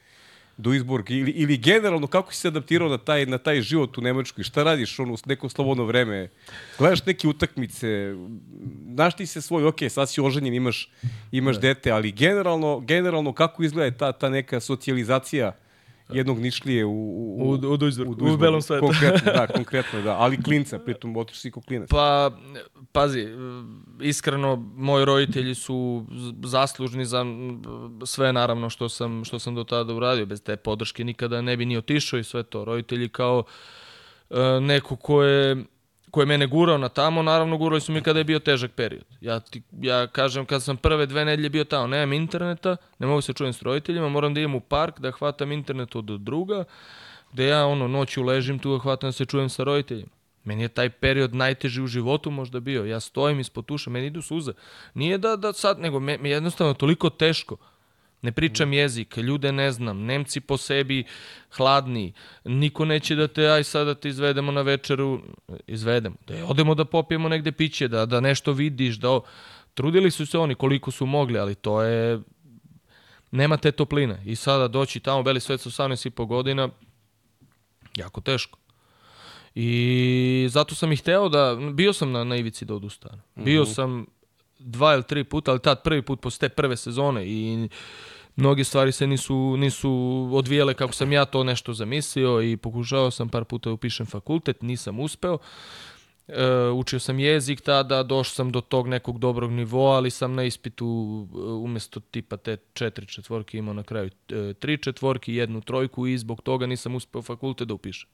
do Izburg ili, ili generalno kako si se adaptirao na taj, na taj život u Nemačkoj? Šta radiš ono, u neko slobodno vreme? Gledaš neke utakmice, znaš ti se svoj, ok, sad si oženjen, imaš, imaš dete, ali generalno, generalno kako izgleda ta, ta neka socijalizacija jednog nišlije u, u, U- u Duisburgu, u Duisburgu. belom svetu. Konkretno, da, konkretno, da. Ali klinca, pritom otiš si ko klinac. Pa, pazi, iskreno, moji roditelji su zaslužni za sve, naravno, što sam, što sam do tada uradio. Bez te podrške nikada ne bi ni otišao i sve to. Roditelji kao e, neko ko je ko je mene gurao na tamo, naravno gurali su mi kada je bio težak period. Ja, ti, ja kažem, kad sam prve dve nedelje bio tamo, nemam interneta, ne mogu se čujem s roditeljima, moram da idem u park, da hvatam internet od druga, gde ja ono noću ležim tu, hvatam da se čujem sa roditeljima. Meni je taj period najteži u životu možda bio. Ja stojim ispod tuša, meni idu suze. Nije da, da sad, nego me, me jednostavno toliko teško. Ne pričam jezik, ljude ne znam, Nemci po sebi hladni, niko neće da te, aj sad da te izvedemo na večeru, izvedemo, da odemo da popijemo negde piće, da, da nešto vidiš, da... o- Trudili su se oni koliko su mogli, ali to je... Nema te topline. I sada doći tamo, beli svet sa 18 i po godina, jako teško. I zato sam i hteo da, bio sam na, na ivici da odustanem. Bio sam dva ili tri puta, ali tad prvi put posle te prve sezone i mnoge stvari se nisu, nisu odvijele kako sam ja to nešto zamislio i pokušao sam par puta da upišem fakultet, nisam uspeo. E, učio sam jezik tada, došao sam do tog nekog dobrog nivoa, ali sam na ispitu e, umesto tipa te četiri četvorke imao na kraju e, tri četvorke, jednu trojku i zbog toga nisam uspeo fakultet da upišem.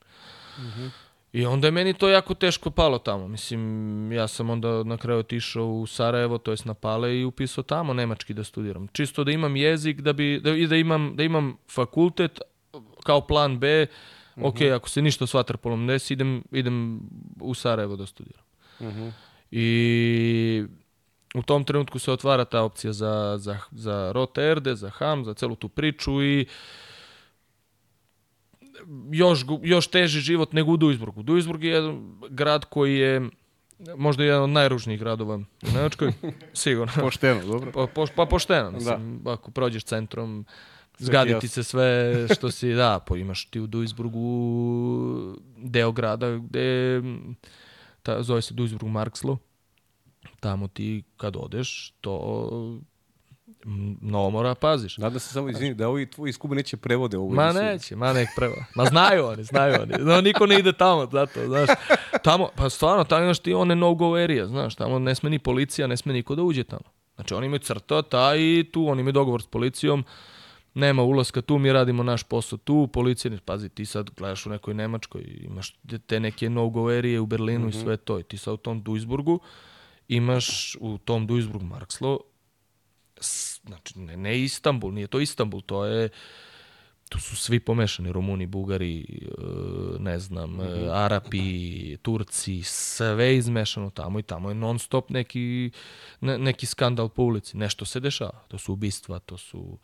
I onda je meni to jako teško palo tamo. Mislim, ja sam onda na kraju otišao u Sarajevo, to jest na Pale i upisao tamo nemački da studiram. Čisto da imam jezik da bi, da, i da imam, da imam fakultet kao plan B, mm -hmm. ok, ako se ništa s vaterpolom desi, idem, idem u Sarajevo da studiram. Mm -hmm. I u tom trenutku se otvara ta opcija za, za, za Rote Erde, za Ham, za celu tu priču i još, još teži život nego u Duisburgu. Duisburg je jedan grad koji je možda jedan od najružnijih gradova u Nemačkoj, sigurno. pošteno, dobro. Pa, po, pa pošteno, mislim, da. ako prođeš centrom, zgaditi se sve što si, da, po, imaš ti u Duisburgu deo grada gde ta, zove se Duisburg Markslo, tamo ti kad odeš, to mnogo mora paziš. Nada se samo izvini da ovi tvoji skubi neće prevode ovo. Ma neće, ma nek prevode. Ma znaju oni, znaju oni. No, niko ne ide tamo, zato, znaš. Tamo, pa stvarno, tamo imaš ti one no-go area, znaš, tamo ne sme ni policija, ne sme niko da uđe tamo. Znači, oni imaju crta, ta i tu, oni imaju dogovor s policijom, nema ulaska tu, mi radimo naš posao tu, policija, pazi, ti sad gledaš u nekoj Nemačkoj, imaš te neke no-go area u Berlinu mm -hmm. i mhm. sve to, i ti sad u tom Duisburgu, imaš u tom Duisburg Markslo, znači ne, ne Istanbul, nije to Istanbul, to je tu su svi pomešani, Rumuni, Bugari, e, ne znam, mm -hmm. Arapi, Turci, sve izmešano tamo i tamo je non stop neki, ne, neki skandal po ulici, nešto se dešava, to su ubistva, to su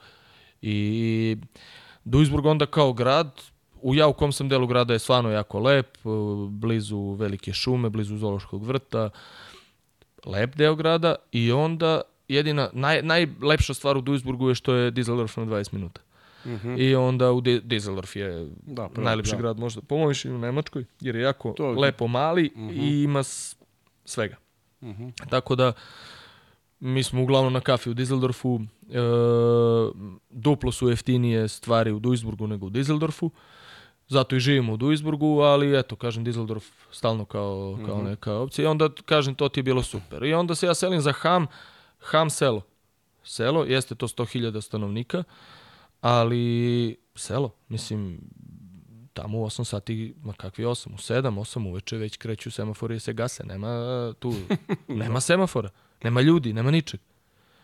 i Duisburg onda kao grad, u ja u kom sam delu grada je stvarno jako lep, e, blizu velike šume, blizu zoološkog vrta, lep deo grada i onda jedina, naj, najlepša stvar u Duisburgu je što je Düsseldorf na 20 minuta. Mm -hmm. I onda u Düsseldorf je da, pravo, najlepši da. grad možda, po mojom mišljenju u Nemačkoj, jer je jako to... lepo mali mm -hmm. i ima svega. Mm -hmm. Tako da, mi smo uglavnom na kafi u Düsseldorfu, e, duplo su jeftinije stvari u Duisburgu nego u Düsseldorfu, zato i živimo u Duisburgu, ali eto, kažem, Düsseldorf stalno kao, kao mm -hmm. neka opcija i onda, kažem, to ti je bilo super. I onda se ja selim za Ham, Ham selo. Selo, jeste to 100.000 stanovnika, ali selo, mislim, tamo u 8 sati, ma kakvi 8, u 7, 8 uveče već kreću semafori se gase, nema tu, nema semafora, nema ljudi, nema ničeg.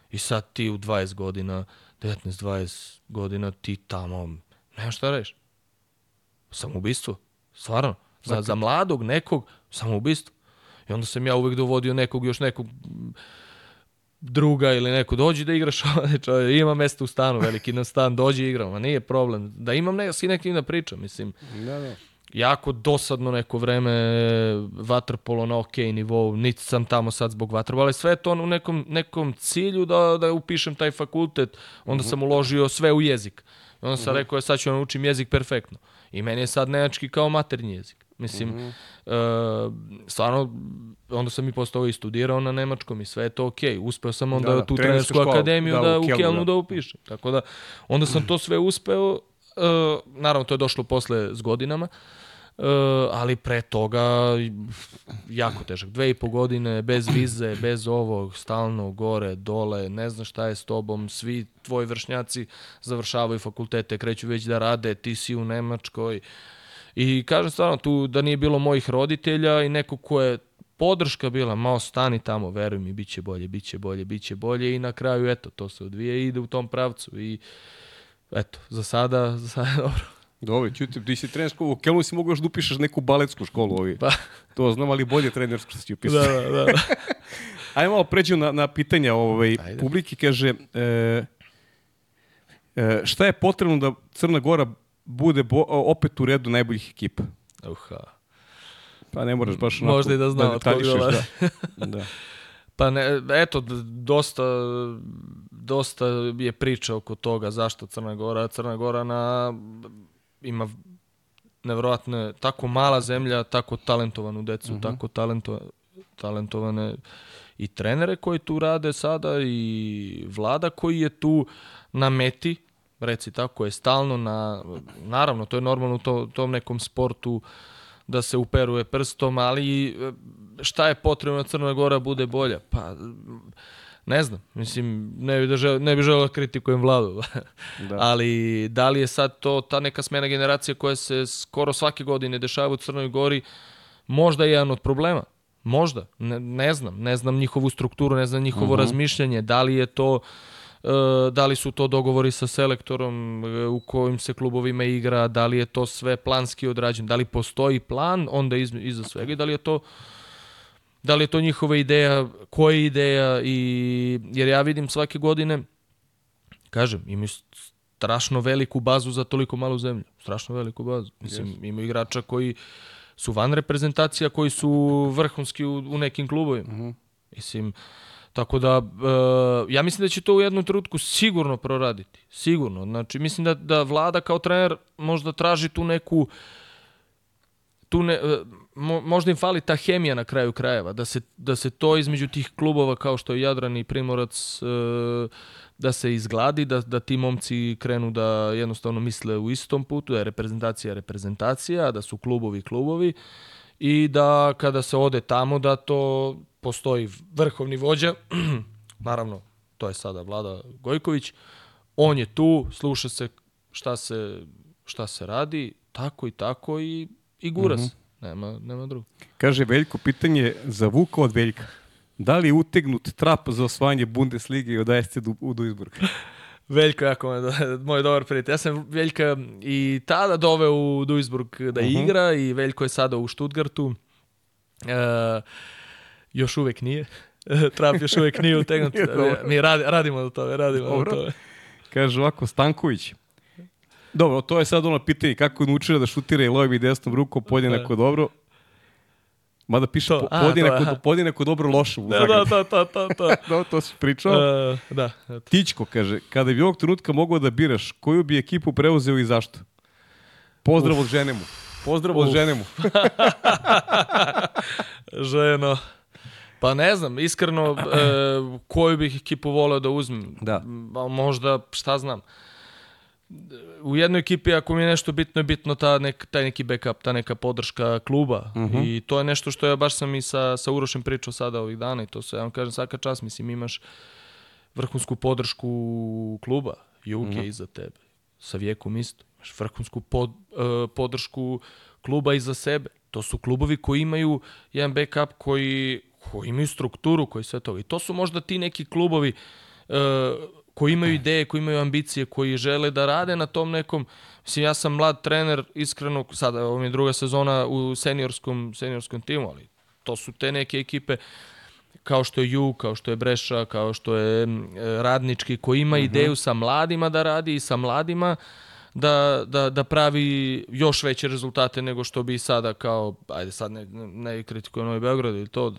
I sad ti u 20 godina, 19-20 godina, ti tamo, nema šta reš. Samoubistvo, stvarno. Za, za mladog nekog, samoubistvo. I onda sam ja uvek dovodio nekog, još nekog druga ili neko dođi da igraš čovjek, ima mesta u stanu, veliki na stan, dođi i igramo, nije problem. Da imam ne, s nekim da pričam, mislim. Da, da. Jako dosadno neko vreme, vaterpolo na ok nivou, niti sam tamo sad zbog vaterpola, ali sve to u nekom, nekom cilju da, da upišem taj fakultet, onda uh -huh. sam uložio sve u jezik. Onda sam uh -huh. rekao, sad ću da naučim jezik perfektno. I meni je sad nemački kao maternji jezik. Mislim, mm -hmm. uh, stvarno, onda sam i posle i studirao na nemačkom i sve je to okej. Okay. Uspeo sam onda da, da, tu trenersku akademiju da, da u Kelnu da. da upišem. Tako da, onda sam to sve uspeo. Uh, naravno, to je došlo posle s godinama. Uh, ali pre toga jako težak. Dve i po godine, bez vize, bez ovog, stalno gore, dole, ne znaš šta je s tobom, svi tvoji vršnjaci završavaju fakultete, kreću već da rade, ti si u Nemačkoj, uh, I kažem stvarno, tu da nije bilo mojih roditelja i neko ko je podrška bila, malo stani tamo, veruj mi, bit će bolje, bit će bolje, bit će bolje i na kraju, eto, to se odvija i ide u tom pravcu i eto, za sada, za sada dobro. Dobro, čuti, ti si trenersko, u Kelnu si mogu još da upišeš neku baletsku školu ovi. Pa. To znam, ali bolje trenersko si upisao. Da, da, da. Ajde malo pređu na, na pitanja ovaj, publike, kaže, e, e, šta je potrebno da Crna Gora bude bo, opet u redu najboljih ekipa. Uha. Pa ne moraš baš onako Možda i da znam da od koga da. da. Pa ne, eto, dosta, dosta je priča oko toga zašto Crna Gora. Crna Gora na, ima nevjerojatno tako mala zemlja, tako talentovanu decu, uh mhm. -huh. tako talento, talentovane i trenere koji tu rade sada i vlada koji je tu na meti reci tako, je stalno na, naravno, to je normalno u to, tom nekom sportu da se uperuje prstom, ali e, šta je potrebno da Crna Gora bude bolja? Pa, ne znam, mislim, ne bi, da žel, ne bi želeo da kritikujem vladu, da. ali da li je sad to ta neka smena generacija koja se skoro svake godine dešava u Crnoj Gori, možda je jedan od problema. Možda, ne, ne znam, ne znam njihovu strukturu, ne znam njihovo uh mhm. -huh. razmišljanje, da li je to e, da li su to dogovori sa selektorom e, u kojim se klubovima igra, da li je to sve planski odrađeno, da li postoji plan onda iz, iza svega i da li je to da li je to njihova ideja, koja je ideja i jer ja vidim svake godine kažem, imaju strašno veliku bazu za toliko malu zemlju. Strašno veliku bazu. Mislim, yes. imaju igrača koji su van reprezentacija, koji su vrhunski u, u nekim klubovima. Uh mhm. -huh. Mislim, tako da, uh, ja mislim da će to u jednom trenutku sigurno proraditi. Sigurno. Znači, mislim da, da vlada kao trener možda traži tu neku tu ne, uh, mo, možda im fali ta hemija na kraju krajeva, da se, da se to između tih klubova kao što je Jadran i Primorac uh, da se izgladi, da, da ti momci krenu da jednostavno misle u istom putu, da je reprezentacija reprezentacija, da su klubovi klubovi i da kada se ode tamo da to postoji vrhovni vođa, naravno to je sada Vlada Gojković, on je tu, sluša se šta se, šta se radi, tako i tako i, i gura se. Mm -hmm. Nema, nema drugo. Kaže Veljko, pitanje za Vuka od Veljka. Da li je utegnut trap za osvajanje Bundeslige od ASC u Duisburg? Veljko jako moj dobar prijatelj. Ja sam Veljka i tada doveo u Duisburg da uh mhm. -huh. igra i Veljko je sada u Stuttgartu. E, još uvek nije. Trap još uvek nije utegnut. Mi radi, radimo na tome, radimo Dobro. na tome. Kaže ovako, Stanković. Dobro, to je sad ono pitanje kako je naučila da šutira i lojom i desnom rukom podjednako da. dobro. Mada piše to, po, podjednako, to, podjednako dobro loše u da, da, da, to, to, to. no, to si pričao. Uh, da. Eto. Tićko kaže, kada bi ovog trenutka mogao da biraš, koju bi ekipu preuzeo i zašto? Pozdrav Uf. od žene mu. Pozdrav Uf. od žene mu. Ženo. Pa ne znam, iskreno, e, koju bih ekipu voleo da uzmem. Da. Možda, šta znam u jednoj ekipi ako mi je nešto bitno je bitno ta nek, taj neki backup, ta neka podrška kluba uh mhm. -huh. i to je nešto što ja baš sam i sa, sa Urošem pričao sada ovih dana i to se, ja vam kažem svaka čast, mislim imaš vrhunsku podršku kluba, Juke uh -huh. iza tebe, sa vijekom isto, imaš vrhunsku pod, uh, podršku kluba iza sebe, to su klubovi koji imaju jedan backup koji, koji imaju strukturu, koji sve to i to su možda ti neki klubovi uh, koji imaju ideje, koji imaju ambicije, koji žele da rade na tom nekom, mislim ja sam mlad trener, iskreno, sada ovo mi je druga sezona u seniorskom, seniorskom timu, ali to su te neke ekipe kao što je Ju, kao što je Breša, kao što je Radnički, koji ima uh mhm. -huh. ideju sa mladima da radi i sa mladima da, da, da pravi još veće rezultate nego što bi sada kao, ajde sad ne, ne kritikujem Novi Beograd ili to,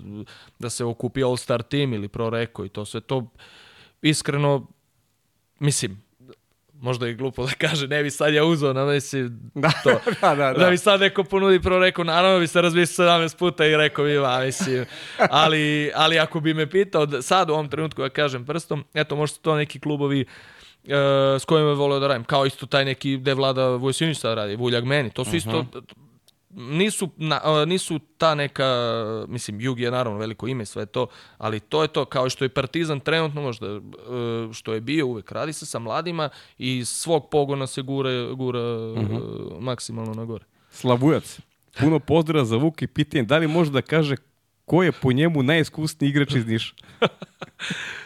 da se okupi All-Star team ili Pro Reko i to sve to iskreno mislim, možda je glupo da kaže, ne bi sad ja uzao na mislim da, to. da, da, da. da bi sad neko ponudi prvo rekao, naravno bi se razmislio 17 puta i rekao bi, ma, mislim, ali, ali ako bi me pitao, sad u ovom trenutku ja kažem prstom, eto, možda to neki klubovi uh, s kojima je volio da radim, kao isto taj neki gde vlada Vojsinić sad radi, Vuljak meni, to su uh -huh. isto mhm nisu, na, nisu ta neka, mislim, Jug je naravno veliko ime, sve to, ali to je to, kao što je Partizan trenutno možda, e, što je bio, uvek radi se sa mladima i svog pogona se gura, gura uh mhm. -huh. maksimalno na gore. Slavujac, puno pozdrava za Vuk i pitanje, da li može da kaže ko je po njemu najiskusniji igrač iz Niša?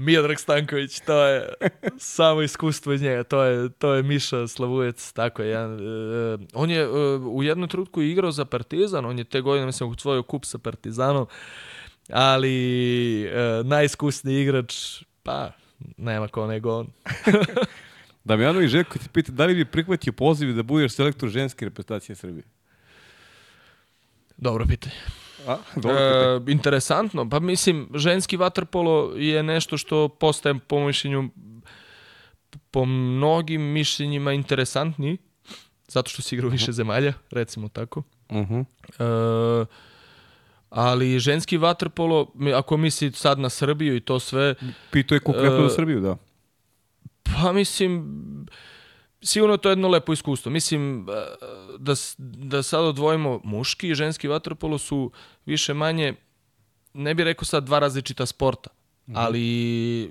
Miodrag Stanković, to je samo iskustvo iz njega, to je, to je Miša Slavujec, tako je. Jedan, uh, on je uh, u jednom trutku igrao za Partizan, on je te godine, mislim, usvojio kup sa Partizanom, ali uh, najiskusniji igrač, pa, nema ko nego on. Damjano i Željko ti pita, da li bi prihvatio poziv da budeš selektor ženske reprezentacije Srbije? Dobro pitanje. A, e, interesantno. Pa mislim, ženski vaterpolo je nešto što postaje po mišljenju po mnogim mišljenjima interesantniji, zato što se igra u više zemalja, recimo tako. Uh -huh. e, ali ženski vaterpolo, ako misli sad na Srbiju i to sve... Pito je konkretno e, na Srbiju, da. Pa mislim, sigurno to je jedno lepo iskustvo. Mislim e, da, da sad odvojimo muški i ženski vaterpolo su više manje, ne bih rekao sad dva različita sporta, ali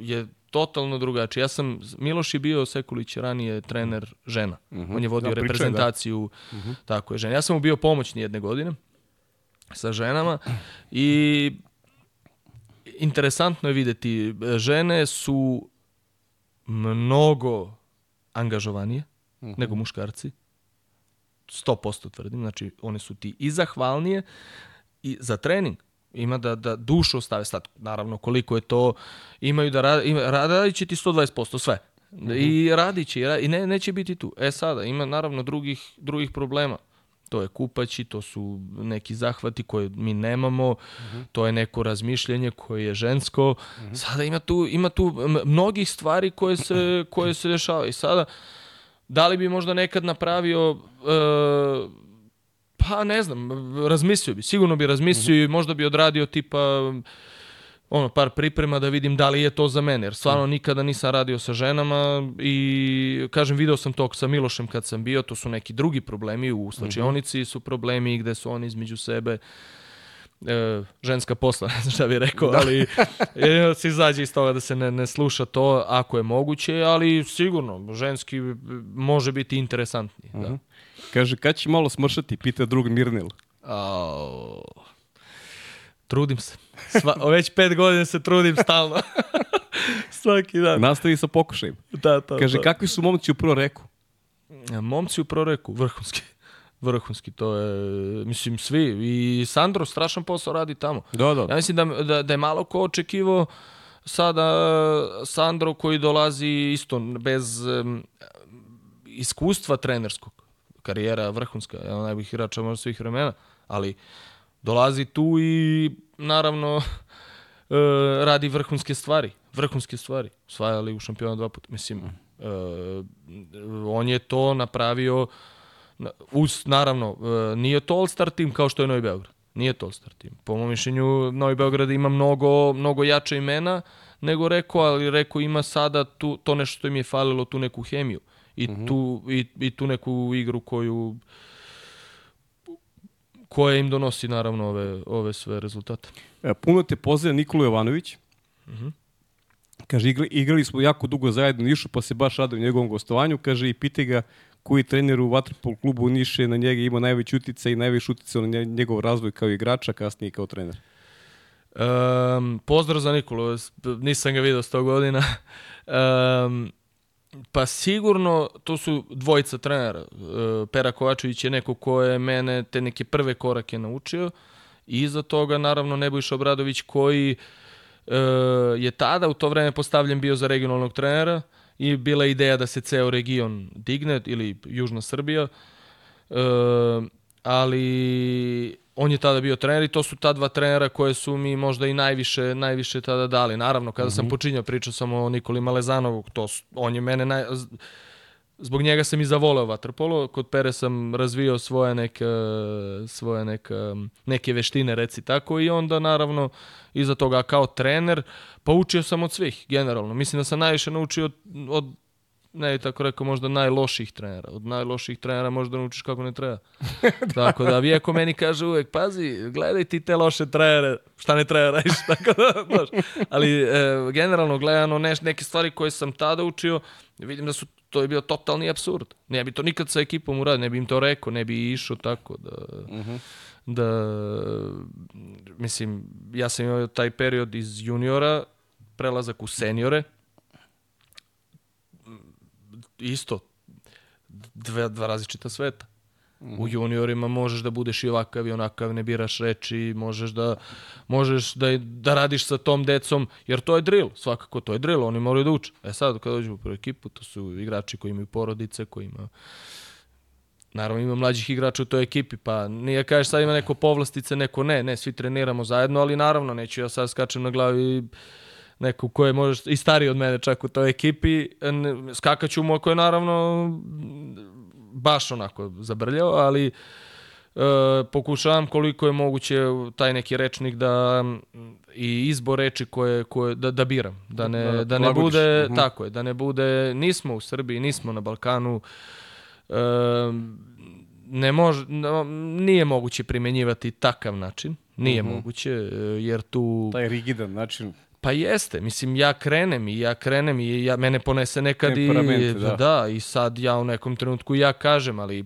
je totalno drugačije. Ja sam, Miloš je bio Sekulić ranije trener žena. On je vodio Da, pričao je, da. reprezentaciju, tako je žena. Ja sam mu bio pomoćni jedne godine sa ženama i interesantno je videti, e, žene su mnogo angažovanije nego muškarci. 100% tvrdim, znači one su ti i zahvalnije i za trening. Ima da, da dušu ostave sad, naravno koliko je to imaju da rade, ima, radit će ti 120% sve. I radit će i, ra- i ne, neće biti tu. E sada ima naravno drugih, drugih problema to je kupaći, to su neki zahvati koje mi nemamo, to je neko razmišljanje koje je žensko. Sada ima tu, ima tu mnogih stvari koje se, koje se dešavaju. Sada, da li bi možda nekad napravio e, pa ne znam, razmislio bi, sigurno bi razmislio i možda bi odradio tipa ono, par priprema da vidim da li je to za mene, jer stvarno nikada nisam radio sa ženama i kažem, video sam to sa Milošem kad sam bio, to su neki drugi problemi, u slačionici su problemi gde su oni između sebe e, ženska posla, ne znam šta bih rekao, ali e, se izađe iz toga da se ne, ne sluša to ako je moguće, ali sigurno, ženski može biti interesantniji. Da. Kaže, kad će malo smršati, pita drug Mirnil. Au. Trudim se. Sva, već pet godina se trudim stalno. Svaki dan. Nastavi sa pokušajem. Da, to, Kaže, to. kakvi su momci u prvo reku? Momci u proreku, vrhunski. Vrhunski, to je, mislim, svi. I Sandro strašan posao radi tamo. Da, da. Ja mislim da, da, da je malo ko očekivao sada Sandro koji dolazi isto bez em, iskustva trenerskog. Karijera vrhunska, jedan najboljih igrača možda svih vremena, ali dolazi tu i naravno e, radi vrhunske stvari. Vrhunske stvari. Osvajali u šampiona dva puta. Mislim, e, on je to napravio na- uz, naravno, e, nije to All-Star tim kao što je Novi Beograd. Nije to All-Star tim. Po mom mišljenju, Novi Beograd ima mnogo, mnogo jače imena nego Reko, ali Reko ima sada tu, to nešto što im je falilo, tu neku hemiju. I, tu, i, i tu neku igru koju koja im donosi naravno ove, ove sve rezultate. E, Puno te pozdravlja Nikola Jovanović. Kaže, igrali, igrali smo jako dugo zajedno u Nišu, pa se baš rada u njegovom gostovanju. Kaže, i pite ga koji trener u Vatrpol klubu Niše na njega ima najveći uticaj i najveći uticaj na nje- njegov razvoj kao igrača, kasnije i kao trener. Um, pozdrav za Nikolu, nisam ga video 100 godina. Um, pa sigurno to su dvojica trenera. Uh, Pera Kovačević je neko ko je mene te neke prve korake naučio i iza toga naravno Nebojša Obradović koji uh, je tada u to vreme postavljen bio za regionalnog trenera i bila ideja da se ceo region digne ili Južna Srbija. E, ali on je tada bio trener i to su ta dva trenera koje su mi možda i najviše, najviše tada dali. Naravno, kada sam počinjao, pričao sam o Nikoli Malezanovu, to, su- on je mene naj, zbog njega sam i zavoleo vaterpolo. Kod Pere sam razvio svoje neke, svoje neke, neke veštine, reci tako, i onda naravno iza toga kao trener, pa učio sam od svih, generalno. Mislim da sam najviše naučio od, od ne tako rekao, možda najloših trenera. Od najloših trenera možda naučiš kako ne treba. tako da Vijeko meni kaže uvek, pazi, gledaj ti te loše trenere, šta ne treba radiš, tako da, znaš. Ali e, generalno gledano neš, neke stvari koje sam tada učio, vidim da su to je bio totalni absurd. Ne bi to nikad sa ekipom uradio, ne bi im to rekao, ne bi išao tako da... da mislim, ja sam imao taj period iz juniora, prelazak u seniore, isto dve, dva različita sveta. U juniorima možeš da budeš i ovakav i onakav, ne biraš reči, možeš da možeš da, da radiš sa tom decom, jer to je drill, svakako to je drill, oni moraju da uče. E sad, kad dođu u prvu ekipu, to su igrači koji imaju porodice, koji imaju Naravno ima mlađih igrača u toj ekipi, pa nije kažeš sad ima neko povlastice, neko ne, ne, svi treniramo zajedno, ali naravno neću ja sad skačem na glavi neko ko je možda i stariji od mene čak u toj ekipi, skakaću mu ako je naravno baš onako zabrljao, ali e, pokušavam koliko je moguće taj neki rečnik da i izbor reči koje, koje da, da biram, da ne, Da, da, da ne bude, Mhm. tako je, da ne bude, nismo u Srbiji, nismo na Balkanu, e, ne može, no, nije moguće primenjivati takav način, nije moguće, e, jer tu... Taj rigidan način. Pa jeste, mislim ja krenem i ja krenem i ja, mene ponese nekad i, Temperamente, da. da, i sad ja u nekom trenutku ja kažem, ali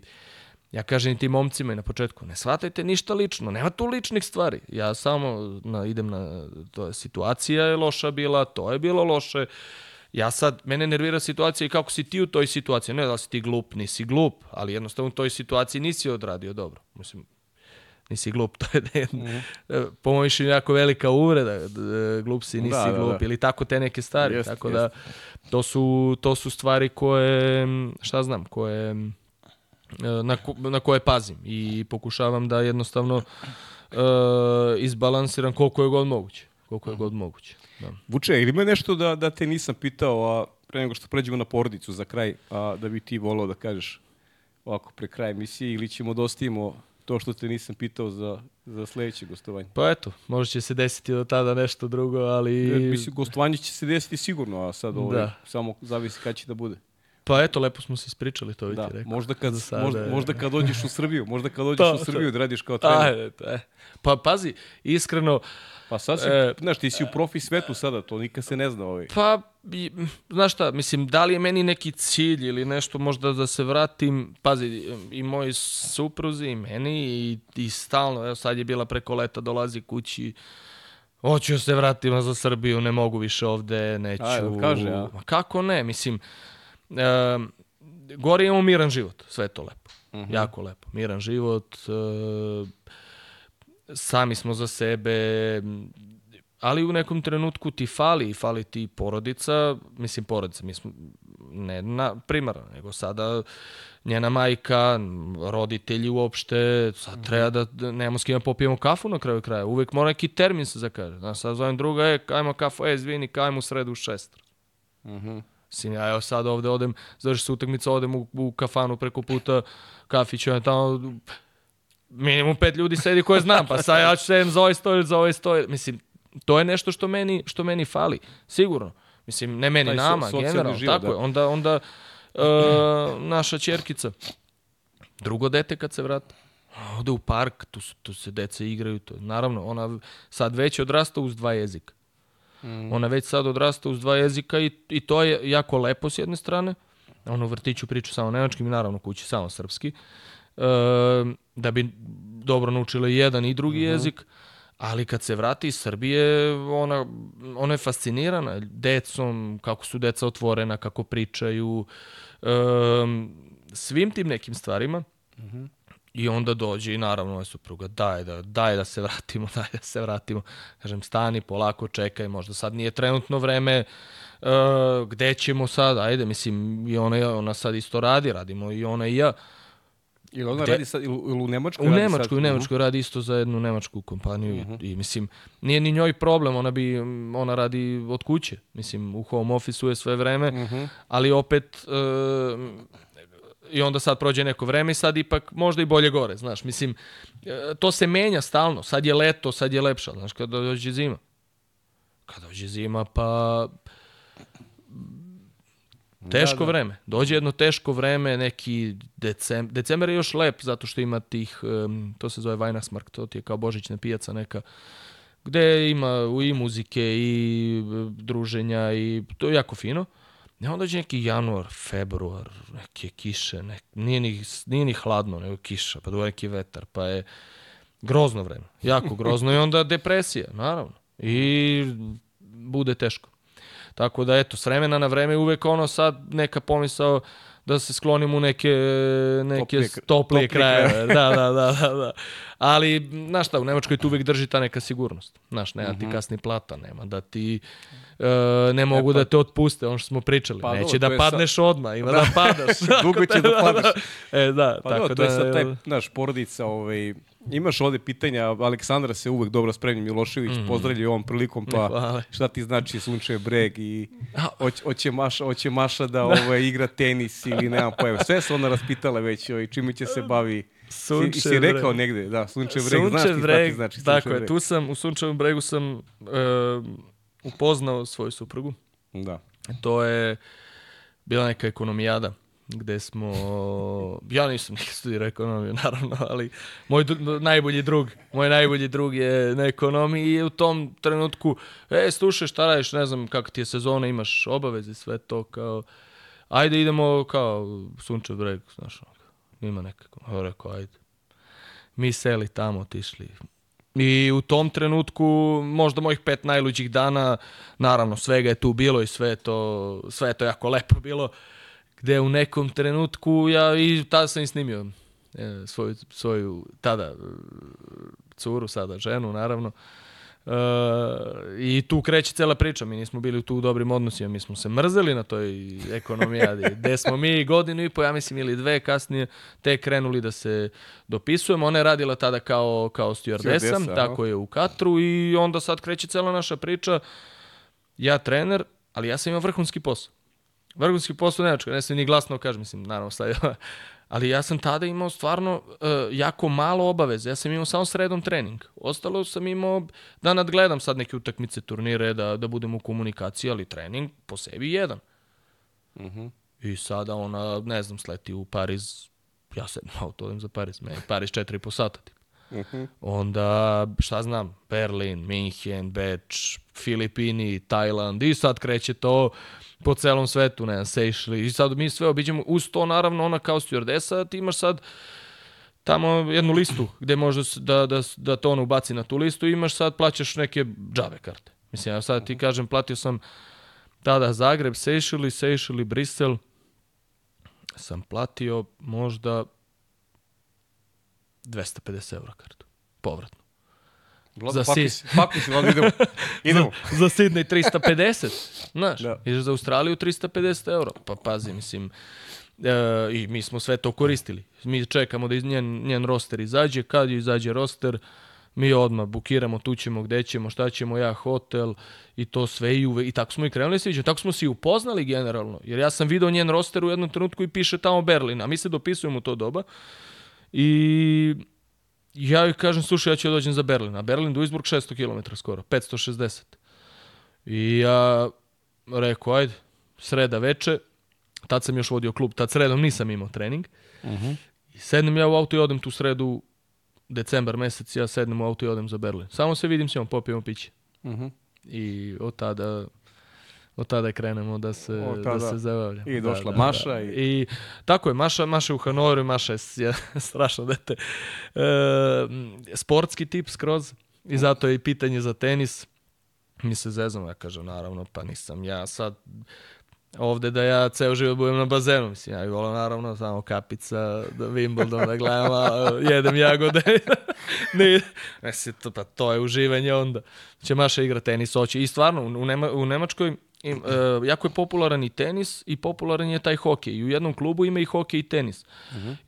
ja kažem i tim momcima i na početku, ne shvatajte ništa lično, nema tu ličnih stvari. Ja samo na, idem na, to je situacija je loša bila, to je bilo loše. Ja sad, mene nervira situacija i kako si ti u toj situaciji. Ne da si ti glup, nisi glup, ali jednostavno u toj situaciji nisi odradio dobro. Mislim, nisi glup, to je ne, mm po mojom mišljenju jako velika uvreda, d- glup si, nisi Da, da, glup, da. ili tako te neke stvari, Jeste, tako da to su, to su stvari koje, šta znam, koje, e, na, ko- na koje pazim i pokušavam da jednostavno e, izbalansiram koliko je god moguće, koliko je god moguće. Da. Vuče, ili ima nešto da, da te nisam pitao, a pre nego što pređemo na porodicu za kraj, a, da bi ti volao da kažeš ovako pre kraja emisije ili ćemo da ostavimo to što te nisam pitao za, za sledeće gostovanje? Pa eto, možda će se desiti do tada nešto drugo, ali... Jer, mislim, gostovanje će se desiti sigurno, a sad ovaj, Da. samo zavisi kada će da bude. Pa eto, lepo smo se ispričali, to bi Da, ti rekao. možda kad, sada možda, je- možda kad dođeš u Srbiju, možda kad dođeš To, u to. Srbiju da radiš kao trener. Ajde. Pa pazi, iskreno, Pa sad si, E, znaš, ti si u profi svetu sada, to nikad se ne zna ovaj. Pa, i, znaš šta, mislim, da li je meni neki cilj ili nešto možda da se vratim, pazi, i moji supruzi i meni i, i stalno, evo sad je bila preko leta, dolazi kući, hoću da se vratim za Srbiju, ne mogu više ovde, neću. Ajde, kaže, a? Ma kako ne, mislim, um, gore imamo miran život, sve je to lepo, Mhm. jako lepo, miran život, uh, sami smo za sebe, ali u nekom trenutku ti fali, fali ti porodica, mislim porodica, mi smo ne na primarno, nego sada njena majka, roditelji uopšte, sad treba da, da nemamo s kime popijemo kafu na kraju kraja, uvek mora neki termin se zakaže. Znaš, sad zovem druga, e, ajmo kafu, e, izvini, kajmo u sredu u šest. Mhm. Mislim, ja evo sad ovde odem, završi se utakmica, odem u, u kafanu preko puta, kafić, ja tamo, minimum pet ljudi sedi koje znam, pa sad ja ću sedem za ovaj stoj, za ovaj stoj. Mislim, to je nešto što meni, što meni fali, sigurno. Mislim, ne meni, Taj so- nama, socijalni generalno, život, tako da. je. Onda, onda uh, naša čerkica, drugo dete kad se vrati, ode u park, tu, su- tu se deca igraju, to, naravno, ona sad već odrasta uz dva jezika. Ona već sad odrasta uz dva jezika i, i to je jako lepo s jedne strane. Ona u vrtiću priča samo nemački, naravno kući samo srpski. E, da bi dobro naučila i jedan i drugi jezik. Ali kad se vrati iz Srbije, ona, ona je fascinirana decom, kako su deca otvorena, kako pričaju, em, svim tim nekim stvarima. I onda dođe i naravno moja supruga, daj da, daj da se vratimo, daj da se vratimo. Kažem, stani, polako, čekaj, možda sad nije trenutno vreme, uh, gde ćemo sad, ajde, mislim, i ona, ona sad isto radi, radimo i ona i ja. Ili ona Gde- radi sad, ili, ili u Nemačkoj U radi Nemačkoj, sad? u Nemačkoj radi isto za jednu nemačku kompaniju i, i mislim, nije ni njoj problem, ona bi, ona radi od kuće, mislim, u home office je sve vreme, ali opet, e, i onda sad prođe neko vreme i sad ipak možda i bolje gore, znaš, mislim, e, to se menja stalno, sad je leto, sad je lepša, znaš, kada dođe zima. Kada dođe zima, pa Teško Da, da. vreme. Dođe jedno teško vreme, neki decembar. Decembar je još lep zato što ima tih, em, to se zove Weihnachtsmarkt, to ti je kao božićna pijaca neka, gde ima i muzike i e, druženja i to je jako fino. Ne, onda dođe neki januar, februar, neke kiše, nek, nije, ni, nije ni hladno, nego kiša, pa dođe neki vetar, pa je grozno vreme, jako grozno i onda depresija, naravno. I bude teško. Tako da eto, s vremena na vreme uvek ono sad neka pomisao da se sklonim u neke, neke Toplije- toplije, toplije krajeve. Da, da, da, da, da. Ali, znaš šta, u Nemačkoj tu uvek drži ta neka sigurnost. Znaš, nema Mhm. ti kasni plata, nema da ti e, ne mogu da te otpuste, ono što smo pričali. Pa Neće da padneš odmah, ima da, padaš. Dugo će da padaš. E, da, Pa tako da, da... to je sad taj, naš porodica, ovaj, imaš ovde pitanja, Aleksandra se uvek dobro spremni, Milošević, mm. pozdravlja ovom prilikom, pa Hvala. šta ti znači Sunčev breg i hoće, Maša, hoće Maša da ovaj, igra tenis ili nemam pojma. Sve su ona raspitala već, ovaj, čime će se bavi. Si, Sunčev si rekao breg. negde, da, Sunčev breg, znaš ti Sunčev šta ti breg, znači tako je, breg. tu sam, u Sunčevom bregu sam e, upoznao svoju suprugu. Da. To je bila neka ekonomijada gde smo, ja nisam nikad studirao ekonomiju, naravno, ali moj dru- najbolji drug, moj najbolji drug je na ekonomiji i u tom trenutku, e, slušaj, šta radiš, ne znam kako ti je sezona, imaš obaveze, sve to, kao, ajde idemo, kao, Sunčev breg, znaš, ima nekako, rekao, ajde. Mi seli tamo, otišli, I u tom trenutku, možda mojih pet najluđih dana, naravno svega je tu bilo i sve to, sve je to jako lepo bilo, gde u nekom trenutku ja i tada sam i snimio e, svoju, svoju tada e, curu, sada ženu naravno. E, I tu kreće cela priča, mi nismo bili tu u dobrim odnosima, mi smo se mrzeli na toj ekonomijadi, gde smo mi godinu i po, ja mislim, ili dve kasnije, te krenuli da se dopisujemo. Ona je radila tada kao, kao stewardesa, Stewardesa, aha. tako je u Katru i onda sad kreće cela naša priča. Ja trener, ali ja sam imao vrhunski posao. Vrhunski posao nemačko, ne sam ni glasno kažem, mislim, naravno sad, ali ja sam tada imao stvarno uh, jako malo obaveze. Ja sam imao samo sredom trening. Ostalo sam imao da nadgledam sad neke utakmice, turnire, da, da budem u komunikaciji, ali trening po sebi jedan. Mhm. I sada ona, ne znam, sleti u Pariz, ja se auto odem za Pariz, je Pariz 4,5 sata. Tipa. Mhm. Onda, šta znam, Berlin, Minhen, Beč, Filipini, Tajland i sad kreće to po celom svetu, ne znam, Seychelles i sad mi sve obiđemo, uz to naravno ona kao stewardesa, ti imaš sad tamo jednu listu gde možeš da, da, da to ono ubaci na tu listu i imaš sad, plaćaš neke džave karte. Mislim, ja sad ti kažem, platio sam tada Zagreb, Seychelles, Seychelles, Brisel, sam platio možda 250 evra kartu, povratno. Vlado, Za pakuj si- se, pakuj se, Vlado, idemo. Idemo. za Sydney 350, znaš, Da. da. ideš za Australiju 350 euro, pa pazi, mislim, e, i mi smo sve to koristili. Mi čekamo da iz njen, njen roster izađe, kad izađe roster, mi odmah bukiramo, tu ćemo, gde ćemo, šta ćemo, ja, hotel i to sve i, uve, i tako smo i krenuli se viđemo. Tako smo se i upoznali generalno, jer ja sam video njen roster u jednom trenutku i piše tamo Berlin, a mi se dopisujemo u to doba i ja joj kažem, slušaj, ja ću da dođem za Berlin, a Berlin Duisburg 600 km skoro, 560. I ja rekao, ajde, sreda veče, tad sam još vodio klub, tad sredom nisam imao trening. I sednem ja u auto i odem tu sredu, decembar mesec, ja sednem u auto i odem za Berlin. Samo se vidim s njom, popijemo piće. Mhm. I od tada od tada krenemo da se, Od tada da se zabavlja. i došla da, Maša Da. i- I tako je, Maša, Maša je u Hanoveru Maša je, strašno dete. E, sportski tip skroz i zato je i pitanje za tenis. Mi se zezamo, ja kažem, naravno, pa nisam ja sad ovde da ja ceo život budem na bazenu. Mislim, ja bih volao naravno samo kapica, da Wimbledon da gledam, a jedem jagode. ne, mislim, to, pa to je uživanje onda. Će Maša igra tenis, hoće. I stvarno, u, Nema, u Nemačkoj im, uh, jako je popularan i tenis i popularan je taj hokej. I u jednom klubu ima i hokej i tenis.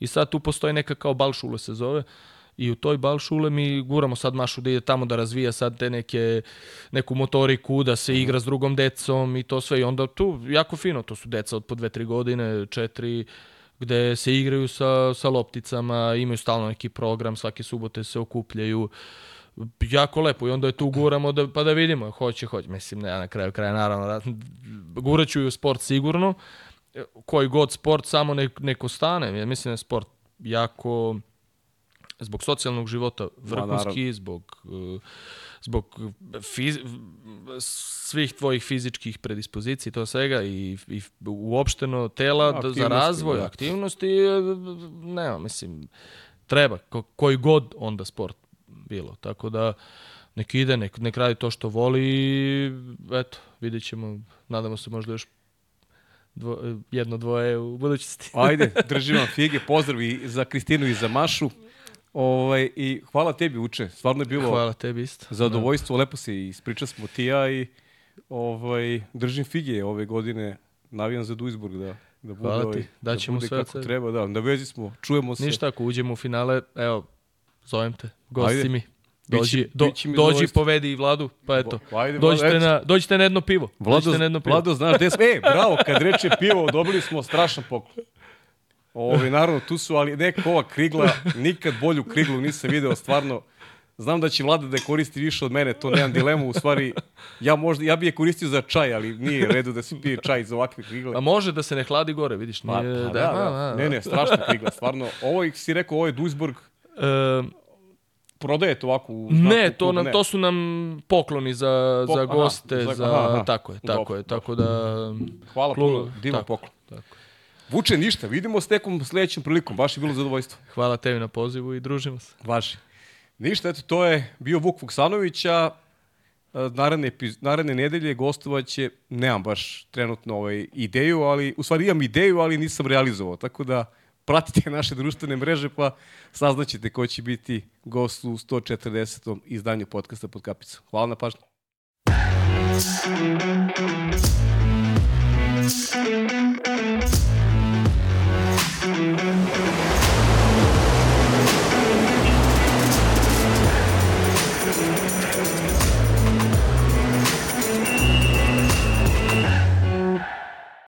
I sad tu postoji neka kao balšule se zove. I u toj balšule mi guramo sad Mašu da ide tamo da razvija sad te neke, neku motoriku, da se igra s drugom decom i to sve. I onda tu jako fino, to su deca od po dve, tri godine, četiri, gde se igraju sa, sa lopticama, imaju stalno neki program, svake subote se okupljaju. Jako lepo i onda je tu guramo da, pa da vidimo, hoće, hoće. Mislim, ne, na kraju kraja naravno, guraću i u sport sigurno, koji god sport, samo nek, neko stane. Ja mislim da je sport jako zbog socijalnog života vrhunski, naravno. zbog zbog fiz, svih tvojih fizičkih predispozicija i to svega i, i uopšteno tela da, za razvoj, da. aktivnosti, e, nema, mislim, treba, ko, koji god onda sport bilo. Tako da nek ide, nek, nek radi to što voli i eto, vidjet ćemo, nadamo se možda još dvo, jedno, dvoje u budućnosti. Ajde, držim vam fige, pozdrav i za Kristinu i za Mašu. Ovaj, I hvala tebi, Uče. Stvarno je bilo Hvala tebi isto. zadovoljstvo, lepo se ispričali smo ti i ja i ovaj, držim fige ove godine. Navijam za Duisburg da, da bude, Hvala ti. ovaj, Daćemo bude sve od kako sebe. treba. Da, na vezi smo, čujemo se. Ništa, ako uđemo u finale, evo, zovem te, gosti Ajde. mi. Dođi, do, biće mi dođi povedi i Vladu, pa eto. Ajde, dođite, na, dođite na jedno pivo. Vlado, na jedno pivo. Vlado, znaš gde smo? E, bravo, kad reče pivo, dobili smo strašan poklon. Ovi, naravno, tu su, ali neka ova krigla, nikad bolju kriglu nisam video, stvarno, Znam da će vlada da koristi više od mene, to nemam dilemu, u stvari, ja, možda, ja bi je koristio za čaj, ali nije redu da se pije čaj za ovakve krigle. A može da se ne hladi gore, vidiš, Pa, nije... pa, da, da, Ne, ne, strašna krigla, stvarno. Ovo si rekao, ovo je Duisburg, E, prodaje to ovako u ne, to, nam, to su nam pokloni za, Pok- za aha, goste, za- za, aha, aha. tako je, tako Dobro, je, tako da... Hvala klub- puno, divan tako, poklon. Tako. Vuče ništa, vidimo s nekom sledećom prilikom, baš je bilo zadovoljstvo. Hvala tebi na pozivu i družimo se. Vaši. Ništa, eto, to je bio Vuk Vuksanović, a e, naredne, naredne nedelje gostovaće, nemam baš trenutno ovaj ideju, ali, u stvari imam ideju, ali nisam realizovao, tako da pratite naše društvene mreže pa saznaćete ko će biti gost u 140. izdanju podcasta pod kapicom. Hvala na pažnju.